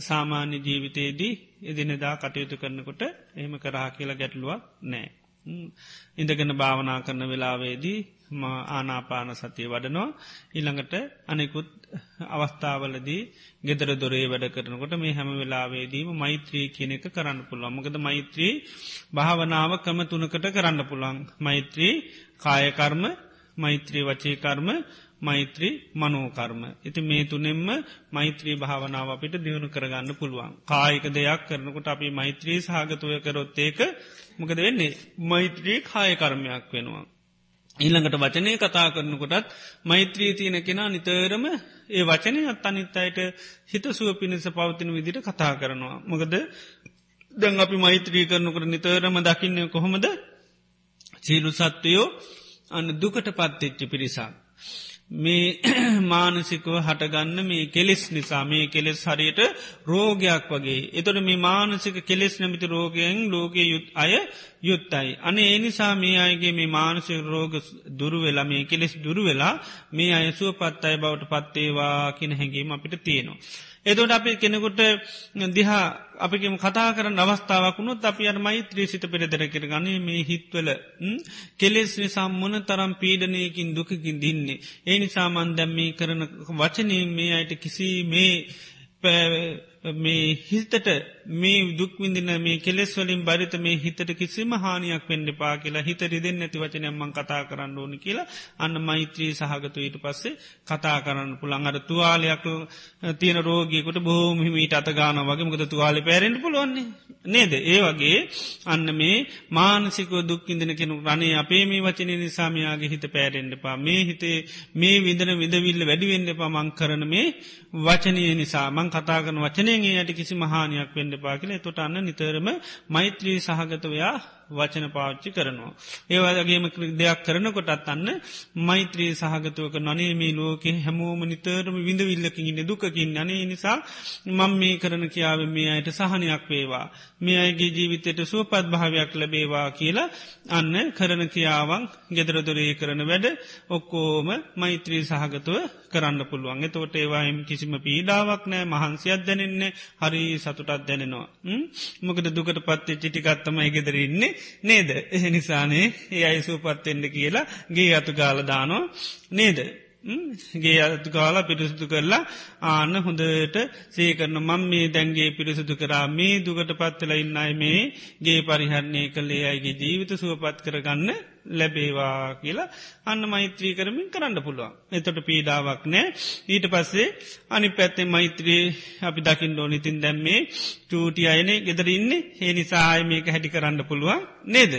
සාමාන්‍ය ජීවිතයේදී එදිනෙදා කටයුතු කරනකොට එහෙම කරහා කියලා ගැටලුවක් නෑ. ඉඳගෙන භාවනා කරන වෙලාවේදී ආනාපාන සතිය වඩනවා ඉළඟට අනෙකුත් අවස්ථාවලදී ගෙදර දොරේ වැඩ කරනකොට මේ හැම වෙලාවේදීම මෛත්‍රී කියන එක කරන්න පුළුවන් මොකද මෛත්‍රී භාවනාව කම තුනකට කරන්න පුළන් මෛත්‍රී කායකර්ම මෛත්‍රී වචේකර්ම මෛත්‍රී මනෝකර්ම. ඉති මේ තුනෙම්ම මෛත්‍රී භාවනාව අපිට දියුණු කරගන්න පුළුවන්. කායික දෙයක් කරනකොට අපි මෛත්‍රී සාගතුවය කරොත් ඒක මොකද වෙන්නේ මෛත්‍රී කායකර්මයක් වෙනවා. ඊළඟට වචනය කතා කරනකොටත් මෛත්‍රී තියන කෙනා නිතරම ඒ වචනය අත් අනිත් අයට හිත සුව පිණිස පවතින විදිට කතා කරනවා. මොකද දැන් අපි මෛත්‍රී කරනකට නිතරම දකින්න කොහොමද සීලු සත්වයෝ අන්න දුකට පත්තෙච්චි පිරිසක්. මේ (clears throat) මානසිකව හටගන්න මේ කෙලෙස් නිසා මේ කෙලෙස් හරියට රෝගයක් වගේ. එතොට මේ මානසික කෙලෙස් නැමිති රෝගයෙන් ලෝක යුත් අය යුත්තයි. අන ඒ නිසා මේ අයගේ මේ මානසික රෝග දුරුවෙලා මේ කෙලෙස් දුරුවෙලා මේ අයසුව පත් අය බවට පත්තේවා කියන හැඟීම අපිට තියෙනවා. එතොට අපි කෙනෙකුට දිහා අපිම කතා කරන අවස්ථාවකුණුත් අපි අර මෛත්‍රී සිත පෙරදර කර ගනේ මේ හිත්වල කෙලෙස් නිසා මොන තරම් පීඩනයකින් දුකකින් දින්නේ. ඒ නිසා මන්දැම් මේ කරන වචනය මේ අයට කිසි මේ මේ හිතට මේ දුක්විදින මේ කෙලෙස් වලින් බරිත මේ හිතට කිසිම හානියක් වෙන්ඩ පා කියලා හිත රිදෙන් නැති වචනයම්මන් කතා කරන්න ඕන කියලා අන්න මෛත්‍රී සහගතු ඊට පස්සේ කතා කරන්න පුළන් අර තුවාලයක් තියෙන රෝගියකුට බොහෝමිහිමීට අතගාන වගේ. මොකද තුවාලි පැරෙන්ට පුළුවන්නේ නේද? ඒ වගේ අන්න මේ මානසිකව දුක්කින්දින කෙනු රනේ අපේ මේ වචන නිසාමයාගේ හිත පෑරෙන්ඩ පා මේ හිතේ මේ විදන විදවිල්ල වැඩිවෙන්ඩ පමං කරන මේ වචනය නිසා. මං කතා කරන වචනයෙන් යට කිසි මහානයක් වෙන්ඩ පා කියල තොට අන්න නිතරම මෛත්‍රී සහගතවයා වචන පාච්චි කරනවා. ඒවාගේම දෙයක් කරනකොටත් අන්න මෛත්‍රී සහගතුවක නනේමේ ලෝක හැමෝම නිතරම විඳවිල්ලකින් ඉන්න දුකකින් අනේ නිසා මං මේ කරන කියාව මේ අයට සහනයක් වේවා. මේ අයගේ ජීවිතයට සුවපත් භාවයක් ලැබේවා කියලා අන්න කරන කියාවන් ගෙදරදොරේ කරන වැඩ ඔක්කෝම මෛත්‍රී සහගතුව කරන්න පුළුවන් තෝට ඒවායිම් කිසිම පීඩාවක් නෑ මහන්සියක් දැනෙන්නේ හරි සතුටත් දැනෙනවා. මොකද දුකට පත්තේ චිටිකත්තමයි ගෙදරඉන්නේ නේද? එහ නිසානේ ඒ අයිසූපත්තෙන්ට කියලා ගේ අතු ගාලදානෝ නේද. ගේ අතු කාලා පිරිසිදු කරලා ආන්න හොඳට සේකරන මං මේ දැන්ගේ පිරිසිදු කරා. මේ දුකට පත්තල ඉන්නයි මේ ගේ පරිහරණය කළේ අයිගේ ජීවිත සුවපත් කරගන්න ලැබේවා කියලා අන්න මෛත්‍රී කරමින් කරන්න පුළුවන්. එතොට පීඩාවක් නෑ ඊට පස්සේ අනි පැත්තේ මෛත්‍රී අපි දකිින් ඩෝනිතින් දැම්මේ චූටි අයනේ ගෙදරඉන්නේ ඒ නිසාය මේක හැටි කරන්න පුළුවන් නේද.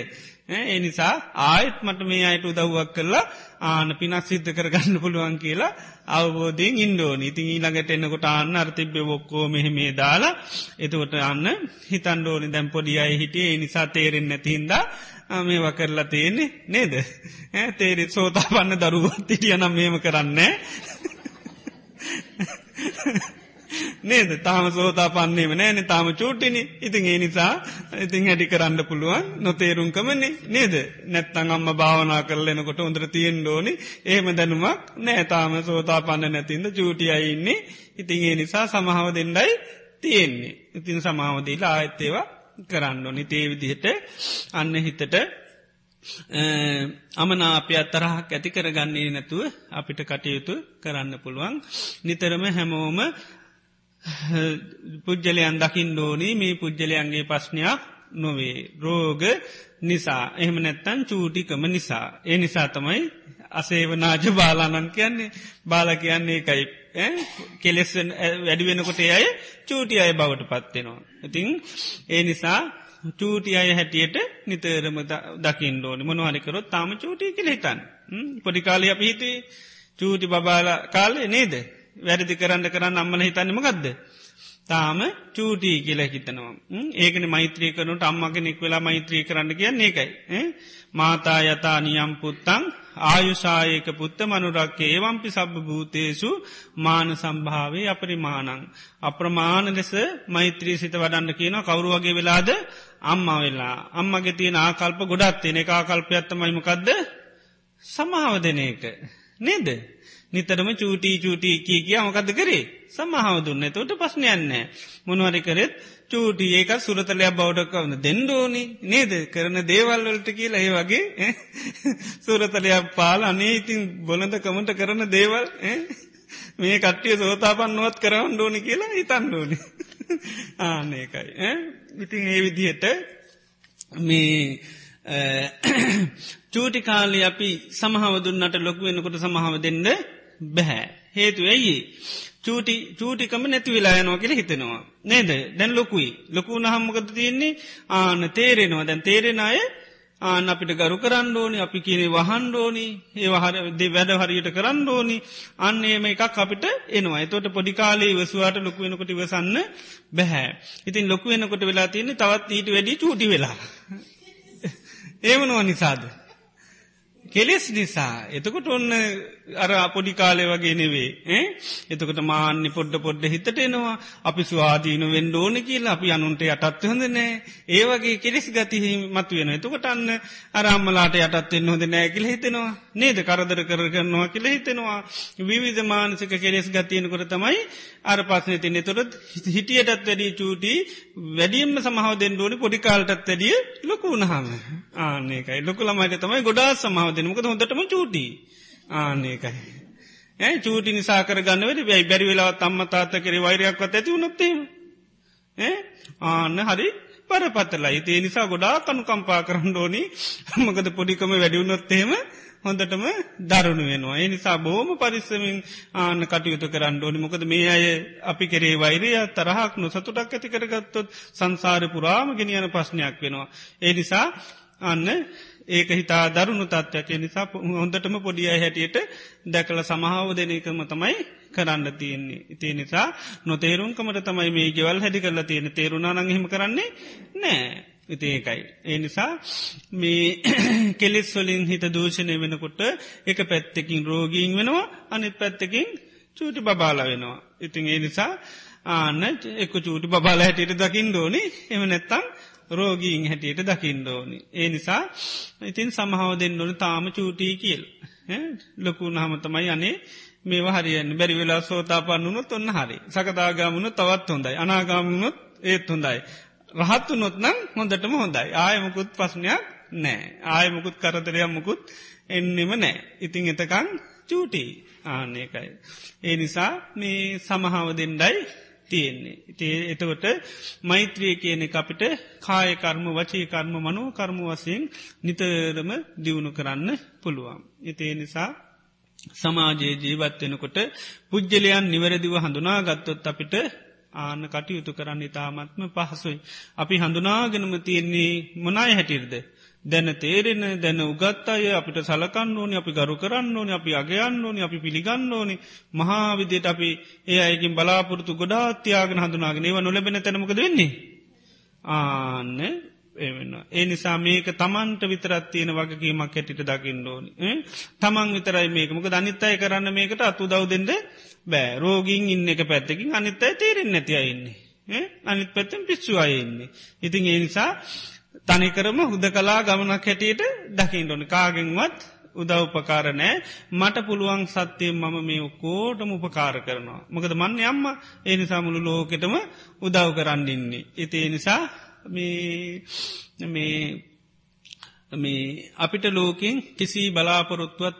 ඒ නිසා ආයත් මට මේ අයට උදව්වක් කරලා ආන පිනක් සිද්ධ කරගන්න පුළුවන් කියලා අවබෝධයෙන් ඉන්ඩෝන ඉතින් ඊළඟට එන්නකොට අන්න අර්තිබ්‍ය ොක්කෝ මෙහෙ මේ දාලා එතකොට අන්න හිතන්ඩෝනි දැම් පොඩි අයි හිටිය නිසා තේරෙන් නැතිහින්දා මේව කරලා තියෙන්නේ නේද? තේරෙ සෝතා පන්න දරුවත් හිටිය නම් මේම කරන්නේ නේද? තාම සෝතා පන්නේම නෑන තාම චූටිනි. ඉතින් ඒ නිසා ඉතින් හැටි කරන්න පුළුවන් නොතේරුම්කමන්නේ නේද? නැත්තං අම්ම භාවනා කරලෙනකොට හොඳර තියෙන් ෝනි ඒම දැනුමක් නෑ. තාම සෝතා පන්න නැතින්ද චූටියයින්නේ ඉතින් ඒ නිසා සමහාව දෙන්නයි තියෙන්නේ. ඉතින් සමාවදීලා ආයත්තේවා කරන්න ඕනි. තේවිදිහට අන්න හිතට අමනාපය අත්තරහක් ඇති කරගන්නේ නැතුව අපිට කටයුතු කරන්න පුළුවන්. නිතරම හැමෝම (laughs) පුද්ජලයන් දකිින් ඩෝනී මේ පුද්ජලයන්ගේ පස්්නයක් නොවේ. රෝග නිසා එහෙම නැත්තන් චූටිකම නිසා. ඒ නිසා තමයි අසේවනාජ බාලානන් කියන්නේ බාල කියන්නේ එකයි කෙලෙස් වැඩිවෙනකොට අය චූටි අය බවට පත්වෙනවා. ඉතිං ඒ නිසා චූටි අය හැටියට නිතරම දකිින් ෝනි මොනවාරිකරොත් තාම චූටි කෙලෙතන් පොඩිකාලය අපිහිතේ චූටි බබාල කාලේ නේද වැරදි කරන්න කරන්න අම්මල හිතන්නම ගදද. තාම චූටී කියල හිතනවා. ඒකන මෛත්‍රී කරනට අම්මගෙනෙක් වෙලා මෛත්‍රී කරන්න කියන්නේ එකයි. මාතා යතා නියම් පුත්තං ආයුෂායක පුත්ත මනුරක්කේ ඒවම්පි සබ භූතේසු මාන සම්භාවේ අපරිමානං. අප්‍රමාණ ලෙස මෛත්‍රී සිත වඩන්න කියන කවරු වගේ වෙලාද අම්ම වෙලා අම්මගේ තියෙන ආකල්ප ගොඩත් තියෙන එක ආකල්පයත්තමයිමකක්ද සමාව දෙන එක. නේද. නිතරම චූටී චූටී කිය කිය මොකද කරේ? සමහාව දුන්න. තොට පස්්නයන්න මොනවරි කරෙත් චූටි ඒක සුරතලයක් බෞඩක්කවන්න දෙන්ඩෝනි නේද? කරන දේවල්වලට කියලා ඒ වගේ සුරතලයක් පාල අනේ ඉතින් බොනද කමට කරන දේවල් මේ කට්ටිය සෝතාපන්නුවත් කරන්න ඩෝනි කියලා හිතන්න ඩෝනි ආනකයි ඉතින් ඒ විදිහට මේ චූටි කාලි අපි සමහව දුන්නට ලොක වෙනකොට සමහව දෙන්න බැහැ. හේතු ඇයි. චූටි චූටිකම නැති වෙලායනවා කියල හිතෙනවා. නේද දැන් ලොකුයි. ලොකු නහම්මකද තියෙන්නේ ආන තේරෙනවා දැන් තේරෙන අය ආන අපිට ගරු කරන්න ඕනි අපි කියනේ වහන් ෝනි ඒවහර වැඩ හරියට කරන්න ඕනි අන්න ඒම එකක් අපිට එනවා එතොට පොඩිකාලේ වසුවාට ලොකු වෙනකොට වසන්න බැහැ. ඉතින් ලොකු වෙනකොට වෙලා තියන්නේ තවත් ඊට වැඩි චූටි වෙලා. (laughs) ඒමනුව නිසාද. කෙලෙස් නිසා එතකොට ඔන්න අර අපොඩි කාලය වගේ නෙවේ එතකට මාන්‍ය පොඩ්ඩ පොඩ්ඩ හිතට එනවා අපි ස්වාධීන වෙන්ඩ ඕන කියලා අපි අනුන්ට යටත් හොඳ නෑ. ඒවගේ කෙලෙස් ගතිහි මතු වෙන එතකොට අන්න අරම්මලාට යටත්වෙන්න හොඳ නෑ කියල හිතෙනවා. නේද? කරදර කර කරනවා කියල හිතෙනවා. විවිධ මානසික කෙලෙස් ගතියනකොට තමයි අර පස්සන තින්නේ තොරත් හිටියටත් වැඩී චූටි වැඩියම්ම සමහව දෙන්නඩෝනි පොඩිකාල්ටත් වැඩිය ලොකු වුණහම ආනකයි ලොකු ළමයිට තමයි ගොඩා සමාව දෙනමක හොඳටම චූටි. ආනකයි. ඇ චූටි නිසාකර ගන්නවට වැයි බැරි වෙලාවත් අම්ම තාත්ත කරේ වෛරයක්වත් ඇති වුණොත්තේම. ආන්න හරි පරපත්තලයි ඒ නිසා ගොඩා කනු කම්පා කරන්න ඕනි මකද පොඩිකම වැඩිවුණොත්තේම හොඳටම දරුණු වෙනවා. ඒ නිසා බෝම පරිස්සමින් ආන්න කටයුතු කරන්න ඕනි මොකද මේ අය අපි කරේ වෛරය තරහක් නො සතුටක් ඇති කරගත්තොත් සංසාර පුරාම ගෙනියන ප්‍රශ්නයක් වෙනවා. ඒ නිසා අන්න ඒක හිතා දරුණු තත්වයක් නිසා හොඳටම පොඩිය හැටියට දැකල සමහාව දෙන එකම තමයි කරන්න තියෙන්නේ. ඉතිය නිසා නොතේරුම්කමට තමයි මේ ගෙවල් හැඩි කරලා තියෙන තේරුණා නංහෙම කරන්නේ නෑ. ඉති ඒකයි. ඒ නිසා මේ (coughs) කෙලෙස් වලින් හිත දූෂණය වෙනකොට එක පැත්තකින් රෝගීන් වෙනවා අනිත් පැත්තකින් චූටි බබාල වෙනවා. ඉතින් ඒ නිසා ආන්න එක්ක චූටි බබාල හැටියට දකිින් දෝනි එම නැත්තම් රෝගීන් හැටියට දකිින් දෝනි. ඒ නිසා ඉතින් සමහාව දෙන්න ඕන තාම චූටී කියල්. ලොකු නහමතමයි අනේ මේ හරියෙන් බැරි වෙලා සෝතාපන්නුනොත් ඔන්න හරි සකදාගාමුණ තවත් හොඳයි අනාගාමුණොත් ඒත් හොඳයි. රහත්තු නොත්නම් හොඳටම හොඳයි ආයමකුත් පස්්නයක් නෑ ආයමකුත් කරතරයක් මුකුත් එන්නෙම නෑ ඉතිං එතකං චූටි ආනකයි. ඒ නිසා මේ සමහාව දෙන්නයි තියෙන්නේ. ඉතිේ එතකොට මෛත්‍රිය කියන අපිට කායකර්ම වචී කර්ම මනෝ කර්ම වසයෙන් නිතරම දියුණු කරන්න පුළුවන්. ඉතිේ නිසා සමාජයේ ජීවත්වෙනකොට පුද්ගලයන් නිවැරදිව හඳුනා ගත්තොත් අපිට ආන කටයුතු කරන්න ඉතාමත්ම පහසුයි. අපි හඳුනාගෙනම තියෙන්නේ මොනාය හැටිර්ද. දැන තේරෙන දැන උගත් අය අපිට සලකන්න ඕනි අපි ගරු කරන්න ඕනි අපි අගයන්න ඕනි අපි පිළිගන්න ඕනි මහාවිදියට අපි ඒ අයකින් බලාපොරතු ගොඩාත්‍යයාගෙන හඳුනාගෙන ඒව නොලබෙන තැනමක වෙන්නේ. ආන්න එවෙන්න. ඒ නිසා මේක තමන්ට විතරත් තියෙන වගකීමක් හැටිට දකිින් ඕනි. තමන් විතරයි මේකමක දනිත්තය කරන්න මේකට අතු දව්දෙන්ට බෑ රෝගීන් ඉන්න එක පැත්තකින් අනිත්තයි තේරෙන් නැතියඉන්නේ. අනිත් පැත්තෙන් පිස්සු අයන්නේ. ඉතින් ඒ නිසා තනිකරම හුද කලා ගමනක් හැටියට දකිින් ොන කාගෙන්වත් උදව්පකාරනෑ මට පුළුවන් සත්‍යයෙන් මම මේ ඔක්කෝටම උපකාර කරනවා. මොකද මන්න යම්ම ඒ නිසා මුළු ලෝකෙටම උදව් කරන්නඉන්නේ. ඉති නිසා මේ අපිට ලෝකින් කිසි බලාපොරොත්තුවත්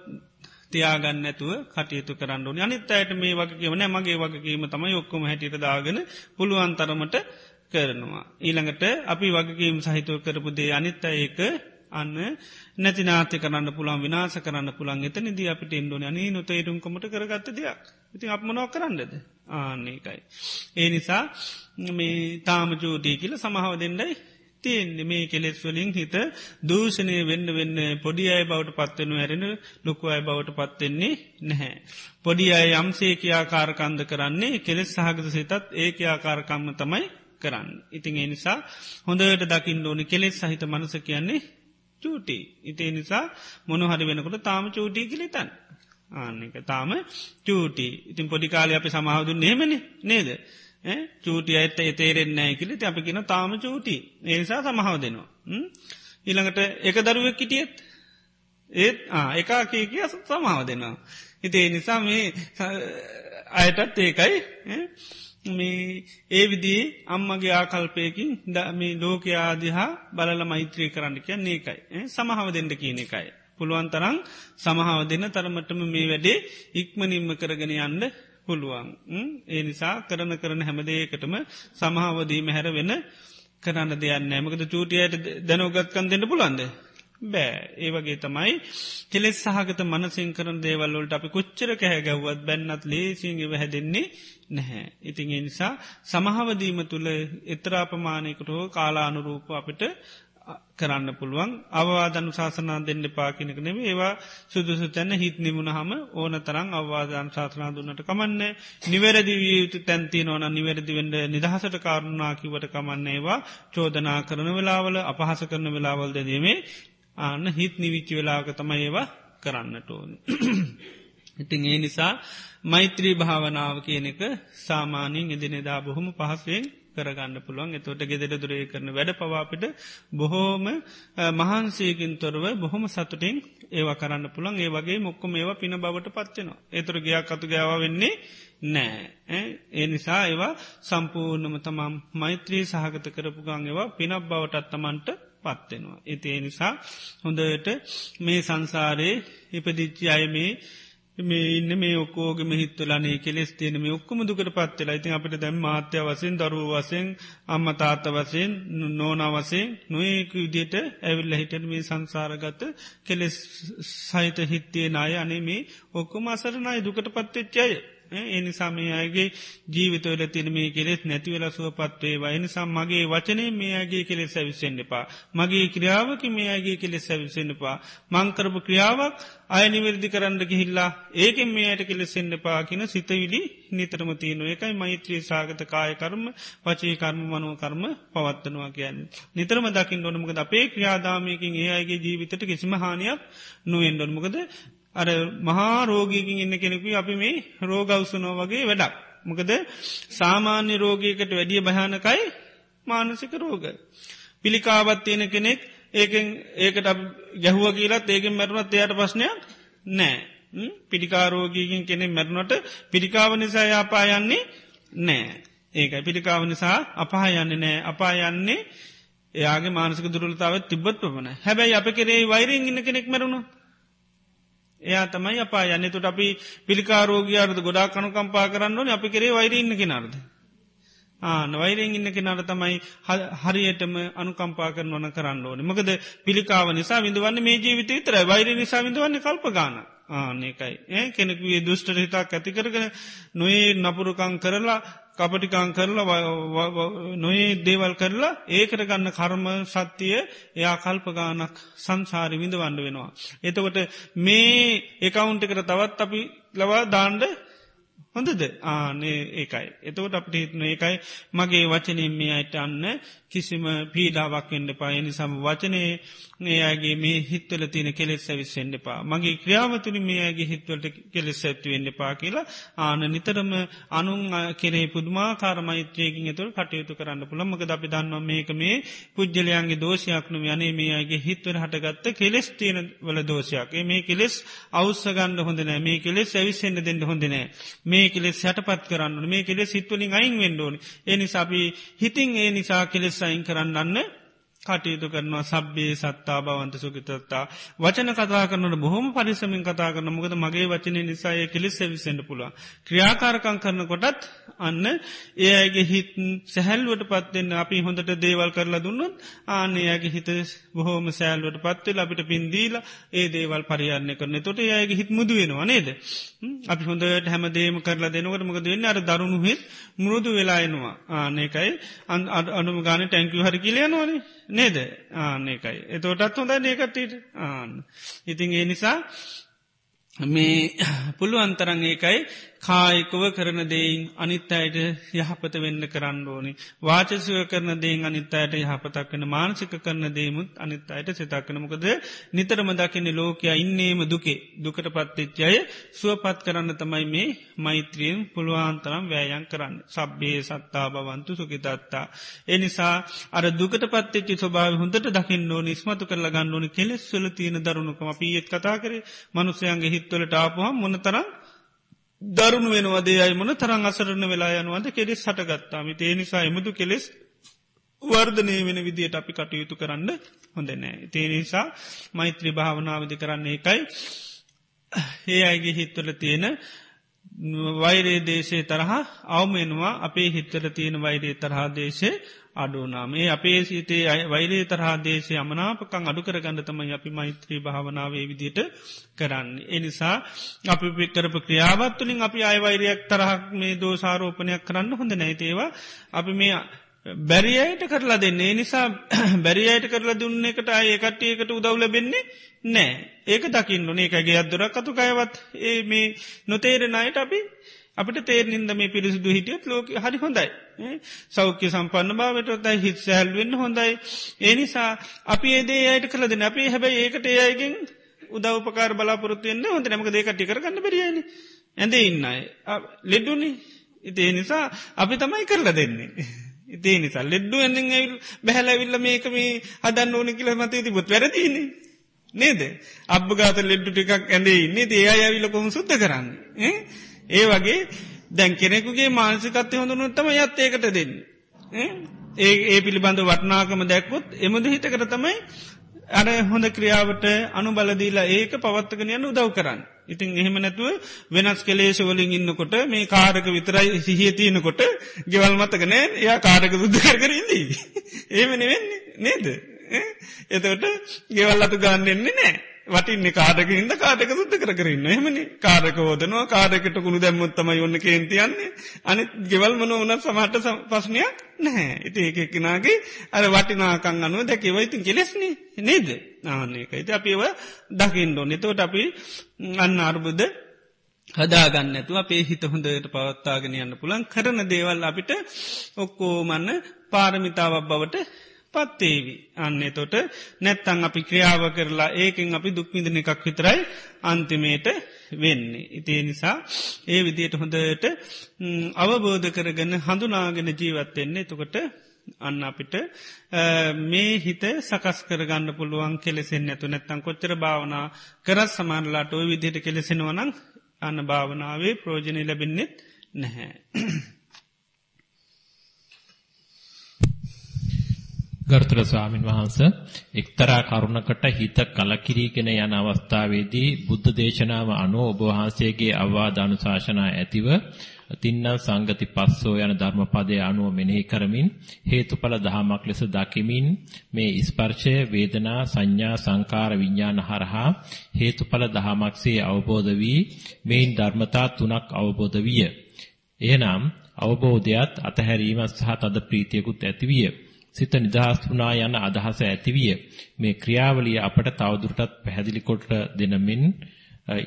තියාගන්න ඇතුව කටයුතු කරන්න ඕන. අනිත් අයට මේ වගේම නෑ මගේ වගේම තමයි ඔක්කොම හැටිට දාගෙන පුළුවන්තරමට කරනවා. ඊළඟට අපි වගකීම් සහිතුව කරපු දේ අනිත්ත ඒක අන්න නැති නාත කරන්න පුළන් විනාස කරන්න පුළන් එත නිද අපිට ඉන්ඩෝන අනී නොතේරුම්කමට කරගත්ත දෙයක් ඉතින් අප මොනො කරන්නද ආන්නේකයි. ඒ නිසා මේ තාම ජෝටී කියල සමහාව දෙන්නයි තියන්නේ මේ කෙලෙස් වලින් හිත දූෂණය වෙන්න වෙන්න පොඩි අය බවට පත්වෙනු ඇරෙන ලොකු අය බවට පත්වෙන්නේ නැහැ. පොඩි අය යම්සේ කියාකාරකන්ද කරන්නේ කෙලෙස් සහගත සිතත් ඒ කියාකාරකම්ම තමයි කරන්න. ඉතින් ඒ නිසා හොඳට දකිින් ඕනි කෙලෙස් සහිත මනස කියන්නේ චූටි. ඉතිේ නිසා මොනහරි වෙනකොට තාම චූටී කිලිතන්. ආන්නක තාම චූටි ඉතින් පොඩිකාල අපි සමහදු නේමන නේද. චූටි අඇත එතේරෙන්නෑ කිලි අපි කියන තාම චූටි ඒනිසා සමහාව දෙනවා. ඊළඟට එක දරුවක් කිටියත් ඒත් එකා කිය කිය සමාව දෙනවා. හිතේ නිසා මේ අයටත් ඒකයි මේ ඒ විදිී අම්මගේ ආකල්පයකින් මේ ලෝකයාදිහා බලල මෛත්‍රී කරන්න කිය ඒකයි සමහාව දෙන්න කියන එකයි. පුළුවන් තරං සමහාව දෙන්න තරමටම මේ වැඩේ ඉක්මනින්ම කරගෙන යන්න පුළුවන්. ඒ නිසා කරන කරන හැමදේකටම සමහාවදීම හැර වෙන කරන්න දෙයන්න මකද චූටියට දැනෝගත්කන් දෙන්න පුළන්ද. බෑ. ඒ වගේ තමයි කෙලෙස් සහගත මනසින් කරන දේවල්ලොට අපි කොච්චර කැහැගැව්වත් බැන්නත් ලේසිංගව හැදෙන්නේ නැහැ. ඉතින් ඒ නිසා සමහවදීම තුළ එතරාපමානයකට හෝ කාලානුරූප අපිට කරන්න පුළුවන්. අවවාදනු ශාසනා දෙන්න පාකිනක නෙව ඒවා සුදුසු තැන්න හිත් නිමුණ හම ඕන තරං අවවාදන් ශාසනා දුන්නට කමන්න. නිවැරදි වියයුතු තැන්ති ඕන නිවැරදිවෙන්ඩ නිදහසට කාරුණාකිවට කමන්න ඒවා චෝදනා කරන වෙලාවල අපහස කරන වෙලාවල් දෙදීමේ ආන්න හිත් නිවිච්චි වෙලාක තමයි ඒවා කරන්නට ඕන. (coughs) ඉතින් ඒ නිසා මෛත්‍රී භාවනාව කියන එක සාමානයෙන් එදිනෙදා බොහොම පහසුවෙන් කරගන්න පුළුවන් එතොට ගෙදෙර දුරේ කරන වැඩ පවාපිට බොහෝම මහන්සේකින් තොරව බොහොම සතුටින් ඒව කරන්න පුළන් ඒ වගේ මොක්කොම ඒවා පින බවට පත්වෙනවා. ඒතුර ගයක් අතු ගාව වෙන්නේ නෑ ඒ නිසා ඒවා සම්පූර්ණම තමම් මෛත්‍රී සහගත කරපු ගං ඒවා පිනක් බවට අත්තමන්ට පත්වෙනවා. ඒති ඒ නිසා හොඳට මේ සංසාරයේ ඉපදිච්චි අය මේ මේ ඉන්න මේ ඔකෝගම හිත්වලනේ කෙස් තියෙන මේ ඔක්කම දුකට පත්වෙලා ඉතින් අපිට දැම් මාත්‍ය වසෙන් දරුව වසෙන් අම්ම තාත්ත වසයෙන් නෝනවසයෙන් නොයෙක විදියට ඇවිල්ල හිටන මේ සංසාරගත කෙලෙස් සහිත හිත්තේ නාය අනේ මේ ඔක්කොම අසරනයි දුකට පත්වෙච්චය එනිසා මේ අයගේ ජීවිතවල තින මේ කෙලෙස් නැතිවල සුවපත්වේ වයනිසා මගේ වචනය මේ අගේ කෙලෙස් ඇවිස්සෙන්න්න එපා. මගේ ක්‍රියාවක මේ අගේ කෙලෙස් ඇවිස්සෙන්න්න පා. මංකරපු ක්‍රියාවක් අය නිවැරදි කරන්න ගිහිල්ලා ඒකෙන් මේ අයට කෙලෙසෙන්න්න පා කියන සිතවිලි නිතරම තියන එකයි මෛත්‍රී සාගත කායකර්ම පචේ කර්ම මනුව කර්ම පවත්වනවා කියන්න. නිතරම දකිින් ොනමකද අපේ ක්‍රියාදාමයකින් ඒ අයගේ ජීවිතට කිසිම හානියක් නුවෙන්ඩොන්මකද අර මහා රෝගීකින් ඉන්න කෙනෙකු අපි මේ රෝගවසනෝ වගේ වැඩක්. මොකද සාමාන්‍ය රෝගයකට වැඩිය භයානකයි මානසික රෝග. පිළිකාවත් තියෙන කෙනෙක් ඒකෙන් ඒකට ගැහුව කියලත් ඒකෙන් මැරුණත් එයට ප්‍රශ්නයක් නෑ. පිළිකාරෝගීකින් කෙනෙ මැරුණට පිළිකාව නිසා යාපා යන්නේ නෑ. ඒකයි පිළිකාව නිසා අපහා යන්නේ නෑ අපා යන්නේ එයාගේ මානසික දුරලතාව තිබත් පමණ හැබැයි අප කෙරේ වෛරෙන් ඉන්න කෙනෙක් මැරුණු එයා තමයි අපා යන්න. තුට අපි පිළිකාරෝගයාරද ගොඩා කනුකම්පා කරන්න ඕන. අපි කරේ වෛරඉන්න කෙනරද. ආන වෛරෙන් ඉන්න කෙනට තමයි හරියටම අනුකම්පා කරන වන කරන්න ඕන. මකද පිළිකාව නිසා විඳවන්න මේ ජීවිත විතර වෛර නිසා විඳවන්න කල්ප ගාන ආනකයි ඒ කෙනෙකුේ දුෂ්ට හිතාක් ඇති කරගෙන නොේ නපුරුකං කරලා කපටිකං කරලා නොයේ දේවල් කරලා ඒකට ගන්න කර්ම සත්‍යය එයා කල්පගානක් සංසාරි විඳවන්න වෙනවා. එතකොට මේ එකවුන්ටකට තවත් අපි ලවා දාණ්ඩ හොඳද? ආනේ ඒකයි. එතකොට අපට හිතන ඒකයි. මගේ වචනින් මේ අයට අන්න කිසිම පීඩාවක් එන්න පා නිසාම වචනය ඒ අගේ මේ හිත්වල තින කෙලෙස් ඇවිස්සෙන්න්න පා. මගේ ක්‍රියාවතුරි මේ අගේ හිත්වලට කෙලෙස් ඇත්තුවෙන්න්න පා කියලා ආන නිතරම අනුන් කෙරේ පුදුමා කාරමෛත්‍රයකින් තුළ කටයුතු කරන්න පුළමක අපි දන්නවා මේක මේ පුද්ජලයන්ගේ දෝෂයක්නු යනේ මේ අගේ හිත්වර හටගත්ත කෙලෙස් තියෙන වල දෝෂයක්. මේ කෙලෙස් අවස්සගන්න හොඳනෑ මේ කෙලෙස් ඇවිස්සෙන්න්න දෙන්න හොඳනෑ මේ කෙලෙස් හැටපත් කරන්න මේ කෙලෙස් හිත්වලින් අයින් වෙන්ඩෝනි එනි සබි හිතින් ඒ නිසා කෙලෙස් අයින් කරන්නන්න කටයුතු කරනවා. සබ්බේ සත්තා බවන්ත සුගිතත්තා වචන කතා කරනට බොහොම පරිසමින් කතා කරන මොකද මගේ වචනය නිසාය කෙලිස් විසෙන්ට පුළුව ක්‍රියාකාරකං කරන කොටත් අන්න ඒ අයගේ හිත් සැහැල්ුවට පත්වෙන්න අපි හොඳට දේවල් කරලා දුන්නත් ආනයාගේ හිත බොහෝම සෑල්ුවට පත්වෙල් අපිට පින්දීල ඒ දේවල් පරියරණය කරන. තොට ඒයගේ හිත් මුද වෙනවා නේද? අපි හොඳට හැම දේම කරලා දෙනකට මොකද වෙන්න? අර දරුණු හිත් මුරුදු වෙලායනවා ආනකයි අනුම ගාන ටැංකු හරි කියලයනවානේ නේද ආනකයි. එතෝටත් හොඳ ඒකටට ආන්න. ඉතින් ඒ නිසා මේ (coughs) පුළුවන්තරන් ඒකයි කායිකව කරන දෙයින් අනිත් අයට යහපත වෙන්න කරන්න ඕනි. වාචසව කරන දෙයින් අනිත් අයට යහපතක් වන මානසික කරන දේමුත් අනිත් අයට සිතක්කන මොකද නිතරම දකින්න ලෝකයා ඉන්නේම දුකේ දුකට පත්තිච්චය සුවපත් කරන්න තමයි මේ මෛත්‍රියෙන් පුළුවන්තරම් වෑයන් කරන්න. සබ්බේ සත්තා බවන්තු සුකිතත්තා. එනිසා අර දුකට පත්තිච්චි ස්වභාව හොඳට දකින්න ඕ නිස්මතු කරලා ගන්න ඕනි කෙලෙස් සුල තියෙන දරුණුකම පියත් කතා කරේ මනුසයන්ගේ හිත්වලට ආපුහම් මොනතරම් දරුණු වෙනවදේ අයි මොන තරං අසරණ වෙලා යනුවද කෙලෙස් හටගත්තාම. ඒ නිසා එමුදු කෙලෙස් වර්ධනය වෙන විදියට අපි කටයුතු කරන්න හොඳ නෑ. තේ නිසා මෛත්‍රී භාවනාවදි කරන්නේ එකයි ඒ අයිගේ හිත්වල තියෙන වෛරේ දේශය තරහා අවමෙනවා අපේ හිත්තර තියෙන වෛරේ තරහා දේශය අඩුනාම ඒ අපේ සිතේ වෛරේ තරහා දේශය අමනාපකං අඩු කරගන්න තමයි අපි මෛත්‍රී භාවනාවේ විදිට කරන්න. එනිසා අපි පිකරප ක්‍රියාවත්තුලින් අපි අයවෛරයක් තරහක් මේ දෝසාරෝපනයක් කරන්න හොඳ නැතිේවා අපි මේ බැරියට කරලා දෙන්නේ. නිසා (clears throat) බැරියට කරලා දුන්න එකට අය කට්ටියකට උදව්ල බෙන්නේ නෑ ඒක දකින්න ඒකගේ අදදුරක් කතු කයවත් ඒ මේ නොතේරෙන අයට අපි අපට තේරනින්ද මේ පිරිසිදු හිටියත් ලෝක හරි හොඳයි. සෞඛ්‍ය සම්පන්න භාවටතයි හිත් සැල්වෙන්න හොඳයි. ඒනිසා අපි ඒදේ අයට කළදන අපේ හැබැයි ඒකට ඒයගෙන් උදවපකාර බලාපොරත්තුවෙන්න හොඳ නමක දේකට කරගන්න බරියන. ඇඳ ඉන්නයි. ලෙඩ්ඩුනි ඉතිේ නිසා අපි තමයි කරලා දෙන්නේ. ඉතිේ නිසා ලෙඩ්ඩු ඇඳින් ඇවිල් බැහලවිල්ල මේක මේ හදන්න ඕන කියල මත තිබොත් වැරදින්නේ. නේද අබ්ගාත ලෙඩ්ඩු ටිකක් ඇඳේ ඉන්නේ ඒ අයවිල කොම සුද්ධ කරන්න. ඒ වගේ දැන් කෙනෙකුගේ මානසිකත්ය හොඳනුත්තම යත් ඒකට දෙන්න. ඒ ඒ පිළිබඳ වටනාකම දැක්කොත් එමද හිතකට තමයි අර හොඳ ක්‍රියාවට අනු බලදීලා ඒක පවත්තකන යන්න උදව් කරන්න. ඉතින් එහෙම නැතුව වෙනස් කෙලේශවලින් ඉන්නකොට මේ කාරක විතරයි සිහිය තියනකොට ගෙවල් මතකනෑ එයා කාරක දුද්ධ කරකරදී. ඒමන වෙන්නේ නේද. එතවට ගෙවල් අතු ගන්න එන්නේ නෑ. වටින්නේ කාඩක හිද කාඩක සුද්ද කර කරන්න එහමනි. කාඩක ෝදනවා කාඩකට කුණු දැම්මොත්තම ඔන්න කේන්තියන්නේ අනි ගෙවල් මන වනත් සමහට පස්්නයක් නැහැ. ඉති ඒකෙක්කෙනගේ අර වටිනාකං අනුව දැකව ඉතින් කෙලෙස්නේ. නේද? නාන්නේක ඉති අපිව දකිින්ඩෝ නතවට අපි අන්න අර්බුද හදාගන්නඇතුව අපේ හිත හොඳට පවත්තාගෙන යන්න පුළන් කරන දේවල් අපිට ඔක්කෝමන්න පාරමිතාවක් බවට පත්තේවි. අන්නේ තොට නැත්තං අපි ක්‍රියාව කරලා ඒකෙන් අපි දුක්මිදන එකක් විතරයි අන්තිමේට වෙන්නේ. ඉතිේ නිසා ඒ විදියට හොඳට අවබෝධ කරගන්න හඳුනාගෙන ජීවත්වෙන්නේ තකොට අන්න අපිට මේ හිත සකස් කරගන්න පුළුවන් කෙලෙසෙන් ඇතු නැත්තන් කොච්චර භාවනා කරත් සමානලාට ඔය විදිහට කෙලෙසෙනවනං අන්න භාවනාවේ ප්‍රෝජනය ලැබෙන්නෙත් නැහැ. ගරුතර ස්වාමින් වහන්සේ එක්තරා කරුණකට හිත කලකිරීගෙන යන අවස්ථාවේදී බුද්ධ දේශනාව අනුව ඔබ වහන්සේගේ අවවාද අනුශාසනා ඇතිව තින්නම් සංගති පස්සෝ යන ධර්මපදයේ අනුව මෙනෙහි කරමින් හේතුඵල දහමක් ලෙස දකිමින් මේ ස්පර්ශය වේදනා සංඥා සංකාර විඥාන හරහා හේතුඵල දහමක්සේ අවබෝධ වී මේන් ධර්මතා තුනක් අවබෝධ විය. එහෙනම් අවබෝධයත් අතහැරීමත් සහ තද ප්‍රීතියකුත් ඇතිවිය. සිත නිදහස් වුණා යන අදහස ඇතිවිය. මේ ක්‍රියාවලිය අපට තවදුරටත් පැහැදිලි කොට දෙනමින්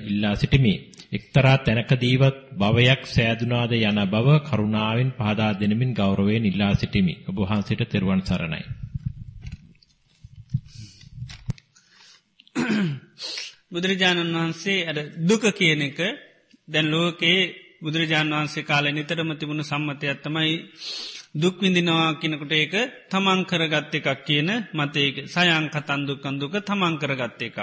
ඉල්ලා සිටිමි. එක්තරා තැනකදීවත් භවයක් සෑදුනාද යන බව කරුණාවෙන් පහදා දෙනමින් ගෞරවයෙන් ඉල්ලා සිටිමි. ඔබ වහන්සේට තෙරුවන් සරණයි. බුදුරජාණන් වහන්සේ අර දුක කියන එක දැන් ලෝකයේ බුදුරජාණන් වහන්සේ කාලේ නිතරම තිබුණු සම්මතයක් තමයි දුක් විඳිනවා කියනකොට ඒක තමන් කරගත්ත එකක් කියන මතයක සයං කතන් දුක්කන් දුක තමන් කරගත්ත එකක්.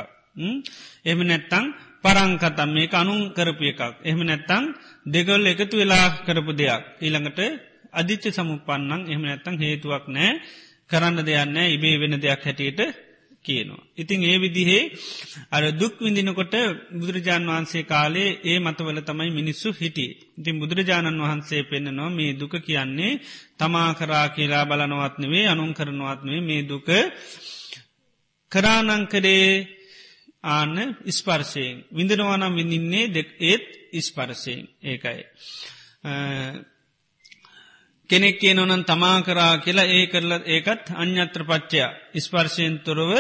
එම නැත්තං පරංකතම් මේක අනුන් කරපු එකක්. එහෙම නැත්තං දෙගොල් එකතු වෙලා කරපු දෙයක්. ඊළඟට අධිච්ච සමුපන්නන් එහම නැත්තං හේතුවක් නෑ කරන්න දෙයන්න ඉබේ වෙන දෙයක් හැටියට කියනවා. ඉතිං ඒ විදිහේ අර දුක් විඳිනකොට බුදුරජාණන් වහන්සේ කාලේ ඒ මතවල තමයි මිනිස්සු හිටිය. ඉතින් බුදුරජාණන් වහන්සේ පෙන්න්නනවා මේ දුක කියන්නේ තමා කරා කියලා බලනවත්නවේ අනුන් කරනවත්නේ මේ දුක කරානංකරේ ආන්න ඉස්පර්ශයෙන් විඳනවානම් විඳින්නේ දෙක් ඒත් ඉස්පරසයෙන් ඒකයි. කෙනෙක් කියනවනන් තමා කරා කියලා ඒ කරල ඒකත් අන්‍යත්‍ර පච්චයා ඉස්පර්ශයෙන් තොරව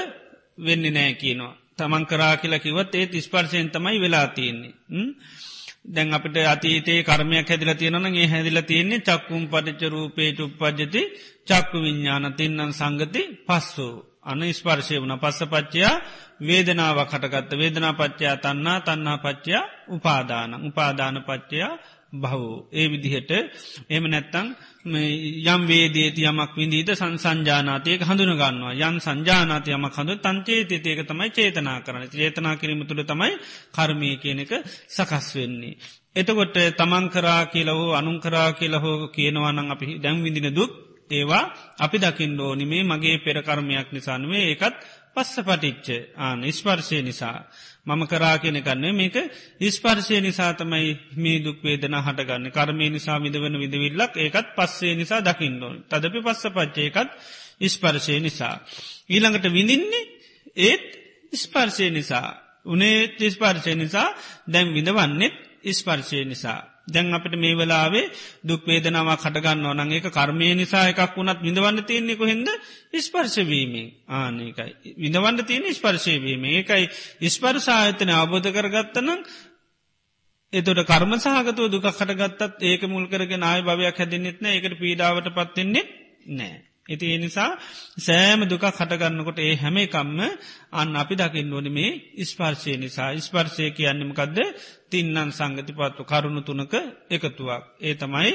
වෙන්න නෑ කියනවා. තමන් කරා කියලා කිවත් ඒත් ඉස්පර්ශයෙන් තමයි වෙලා තියෙන්නේ. දැන් අපට අතීතේ කර්මයක් හැදිල තියෙනනගේ හැදිල තියෙන්නේ චක්කුම් පටිච්ච රූපේ චුප්පජති චක්කු විඤ්ඥාන තින්නන් සංගති පස්සෝ. අන ස්පර්ශය වන පස්ස පච්චයා වේදනාව කටගත්ත වේදනා පච්චයා තන්නා තන්නා පච්චයා උපාදාන උපාදාන පච්චයා බහෝ. ඒ විදිහට එම නැත්තං යම් වේදේති යමක් විඳීද සංසංජානාතයක හඳුනගන්නවා යන් සංජානාතය යමක් හඳු තන්චේතයක තමයි චේතනා කරන චේතනා කිරීම තුළ තමයි කර්මය කියන එක සකස් වෙන්නේ. එතකොට තමන් කරා කියලහෝ අනුන් කරා කියලහෝ කියනවානං අපි දැම් විඳින දුක් ඒවා අපි දකිින් ඕනිමේ මගේ පෙරකර්මයක් නිසානුවේ ඒකත් පස්ස පටිච්ච ආන ස්පර්ශය නිසා. මම කරා කියන කන්නේ මේක ඉස්පර්ශය නිසා තමයි මේ දුක් වේදන හටගන්න කර්මය නිසා විදවන විදවිල්ලක් ඒකත් පස්සේ නිසා දකිින්ඩෝන් තදපි පස්ස පච්චයකත් ඉස්පර්ශය නිසා. ඊළඟට විඳින්නේ ඒත් ඉස්පර්ශය නිසා. උනේ ඉස්පර්ශය නිසා දැම් විඳවන්නෙත් ඉස්පර්ශය නිසා. දැන් අපට මේ වෙලාවේ දුක් වේදනාව කටගන්න ඕනන් ඒක කර්මය නිසා එකක් වුණත් විඳවන්න තියන්නේ කොහෙද ස්පර්ශවීමේ ආනකයි. විඳවන්න තියෙන ස්පර්ශයවීම ඒකයි ස්පර්ශායතන අවබෝධ කරගත්තනම් එතොට කර්ම සහගතුව දුක කටගත්තත් ඒක මුල් කරගෙන ආය භවයක් හැදින්නෙත්න ඒකට පීඩාවට පත්වෙන්නේ නෑ. ඉති ඒ නිසා සෑම දුක කටගන්නකොට ඒ හැම එකම්ම අන්න අපි දකිින් ඕන මේ ස්පර්ශය නිසා ස්පර්ශය කියන්නමකක්ද තින්නන් සංගති පත්තු කරුණු තුනක එකතුවක්. ඒ තමයි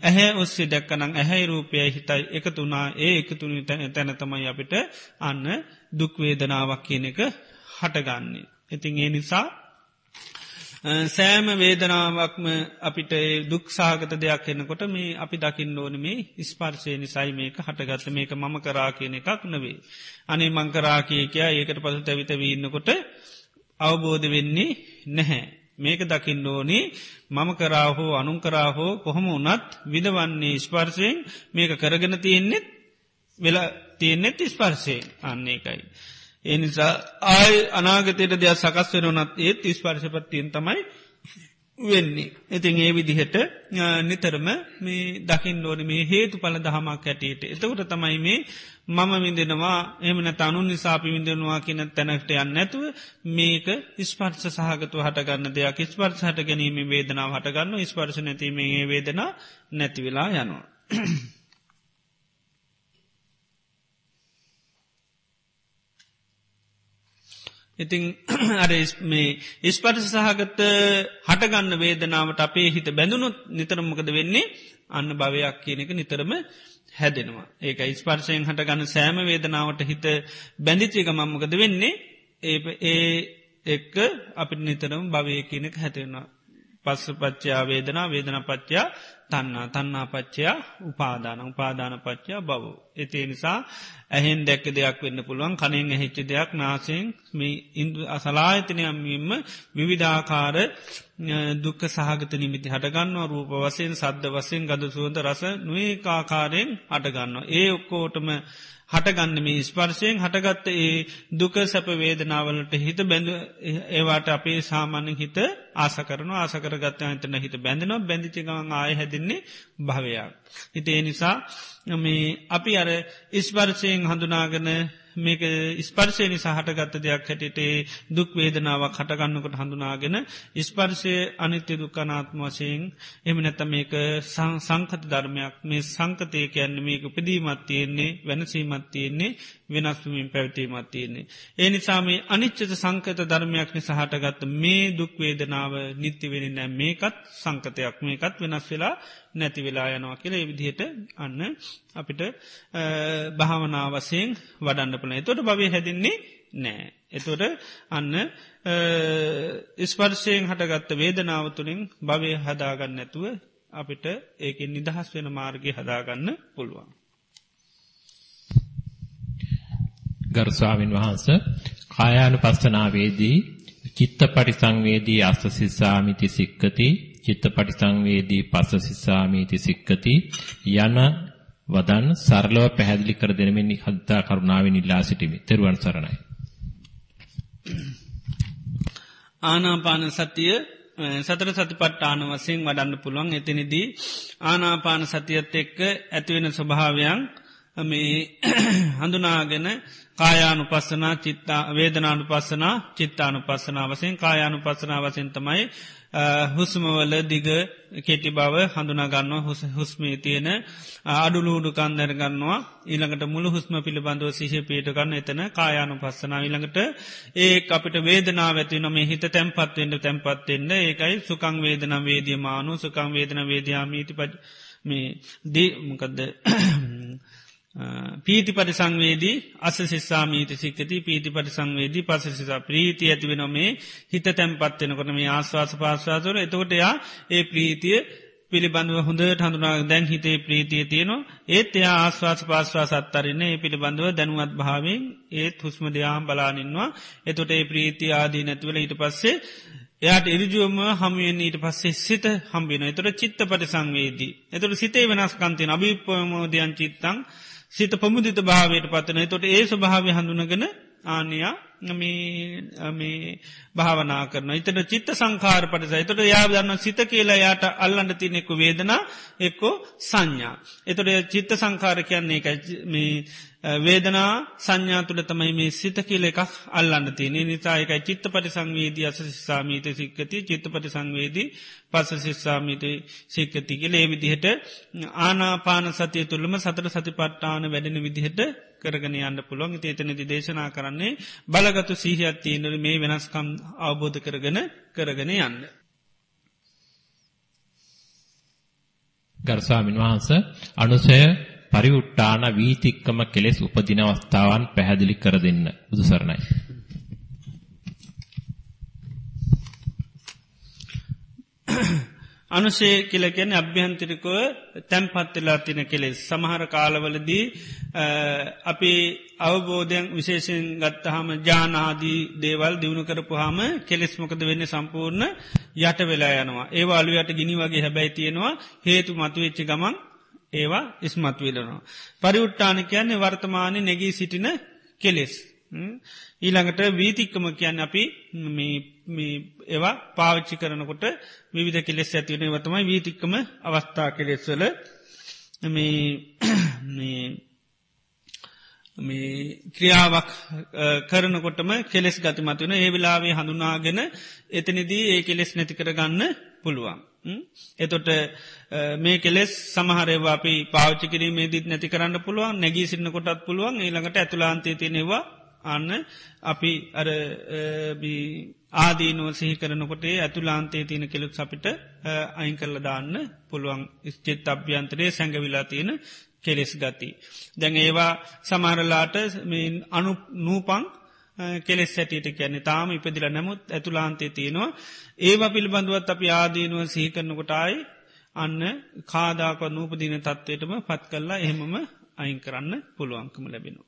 ඇහැ ඔස්සේ දැක්කනං ඇහැයි රූපය හිතයි එකතුනා ඒ එකතුනි තැන තමයි අපිට අන්න දුක්වේදනාවක් කියන එක හටගන්නේ. ඉතින් ඒ නිසා සෑම වේදනාවක්ම අපිට දුක්සාගත දෙයක් එන්නකොට මේ අපි දකිින් ඕන මේ ස්පර්ශය නිසයි මේක හටගත්ත මේක මම කරා කියන එකක් නවේ. අනේ මංකරා කියකයා ඒකට පසු තැවිත වීන්නකොට අවබෝධ වෙන්නේ නැහැ. මේක දකිින් ඕනේ මම කරාහෝ අනුන් කරාහෝ කොහොම වනත් විදවන්නේ ස්පර්ශයෙන් මේක කරගෙන තියෙන්නෙත් වෙලා තියෙන්නෙත් ස්පර්ශයෙන් අන්නේ එකයි. එනිසා ආය අනාගතයට දෙයක් සකස් වෙනනත් ඒත් ස්පර්ශපත්තියෙන් තමයි වෙන්නේ. ඉතින් ඒ විදිහට නිතරම මේ දකිින් ඕන මේ හේතු පල දහමක් ඇටට. එතකට තමයි මේ මම විඳෙනවා එමන තනු නිසාපි විඳෙනවා කියන තැනට යන්න නැතුව මේක ස්පර්ස සහගතු හටගන්න දෙයක් ස්පර්ස හට ගැනීම වේදනාව හටගන්න ස්පර්ශ නැතිීමේ වේදනා නැතිවෙලා යනවා. ඉතිං (clears throat) අර මේ ඉස්පර්ස සහගත හටගන්න වේදනාවට අපේ හිත බැඳුණුත් නිතරමකද වෙන්නේ අන්න භවයක් කියන එක නිතරම හැදෙනවා. ඒක ඉස්පර්ශයෙන් හටගන්න සෑම වේදනාවට හිත බැඳිචික මම්මකද වෙන්නේ ඒ ඒ එක්ක අපිට නිතරම භවය කියනක හැතිවෙනවා. පස්ස පච්චයා වේදනා වේදන පච්චයා තන්නා තන්නා පච්චයා උපාදාන උපාදාන පච්චයා බව. එතිේ නිසා ඇහෙන් දැක්ක දෙයක් වෙන්න පුළුවන් කනින් ඇහිච්ච දෙයක් නාසයෙන් මේ ඉන්දු අසලාහිතනයම්මම විවිධාකාර දුක්ක සහගත නිමිති හටගන්නවා රූප වසයෙන් සද්ධ වසයෙන් ගද සුවද රස නොඒකාකාරයෙන් අටගන්නවා. ඒ ඔක්කෝටම හටගන්න මේ ස්පර්ශයෙන් හටගත්ත ඒ දුක සැප වේදනාවලට හිත බැඳ ඒවාට අපේ සාමාන්‍ය හිත ආස කරන ආසකර ගත්ත අතන හිත බැඳනවා බැඳිචිකවන් ආය හැදින්නේ භවයක්. හිතේ නිසා මේ අපි අර ඉස්පර්ශයෙන් හඳුනාගන මේක ස්පර්ශයනි සහටගත්ත දෙයක් හැටිටේ දුක් වේදනාවක් හටගන්නකට හඳුනාගෙන ස්පර්ශය අනිත්‍ය දුක්කනාත්ම වශයෙන් එම නැත මේක සංකත ධර්මයක්. මේ සංකතය කියන්න මේක පිදීමත් තියෙන්නේ වෙනසීමත් තියෙන්නේ වෙනස්වමින් පැවතීමත් තියෙන්නේ. ඒ නිසාම අනිච්චත සංකත ධර්මයක් නිසාහටගත්ත මේ දුක්වේදනාව නිත්‍යවෙන නෑ මේකත් සංකතයක් මේකත් වෙනස් වෙලා නැති වෙලා යනවා කියල විදිහට අන්න අපිට භාවනාවසයෙන් වඩන්න පන එතොට භවය හැදින්නේ නෑ. එතොට අන්න ස්පර්ශයෙන් හටගත්ත වේදනාව තුළින් භවය හදාගන්න නැතුව අපිට ඒක නිදහස් වෙන මාර්ගය හදාගන්න පුළුවන්. ගරු ස්වාමින් වහන්සේ කායානුපස්සනාවේදී චිත්ත පරිසංවේදී අස්ස සිස්සාමිති සික්කති චිත්ත පරිසංවේදී පස්ස සිස්සාමිති සික්කති යන වදන් සරලව පැහැදිලි කර දෙනමින් හදා කරුණාවෙන් ඉල්ලා සිටිමි. ත්වන් සරණයි. ආනාපාන සතිය සතර සතිපට්ඨාන වශයෙන් වඩන්න පුළුවන් එතනදී ආනාපාන සතියත් එක්ක ඇතිවෙන ස්වභාවයන් මේ හඳුනාගෙන කායානු පස්සනා චිත්තා වේදනානු පස්සනා චිත්තානු පස්සනා වසයෙන් කායානු පස්සනා වසයෙන් තමයි හුස්මවල දිග කෙටි බව හඳුනාගන්න හුස්මේ තියෙන අඩුලූඩු කන්දර ගන්නවා. ඊළඟට මුළු හුස්ම පිළිබඳව සිහ පේට ගන්න එතන කායානු පස්සනා ඊළඟට ඒ අපිට වේදනා ඇති නොම හිත තැන්පත්වෙන්ට තැන්පත්වෙන්න ඒකයි සුකං වේදන වේදියමානු. සුකං වේදන වේදයාමීති ප මේ දී මොකදද? පීති පරිසංවේදී අස සිස්සාමීත සික්කති පීති පරිසංවේදී පස සිසා ප්‍රීති ඇතිවෙන මේ හිත තැන්පත්වෙන කොට මේ ආශවාස පාශවාසවර එතකොට යා ඒ ප්‍රීතිය පිළිබඳව හොඳට හඳුනා දැන් හිතේ ප්‍රීතිය තියෙනවා. ඒත් එයා ආස්වාස පාස්වා සත්තරන්න ඒ පිළිබඳව දැනුවත් භාවෙන් ඒත් හුස්ම දෙයාම් බලානින්වා එතොට ඒ ප්‍රීති ආදී නැතිවල ඊට පස්සේ එයාට එරජුවම හමුවෙන් ඊට පස්සේ සිත හම්බින එතොට චිත්ත පරිසංවේදී. එතොට සිතේ වෙනස්කන්තිය අභිපමෝදයන් චිත්තං සිත පමුදිත භාවයට පත්තන තොට ඒ ස්වභාවය හඳුනගෙන ආනයා මේ භාවනා කරන එතට චිත්ත සංකාර පටිස එතට යා දන්න සිත කියලා යාට අල්ලන්න තිනෙක්කු වේදනා එක්කෝ සංඥා. එතොට චිත්ත සංකාර කියන්නේ මේ වේදනා සංඥා තුළ තමයි මේ සිත කියල එකක් අල්ලන්න තියනෙ නිසායකයි චිත්ත පටි සංවේදී අස සිස්සාමීත සික්කති චිත්ත පටි සංවේදී පස සිස්සාමීත සික්කතික ලේ විදිහට ආනාපාන සතිය තුළම සතර සති පට්ටාන වැඩෙන විදිහට කරගෙන යන්න පුළුවන්. ඒතනදි දේශනා කරන්නේ බලගතු සීහත් තියනට මේ වෙනස්කම් අවබෝධ කරගෙන කරගෙන යන්න. ගර්ස්වාමින් වහන්ස අනුසය පරිඋට්ටාන වීතික්කම කෙලෙස් උපදින අවස්ථාවන් පැහැදිලි කර දෙන්න. බුදු සරණයි. අනුසේ කියලකැන අභ්‍යන්තිරිකව තැන්පත්වෙලා තින කෙලෙස් සමහර කාලවලදී අපි අවබෝධයන් විශේෂෙන් ගත්තහම ජානාදී දේවල් දියුණු කරපුහාම කෙලෙස් මොකද වෙන්න සම්පූර්ණ යට වෙලා යනවා ඒවාලු යට ගිනි වගේ හැබැයි තියෙනවා හේතු මතුවෙච්චි ගමන් ඒවා ඉස්මත් වෙලනවා. පරිුට්ටාන කියන්නේ වර්තමානය නැගී සිටින කෙලෙස්. ඊළඟට වීතික්කම කියන්න අපි ඒවා පාවිච්චි කරනකොට විධ කෙලෙස් ඇතිවන වතමයි වීතික්කම අවස්ථා කෙලෙස්වල මේ ක්‍රියාවක් කරනකොටම කෙලෙස් ගතිමත්වන ඒ වෙලාවේ හඳුනාගෙන එතනිදී ඒ කෙලෙස් නැති කරගන්න පුළුවන්. එතොට මේ කෙලෙස් සමහරවා අපි පාච්චි කිරීමේ දිත් නැති කරන්න පුළුවන් නැගී සින්න කොටත් පුළුවන් ඒළඟට ඇතුලාන්තේ තියෙනවා අන්න අපි අර ආදීනුව සිහි කරනකොටේ ඇතුලාන්තේ තියෙන කෙලුත් අපිට අයින් කරල දාන්න පුළුවන් ස්චිත් අභ්‍යන්තරයේ සැඟවිලා තියෙන කෙලෙස් ගති. දැන් ඒවා සමහරලාට අනු නූපං කෙලෙස් ඇටියට කියන්නේ තාම ඉපදිල නැමුත් ඇතුලාන්තේ තියෙනවා ඒවා පිළිබඳුවත් අපි ආදීනුව සිහිකරනකොටයි අන්න කාදාක නූපදින තත්වයටම පත් කල්ලා එහෙමම අයින් කරන්න පුළුවන්කම ලැබෙනු.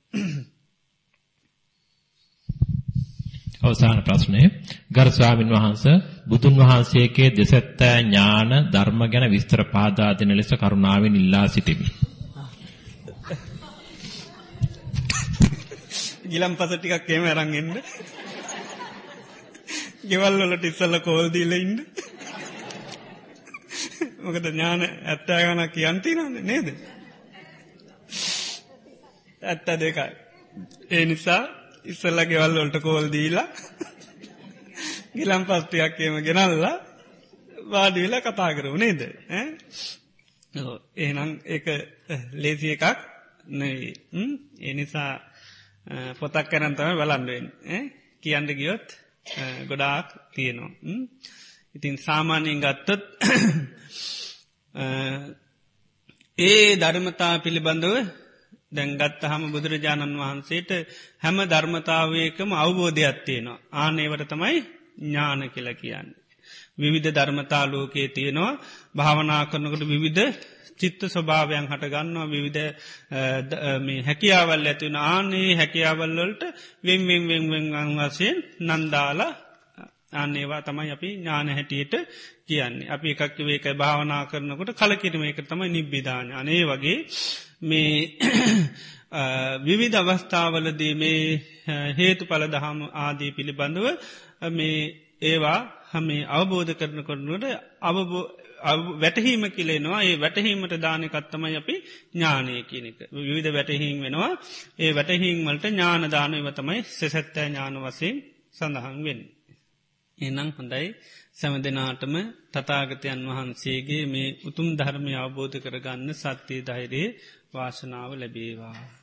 අවසාන ප්‍රශ්නය ගරු ස්වාමින් වහන්ස බුදුන් වහන්සේගේ දෙසැත්තෑ ඥාන ධර්ම ගැන විස්තර පාදා දෙන ලෙස කරුණාවෙන් ඉල්ලා සිටිමි. ගිලම් පස ටිකක් එම අරන්ගෙන්න්න ගෙවල් වලට ඉස්සල්ල කෝල් දීල ඉන්න. මොකද ඥාන ඇත්තෑගන කියන්ති නන්න නේද? ඇත්ත දෙකයි. ඒ නිසා ඉස්සල්ල ගෙවල් වලට කෝල් දීලා ගිලම් පස්ටියක් එම ගෙනල්ලා වාඩිවෙල කතා කරු නේද? එහෙනම් ඒක ලේසි එකක් නෙයි ඒ නිසා පොතක් කරන් තම බලන්ඩුවෙන් කියන්න ගියොත් ගොඩාක් තියෙනවා. ඉතින් සාමාන්‍යයෙන් ගත්තත් (coughs) ඒ ධර්මතා පිළිබඳව දැන්ගත්ත හම බුදුරජාණන් වහන්සේට හැම ධර්මතාවයකම අවබෝධයක් තියෙනවා. ආනේවට තමයි ඥාන කියල කියන්නේ. විවිධ ධර්මතාලෝකයේ තියෙනවා භාවනා කරනකට විවිධ චිත්ත ස්වභාවයන් හටගන්නවා විවිධ හැකියාවල් ඇතිවන ආනේ හැකියාවල්ලොල්ට වෙන්වෙන් වෙන්වෙන් වසයෙන් නන්දාලා අන්නේවා තමයි අපි ඥාන හැටියට කියන්නේ. අපි එකක් වේක භාවනා කරනකොට කලකිරීම එක තමයි නිබ්බිධාන. අනේ වගේ මේ විවිධ අවස්ථාවලදී මේ හේතු පල දහම ආදී පිළිබඳව මේ ඒවා හමේ අවබෝධ කරන කරනුවට අවබෝ වැටහීම කිලේනවා ඒ වැටහීමට දානකත්තමයි අපි ඥානය කියනක විවිධ වැටහීම් වෙනවා ඒ වැටහීම්වලට ඥාන දානයව තමයි සෙසැත්තෑ ඥාන වසයෙන් සඳහන් වෙන්. එනම් හොඳයි සැම දෙනාටම තතාගතයන් වහන්සේගේ මේ උතුම් ධර්මය අවබෝධ කරගන්න සත්‍යය දෛරයේ වාසනාව ලැබේවා.